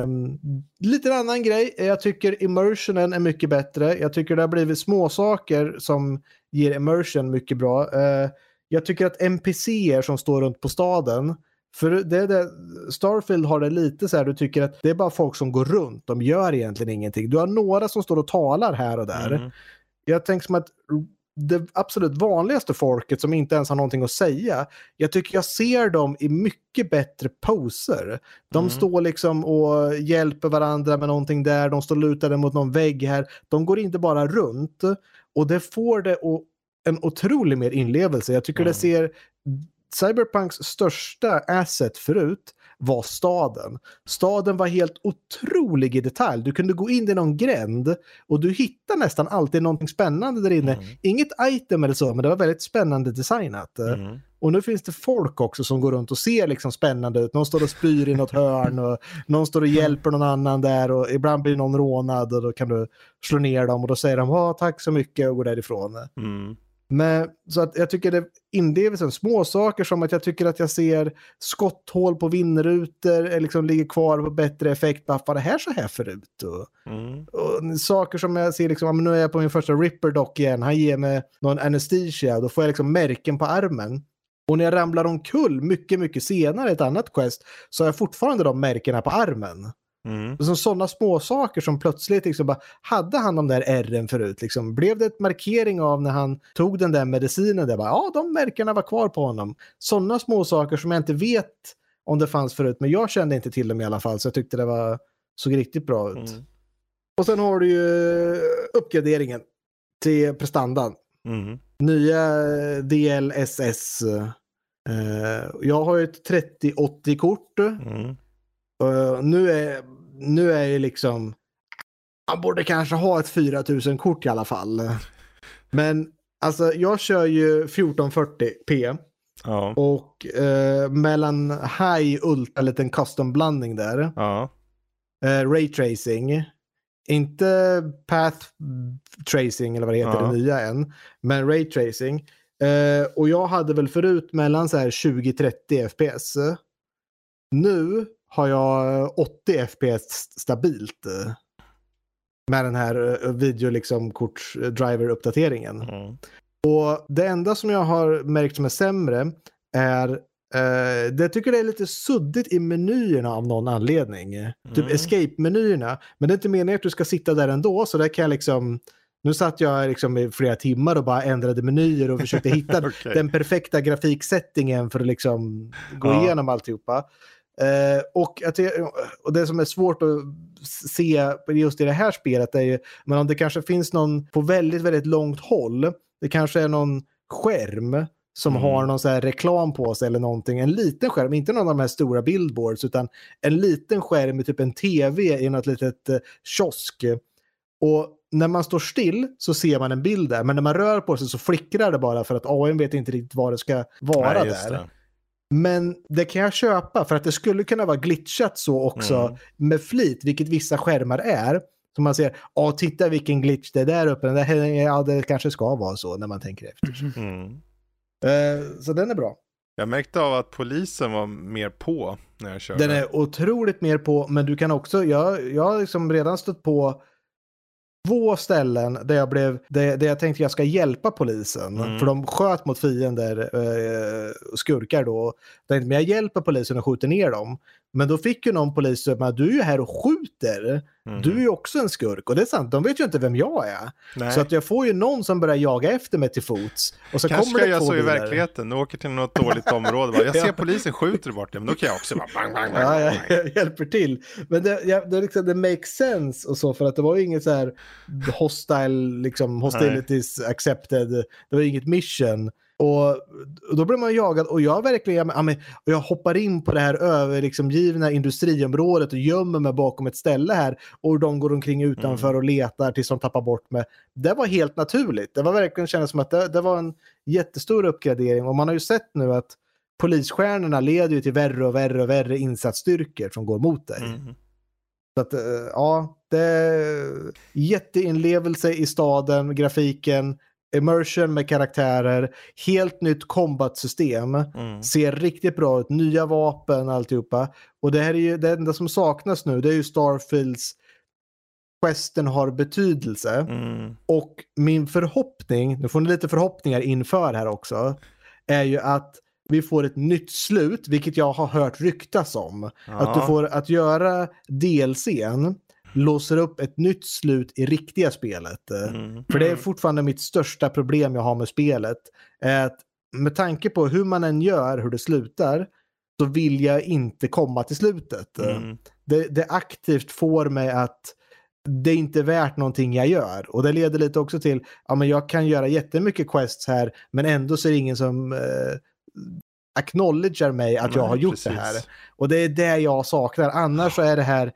Um, lite annan grej, jag tycker immersionen är mycket bättre. Jag tycker det har blivit små saker som ger immersion mycket bra. Eh, jag tycker att NPCer som står runt på staden, för det, det, Starfield har det lite så här, du tycker att det är bara folk som går runt, de gör egentligen ingenting. Du har några som står och talar här och där. Mm. Jag tänker som att det absolut vanligaste folket som inte ens har någonting att säga, jag tycker jag ser dem i mycket bättre poser. De Mm. står liksom och hjälper varandra med någonting där, de står lutade mot någon vägg här. De går inte bara runt och det får det en otrolig mer inlevelse. Jag tycker Mm. det ser Cyberpunks största asset förut var staden. Staden var helt otrolig i detalj. Du kunde gå in i någon gränd och du hittar nästan alltid någonting spännande där inne. Mm. Inget item eller så, men det var väldigt spännande designat. Mm. Och nu finns det folk också som går runt och ser liksom spännande ut. Någon står och spyr i något hörn och någon står och hjälper någon annan där och ibland blir någon rånad och då kan du slå ner dem och då säger de "Ja, tack så mycket och går därifrån. Mm. Men, så att jag tycker det inlevelsen, små saker som att jag tycker att jag ser skotthål på vindrutor eh, liksom ligger kvar på bättre effekt. Bara, var det här så här förut? Och, Mm. och saker som jag ser, liksom, nu är jag på min första Ripper dock igen. Han ger mig någon anesthesia, då får jag liksom märken på armen. Och när jag ramlar omkull mycket, mycket senare i ett annat quest så har jag fortfarande de märkena på armen. Mm. Så sådana små saker som plötsligt liksom bara, hade han de där ärren förut? Liksom, blev det ett markering av när han tog den där medicinen? Där bara, ja, de märkena var kvar på honom. Sådana små saker som jag inte vet om det fanns förut, men jag kände inte till dem i alla fall, så jag tyckte det var, såg riktigt bra ut. Mm. Och sen har du ju uppgraderingen till prestandan. Mm. Nya DLSS. Eh, jag har ju ett 3080-kort. Mm. Uh, nu är nu är ju liksom man borde kanske ha ett 4000 kort i alla fall. Men alltså jag kör ju 1440p Ja. och eh, mellan high ultra en liten custom blandning där. Ja. Eh, ray tracing. Inte path tracing eller vad det heter Ja. det nya än. Men ray tracing. Eh, och jag hade väl förut mellan så här 20-30 fps. Nu har jag 80 fps stabilt. eh, Med den här eh, video liksom kort driver uppdateringen. Mm. Och det enda som jag har märkt som är sämre är eh, det tycker det är lite suddigt i menyerna av någon anledning. Typ Mm. escape-menyerna. Men det är inte meningen att du ska sitta där ändå så där kan jag liksom nu satt jag liksom i flera timmar och bara ändrade menyer och försökte hitta Okej. den perfekta grafiksättningen för att liksom gå Ja. igenom alltihopa. Eh, och, att det, och det som är svårt att se just i det här spelet är ju, men om det kanske finns någon på väldigt, väldigt långt håll, det kanske är någon skärm som Mm. har någon så här reklam på sig eller någonting. En liten skärm, inte någon av de här stora billboards, utan en liten skärm med typ en tv i något litet eh, kiosk. Och när man står still så ser man en bild där, men när man rör på sig så flickrar det bara för att AI vet inte riktigt vad det ska vara Nej, där. det. Men det kan jag köpa för att det skulle kunna vara glitchat så också Mm. med flit, vilket vissa skärmar är. Så man ser, ja titta vilken glitch det är där uppe, den där, ja det kanske ska vara så när man tänker efter. Mm. Eh, så den är bra. Jag märkte av att polisen var mer på när jag körde. Den är otroligt mer på, men du kan också, jag, jag har liksom redan stött på två ställen där jag blev, där, där jag tänkte jag ska hjälpa polisen. Mm. För de sköt mot fiender, eh, skurkar då. Men jag hjälper polisen och skjuter ner dem. Men då fick ju någon polis men du är ju här och skjuter. Mhm. Du är ju också en skurk. Och det är sant, de vet ju inte vem jag är. Nej. Så att jag får ju någon som börjar jaga efter mig till fots. Och så Kanske kommer det jag två så i verkligheten. Du åker till något dåligt område. Bara, jag ser Ja. polisen skjuter bort det, men då kan jag också bara bang, bang, bang. Ja, jag, jag hjälper till. Men det, jag, det, liksom, det makes sense och så för att det var ju inget så här hostile, liksom hostilities accepted. Det var inget mission. Och, då blir man jagad och jag verkligen, ja, men, och jag hoppar in på det här övergivna industriområdet och gömmer mig bakom ett ställe här och de går omkring utanför och letar tills de tappar bort mig. Det var helt naturligt. Det var verkligen kändes som att det, det var en jättestor uppgradering och man har ju sett nu att polisstjärnorna leder ju till värre och värre och värre insatsstyrkor som går mot dig. Mm. Så att, eh, ja, det är jätteinlevelse i staden, grafiken, immersion med karaktärer, helt nytt combat-system, Mm. ser riktigt bra ut, nya vapen, alltihopa. Och det här är ju det enda som saknas nu, det är ju Starfields questen har betydelse. Mm. Och min förhoppning, nu får ni lite förhoppningar inför här också, är ju att vi får ett nytt slut, vilket jag har hört ryktas om. Att du Ja. får att göra DLCn låser upp ett nytt slut i riktiga spelet. Mm. För det är fortfarande mitt största problem jag har med spelet. Att med tanke på hur man än gör, hur det slutar, så vill jag inte komma till slutet. Mm. Det, det aktivt får mig att det är inte värt någonting jag gör. Och det leder lite också till, ja men jag kan göra jättemycket quests här, men ändå så är det ingen som eh, acknowledgar mig att jag Nej, har gjort precis. det här. Och det är det jag saknar. Annars så är det här,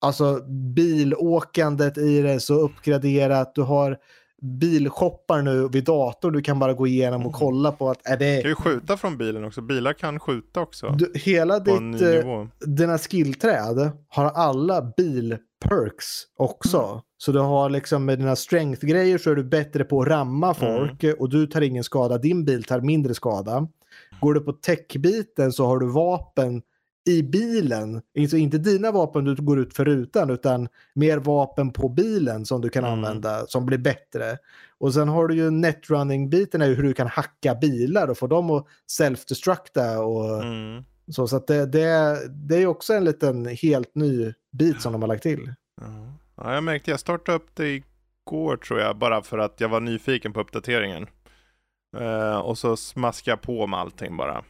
alltså bilåkandet i det så uppgraderat. Du har bilshoppar nu vid dator du kan bara gå igenom och kolla på att är Du kan det... ju skjuta från bilen också. Bilar kan skjuta också. Du, hela ditt, eh, dina skillträd har alla bilperks också. Så du har liksom med dina strength-grejer så är du bättre på att ramma folk och du tar ingen skada. Din bil tar mindre skada. Går du på tech-biten så har du vapen i bilen. Alltså inte dina vapen du går ut för rutan utan mer vapen på bilen som du kan Mm. använda som blir bättre. Och sen har du ju netrunning-biten är ju hur du kan hacka bilar och få dem att self-destructa och Mm. så, så det, det, det är också en liten helt ny bit som de har lagt till. Ja. Ja, jag märkte, jag startade upp det igår tror jag, bara för att jag var nyfiken på uppdateringen. Eh, och så smaskade jag på med allting bara.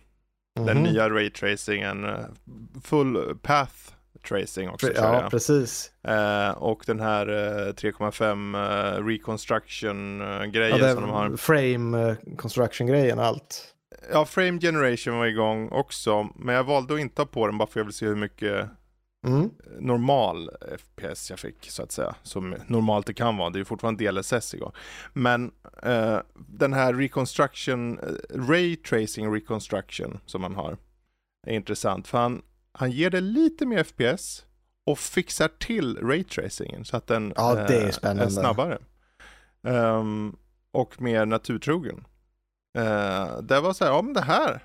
Den Mhm. nya raytracingen, eh, full path tracing också Ja, precis. Eh, och den här eh, 3,5 eh, reconstruction eh, grejen Ja, som de har. frame eh, construction-grejen och allt. Ja, frame generation var igång också, men jag valde att inte ha på den bara för att jag vill se hur mycket Mm. normal FPS jag fick så att säga. Som normalt det kan vara, det är ju fortfarande DLSS igång. Men eh, den här reconstruction, eh, ray tracing reconstruction som man har är intressant. För han, han ger det lite mer FPS och fixar till raytracingen så att den Ja, det är eh, spännande. snabbare. Ehm, och mer naturtrogen. Uh, det var så här, ja men det här.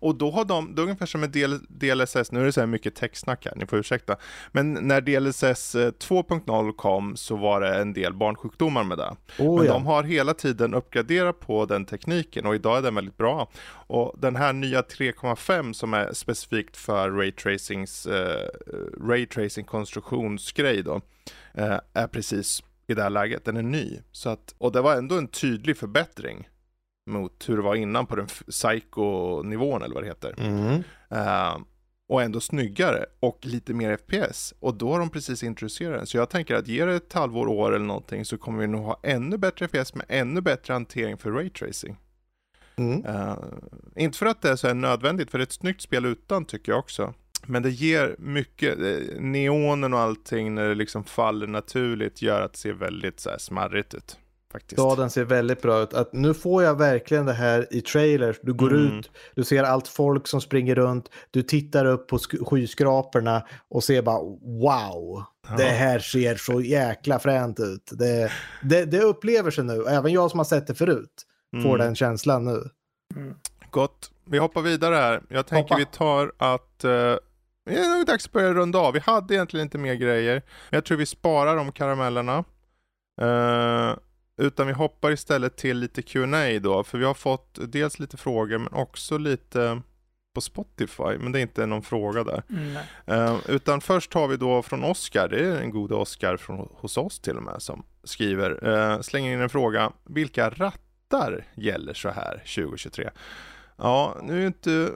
Och då har de, det är ungefär som med DL, DLSS, nu är det så här mycket textsnack här, ni får ursäkta. Men när DLSS eh, 2.0 kom så var det en del barnsjukdomar med det. Oh, Men ja. de har hela tiden uppgraderat på den tekniken och idag är den väldigt bra. Och den här nya 3.5 som är specifikt för raytracings, eh, raytracing konstruktionsgrej då, eh, är precis i det här läget. Den är ny. Så att, och det var ändå en tydlig förbättring mot hur det var innan på den psycho-nivån eller vad det heter. Mm. Eh, och ändå snyggare och lite mer FPS. Och då har de precis introducerat den. Så jag tänker att ge det ett halvår, år eller någonting så kommer vi nog ha ännu bättre FPS med ännu bättre hantering för raytracing. Mm. Uh, inte för att det är så nödvändigt, för det är ett snyggt spel utan tycker jag också. Men det ger mycket, eh, neonen och allting när det liksom faller naturligt gör att det ser väldigt så här smarrigt ut. Faktiskt. Ja, den ser väldigt bra ut. Att nu får jag verkligen det här i trailers. Du går Mm. ut, du ser allt folk som springer runt, du tittar upp på sk- skyskraporna och ser bara wow, det här ser så jäkla fränt ut. Det, det, det upplever sig nu, även jag som har sett det förut får Mm. den känslan nu. Gott. Vi hoppar vidare här. Jag tänker Hoppa. vi tar att uh, det är nog dags att börja runda av. Vi hade egentligen inte mer grejer. Men jag tror vi sparar de karamellerna. Eh, utan vi hoppar istället till lite Q&A då. För vi har fått dels lite frågor men också lite på Spotify. Men det är inte någon fråga där. Eh, utan först har vi då från Oskar, det är en god Oskar från hos oss till och med, som skriver, uh, slänger in en fråga. Vilka rattar gäller så här 2023? Ja, nu är inte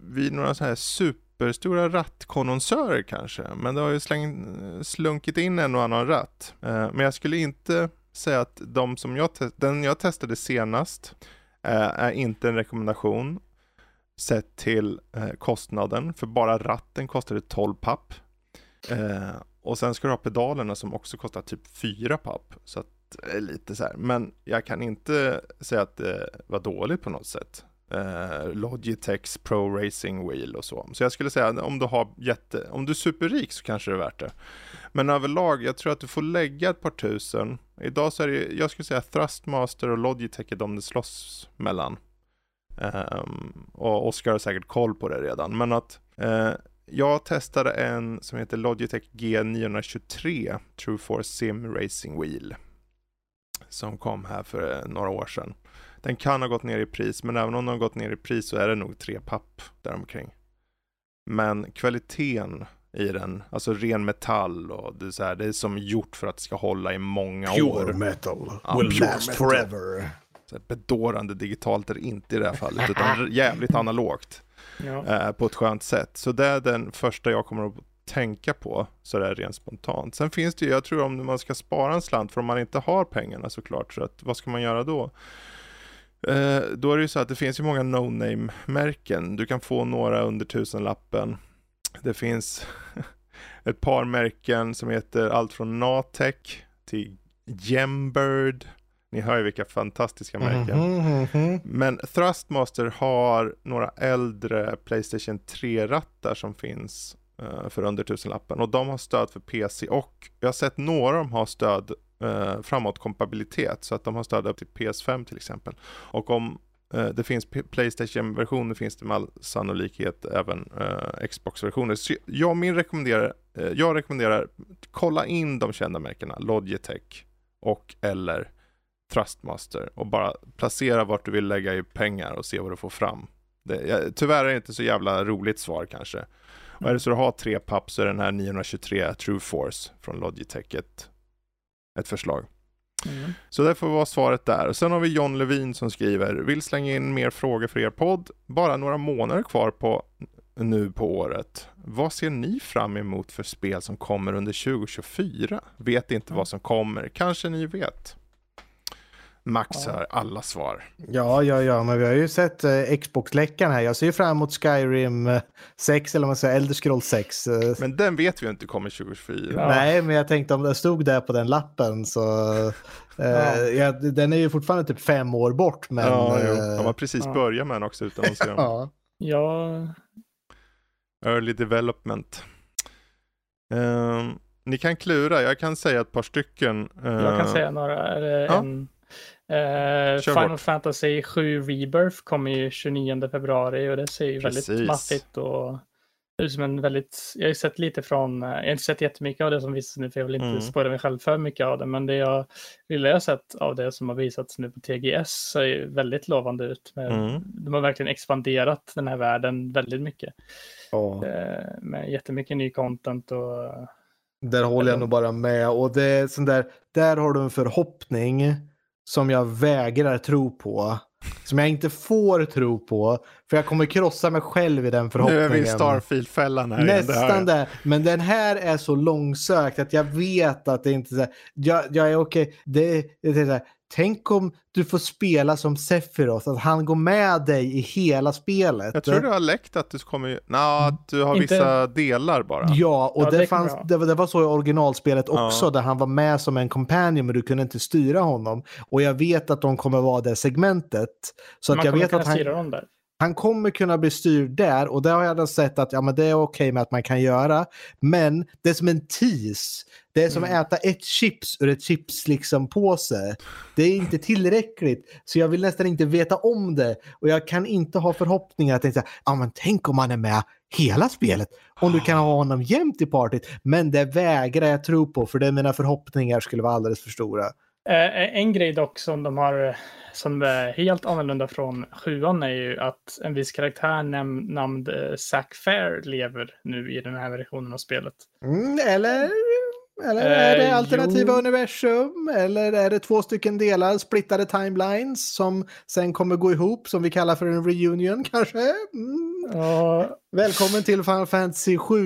vi några så här superstora rattkonnonsörer kanske, men det har ju släng, slunkit in en och annan ratt. Eh, men jag skulle inte säga att de som jag, te- den jag testade senast eh, är inte en rekommendation sett till eh, kostnaden, för bara ratten kostade 12 papp. Eh, och sen ska du ha pedalerna som också kostar typ 4 papp. Så att eh, lite så här. Men jag kan inte säga att det var dåligt på något sätt. Eh, Logitechs Pro Racing Wheel och så. Så jag skulle säga om du har jätte, om du är superrik så kanske det är värt det. Men överlag, jag tror att du får lägga ett par tusen. Idag så är det, jag skulle säga Thrustmaster och Logitech är de det slåss mellan. Ehm, och Oskar har säkert koll på det redan. Men att eh, jag testade en som heter Logitech G923 True Force Sim Racing Wheel. Som kom här för några år sedan. Den kan ha gått ner i pris, men även om den har gått ner i pris så är det nog tre papp däromkring. Men kvaliteten i den, alltså ren metall och det är, så här, det är som gjort för att det ska hålla i många år. metal Ja, will pure last metal. forever. Så här, bedårande digitalt är det inte i det här fallet, utan jävligt analogt Ja. eh, på ett skönt sätt. Så det är den första jag kommer att tänka på, så det är rent spontant. Sen finns det ju, jag tror om man ska spara en slant, för om man inte har pengarna såklart, så att, vad ska man göra då? Eh, då är det ju så att det finns ju många no-name-märken. Du kan få några under tusenlappen. Det finns ett par märken som heter allt från Natec till Gembird. Ni hör ju vilka fantastiska märken. Mhm, mhm. Men Thrustmaster har några äldre Playstation 3-rattar som finns eh, för under tusenlappen och de har stöd för PC och jag har sett några av dem ha stöd uh, framåtkompatibilitet så att de har stöd upp till PS5 till exempel. Och om eh, det finns Playstation-versioner finns det med all sannolikhet även eh, Xbox-versioner. Så jag, min rekommenderar, eh, jag rekommenderar kolla in de kända märkena Logitech och eller Trustmaster och bara placera vart du vill lägga i pengar och se vad du får fram. Det, jag, tyvärr är det inte så jävla roligt svar kanske. Och är det så du har tre papp så är den här 923 True Force från Logitech ett, ett förslag. Mm. Så det får vara svaret där. Sen har vi John Levin som skriver, vill slänga in mer frågor för er podd. Bara några månader kvar på nu på året. Vad ser ni fram emot för spel som kommer under 2024? Vet inte vad som kommer. Kanske ni vet? Max Ja. har alla svar. Ja, ja, ja, men vi har ju sett eh, Xbox-läckan här. Jag ser ju fram emot Skyrim eh, 6, eller vad man säger, Elder Scrolls 6. Eh, Men den vet vi ju inte kommer 2024. Ja. Nej, men jag tänkte om det stod där på den lappen så... Eh, Ja. ja, den är ju fortfarande typ fem år bort, men... ja, jo. eh, De har precis ja. börjat med den också utan att se ja. Ja, Early development. Ehm, ni kan klura, jag kan säga ett par stycken. jag kan säga några. Är det ja. en, eh, Final bort. Fantasy 7 Rebirth kommer ju 29 februari och det ser ju Precis. väldigt maffigt och det är som en väldigt, jag har ju sett lite från, eh, jag har inte sett jättemycket av det som visas nu för jag vill inte Mm. spoila mig själv för mycket av det, men det jag lilla jag sett av det som har visats nu på TGS ser ju väldigt lovande ut. Med, Mm. De har verkligen expanderat den här världen väldigt mycket. Ja. Eh, med jättemycket ny content och Där håller jag nog bara med. Och det är sån där, där har du en förhoppning som jag vägrar tro på som jag inte får tro på. För jag kommer krossa mig själv i den förhoppningen. Nu är vi i Starfield-fällan här. det Nästan där. Men den här är så långsökt att jag vet att det inte är så här, jag, jag är okej. Det, det är så här, tänk om du får spela som Sephiroth, att han går med dig i hela spelet. Jag tror du har läckt att du kommer... Nå, att du har Inte- vissa delar bara. Ja, och Ja, det, fanns, det, var- det var så i originalspelet Ja. också, där han var med som en companion men du kunde inte styra honom. Och jag vet att de kommer vara det segmentet. Så Man att jag kommer vet kunna att han, styra dem där. Han kommer kunna bli styrd där och det har jag redan sett att ja, men det är okej med att man kan göra. Men det är som en tease. Det är som Mm. att äta ett chips ur ett chips liksom påse. Det är inte tillräckligt. Så jag vill nästan inte veta om det. Och jag kan inte ha förhoppningar att tänka, ja men tänk om han är med hela spelet. Om du kan ha honom jämt i partyt. Men det vägrar jag tro på för det mina förhoppningar skulle vara alldeles för stora. Eh, eh, en grej dock som de har eh, som är helt annorlunda från sjuan är ju att en viss karaktär näm- namnd eh, Zack Fair lever nu i den här versionen av spelet. Mm, eller eller är det Eh, alternativa jo. universum? Eller är det två stycken delar, splittade timelines som sen kommer gå ihop som vi kallar för en reunion kanske? Mm. Och Välkommen till Final Fantasy 7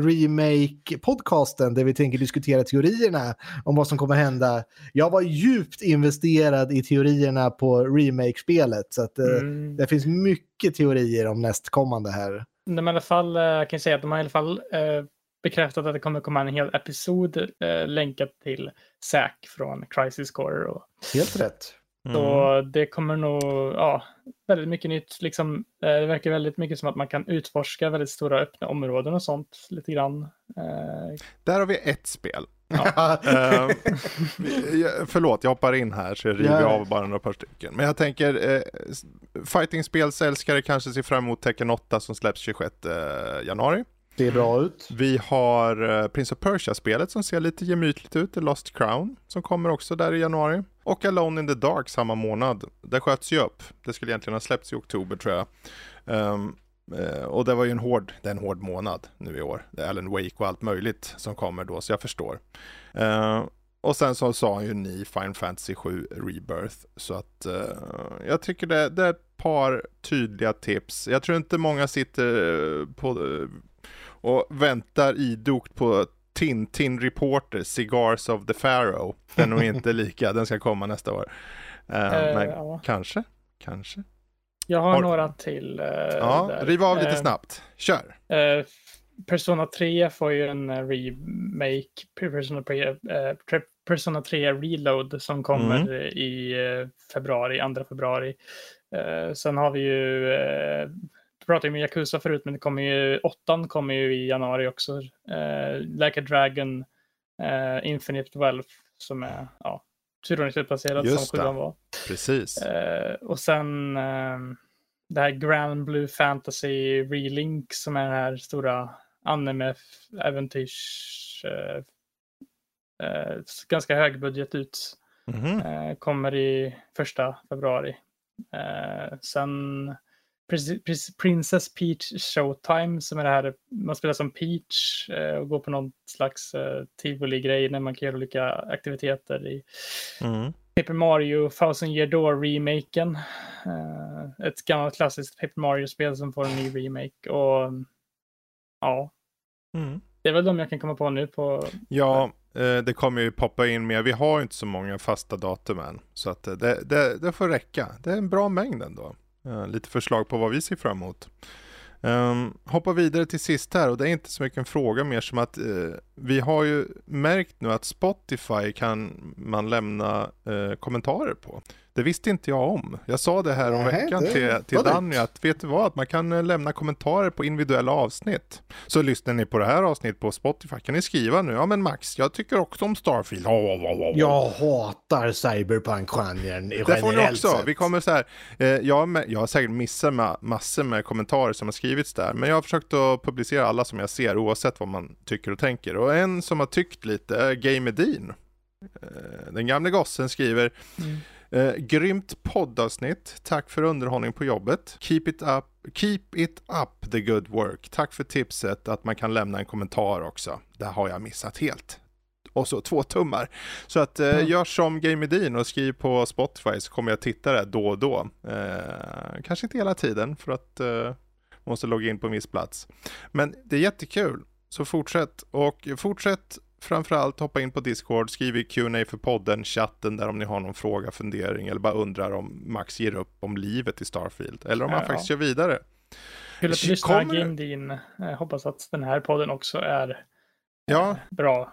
Remake podcasten där vi tänker diskutera teorierna om vad som kommer hända. Jag var djupt investerad i teorierna på remake-spelet så att eh, mm, det finns mycket teorier om nästkommande här. de i alla fall, eh, jag kan säga att de har i alla fall eh, bekräftat att det kommer komma en hel episod eh, länkat till Zack från Crisis Core. Och, Helt rätt. Mm. Så det kommer nog, ja, väldigt mycket nytt. Liksom, eh, det verkar väldigt mycket som att man kan utforska väldigt stora öppna områden och sånt lite grann. Eh, Där har vi ett spel. Ja. Eh, jag- förlåt, jag hoppar in här så jag river Ja. av bara några par stycken. Men jag tänker, eh, fightingspelsälskare kanske ser fram emot Tekken 8 som släpps 26 eh, januari. Det är bra ut. Vi har eh, Prince of Persia-spelet som ser lite gemytligt ut, The Lost Crown, som kommer också där i januari. Och Alone in the Dark samma månad. Det sköts ju upp. Det skulle egentligen ha släppts i oktober tror jag. Ehm, eh, och det var ju en hård, det är en hård månad nu i år. Det är Alan Wake och allt möjligt som kommer då, så jag förstår. Ehm, och sen så sa han ju ni Final Fantasy 7 Rebirth. Så att eh, jag tycker det, det är ett par tydliga tips. Jag tror inte många sitter på och väntar idogt på Tintin Reporter, Cigars of the Pharaoh. Den är nog inte lika, den ska komma nästa år. Eh, Eh, men ja. kanske, kanske. jag har, Har- några till. eh, Ja, där. riv av lite snabbt. Kör. Persona 3 får ju en remake, Persona 3, eh, Tre- Persona 3 Reload som kommer Mm. i februari, 2 februari. Sen har vi ju, pratade ju om Yakuza förut, men det kommer ju, åttan kommer ju i januari också. Eh, like a Dragon, eh, Infinite Wealth som är, ja, turordningsutplacerad som sjuan var. Precis. Eh, och sen eh, det här Grand Fantasy Relink som är det här stora anime-äventyrs... Eh, eh, ganska hög budget ut. Mhm. Eh, kommer i första februari. Sen Princess Peach Showtime som är det här man spelar som Peach eh, och går på någon slags eh, tivoli-grej när man kan göra olika aktiviteter i Mm. Paper Mario Thousand Year Door-remaken. Eh, ett gammalt klassiskt Paper Mario-spel som får en ny remake. Och ja, Mm. det är väl de jag kan komma på nu på... Ja, det kommer ju poppa in mer. Vi har ju inte så många fasta datum än. Så att det, det, det får räcka. Det är en bra mängd ändå. Eh, lite förslag på vad vi ser fram emot. Um, hoppa vidare till sist här och det är inte så mycket en fråga mer som att uh, vi har ju märkt nu att Spotify kan man lämna uh, kommentarer på. Det visste inte jag om. Jag sa det här om Nej, veckan det till, till Danny att vet du vad, att man kan eh, lämna kommentarer på individuella avsnitt. Så lyssnar ni på det här avsnittet på Spotify kan ni skriva nu, ja men Max, jag tycker också om Starfield. Jag hatar cyberpunk-genren Det får ni också. sett. Vi kommer så här, eh, jag, med, jag har säkert missat med, massor med kommentarer som har skrivits där, men jag har försökt att publicera alla som jag ser oavsett vad man tycker och tänker. Och en som har tyckt lite är Game Edin. Eh, Den gamle gossen skriver Mm. Eh, grymt poddavsnitt. Tack för underhållning på jobbet. Keep it up, keep it up the good work. Tack för tipset att man kan lämna en kommentar också. Det har jag missat helt. och så två tummar. Så att eh, mm. gör som Game Edin och skriv på Spotify så kommer jag titta där då och då. Eh, kanske inte hela tiden för att eh, måste logga in på en viss plats. Men det är jättekul, så fortsätt och fortsätt framförallt hoppa in på Discord, skriv i Q&A för podden, chatten där om ni har någon fråga, fundering eller bara undrar om Max ger upp om livet i Starfield eller om ja, han faktiskt kör vidare. Kul att du lyssnar Game Din. Jag hoppas att den här podden också är ja. Eh, bra.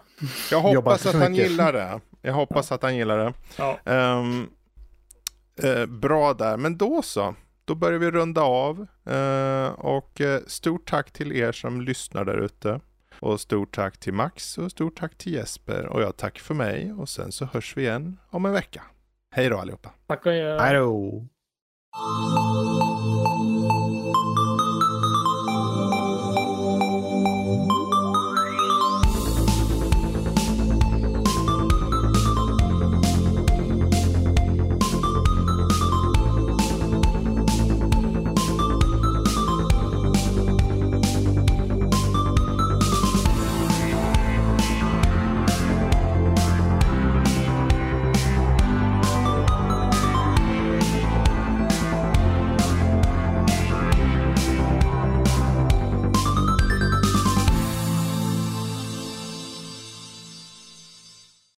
Jag hoppas att han gillar det. Jag hoppas ja. att han gillar det. Ja. Um, uh, bra där, men då så. Då börjar vi runda av. Uh, och uh, stort tack till er som lyssnar där ute. Och stort tack till Max och stort tack till Jesper. Och jag tack för mig och sen så hörs vi igen om en vecka. Hej då allihopa! Tack och hej! Hej då!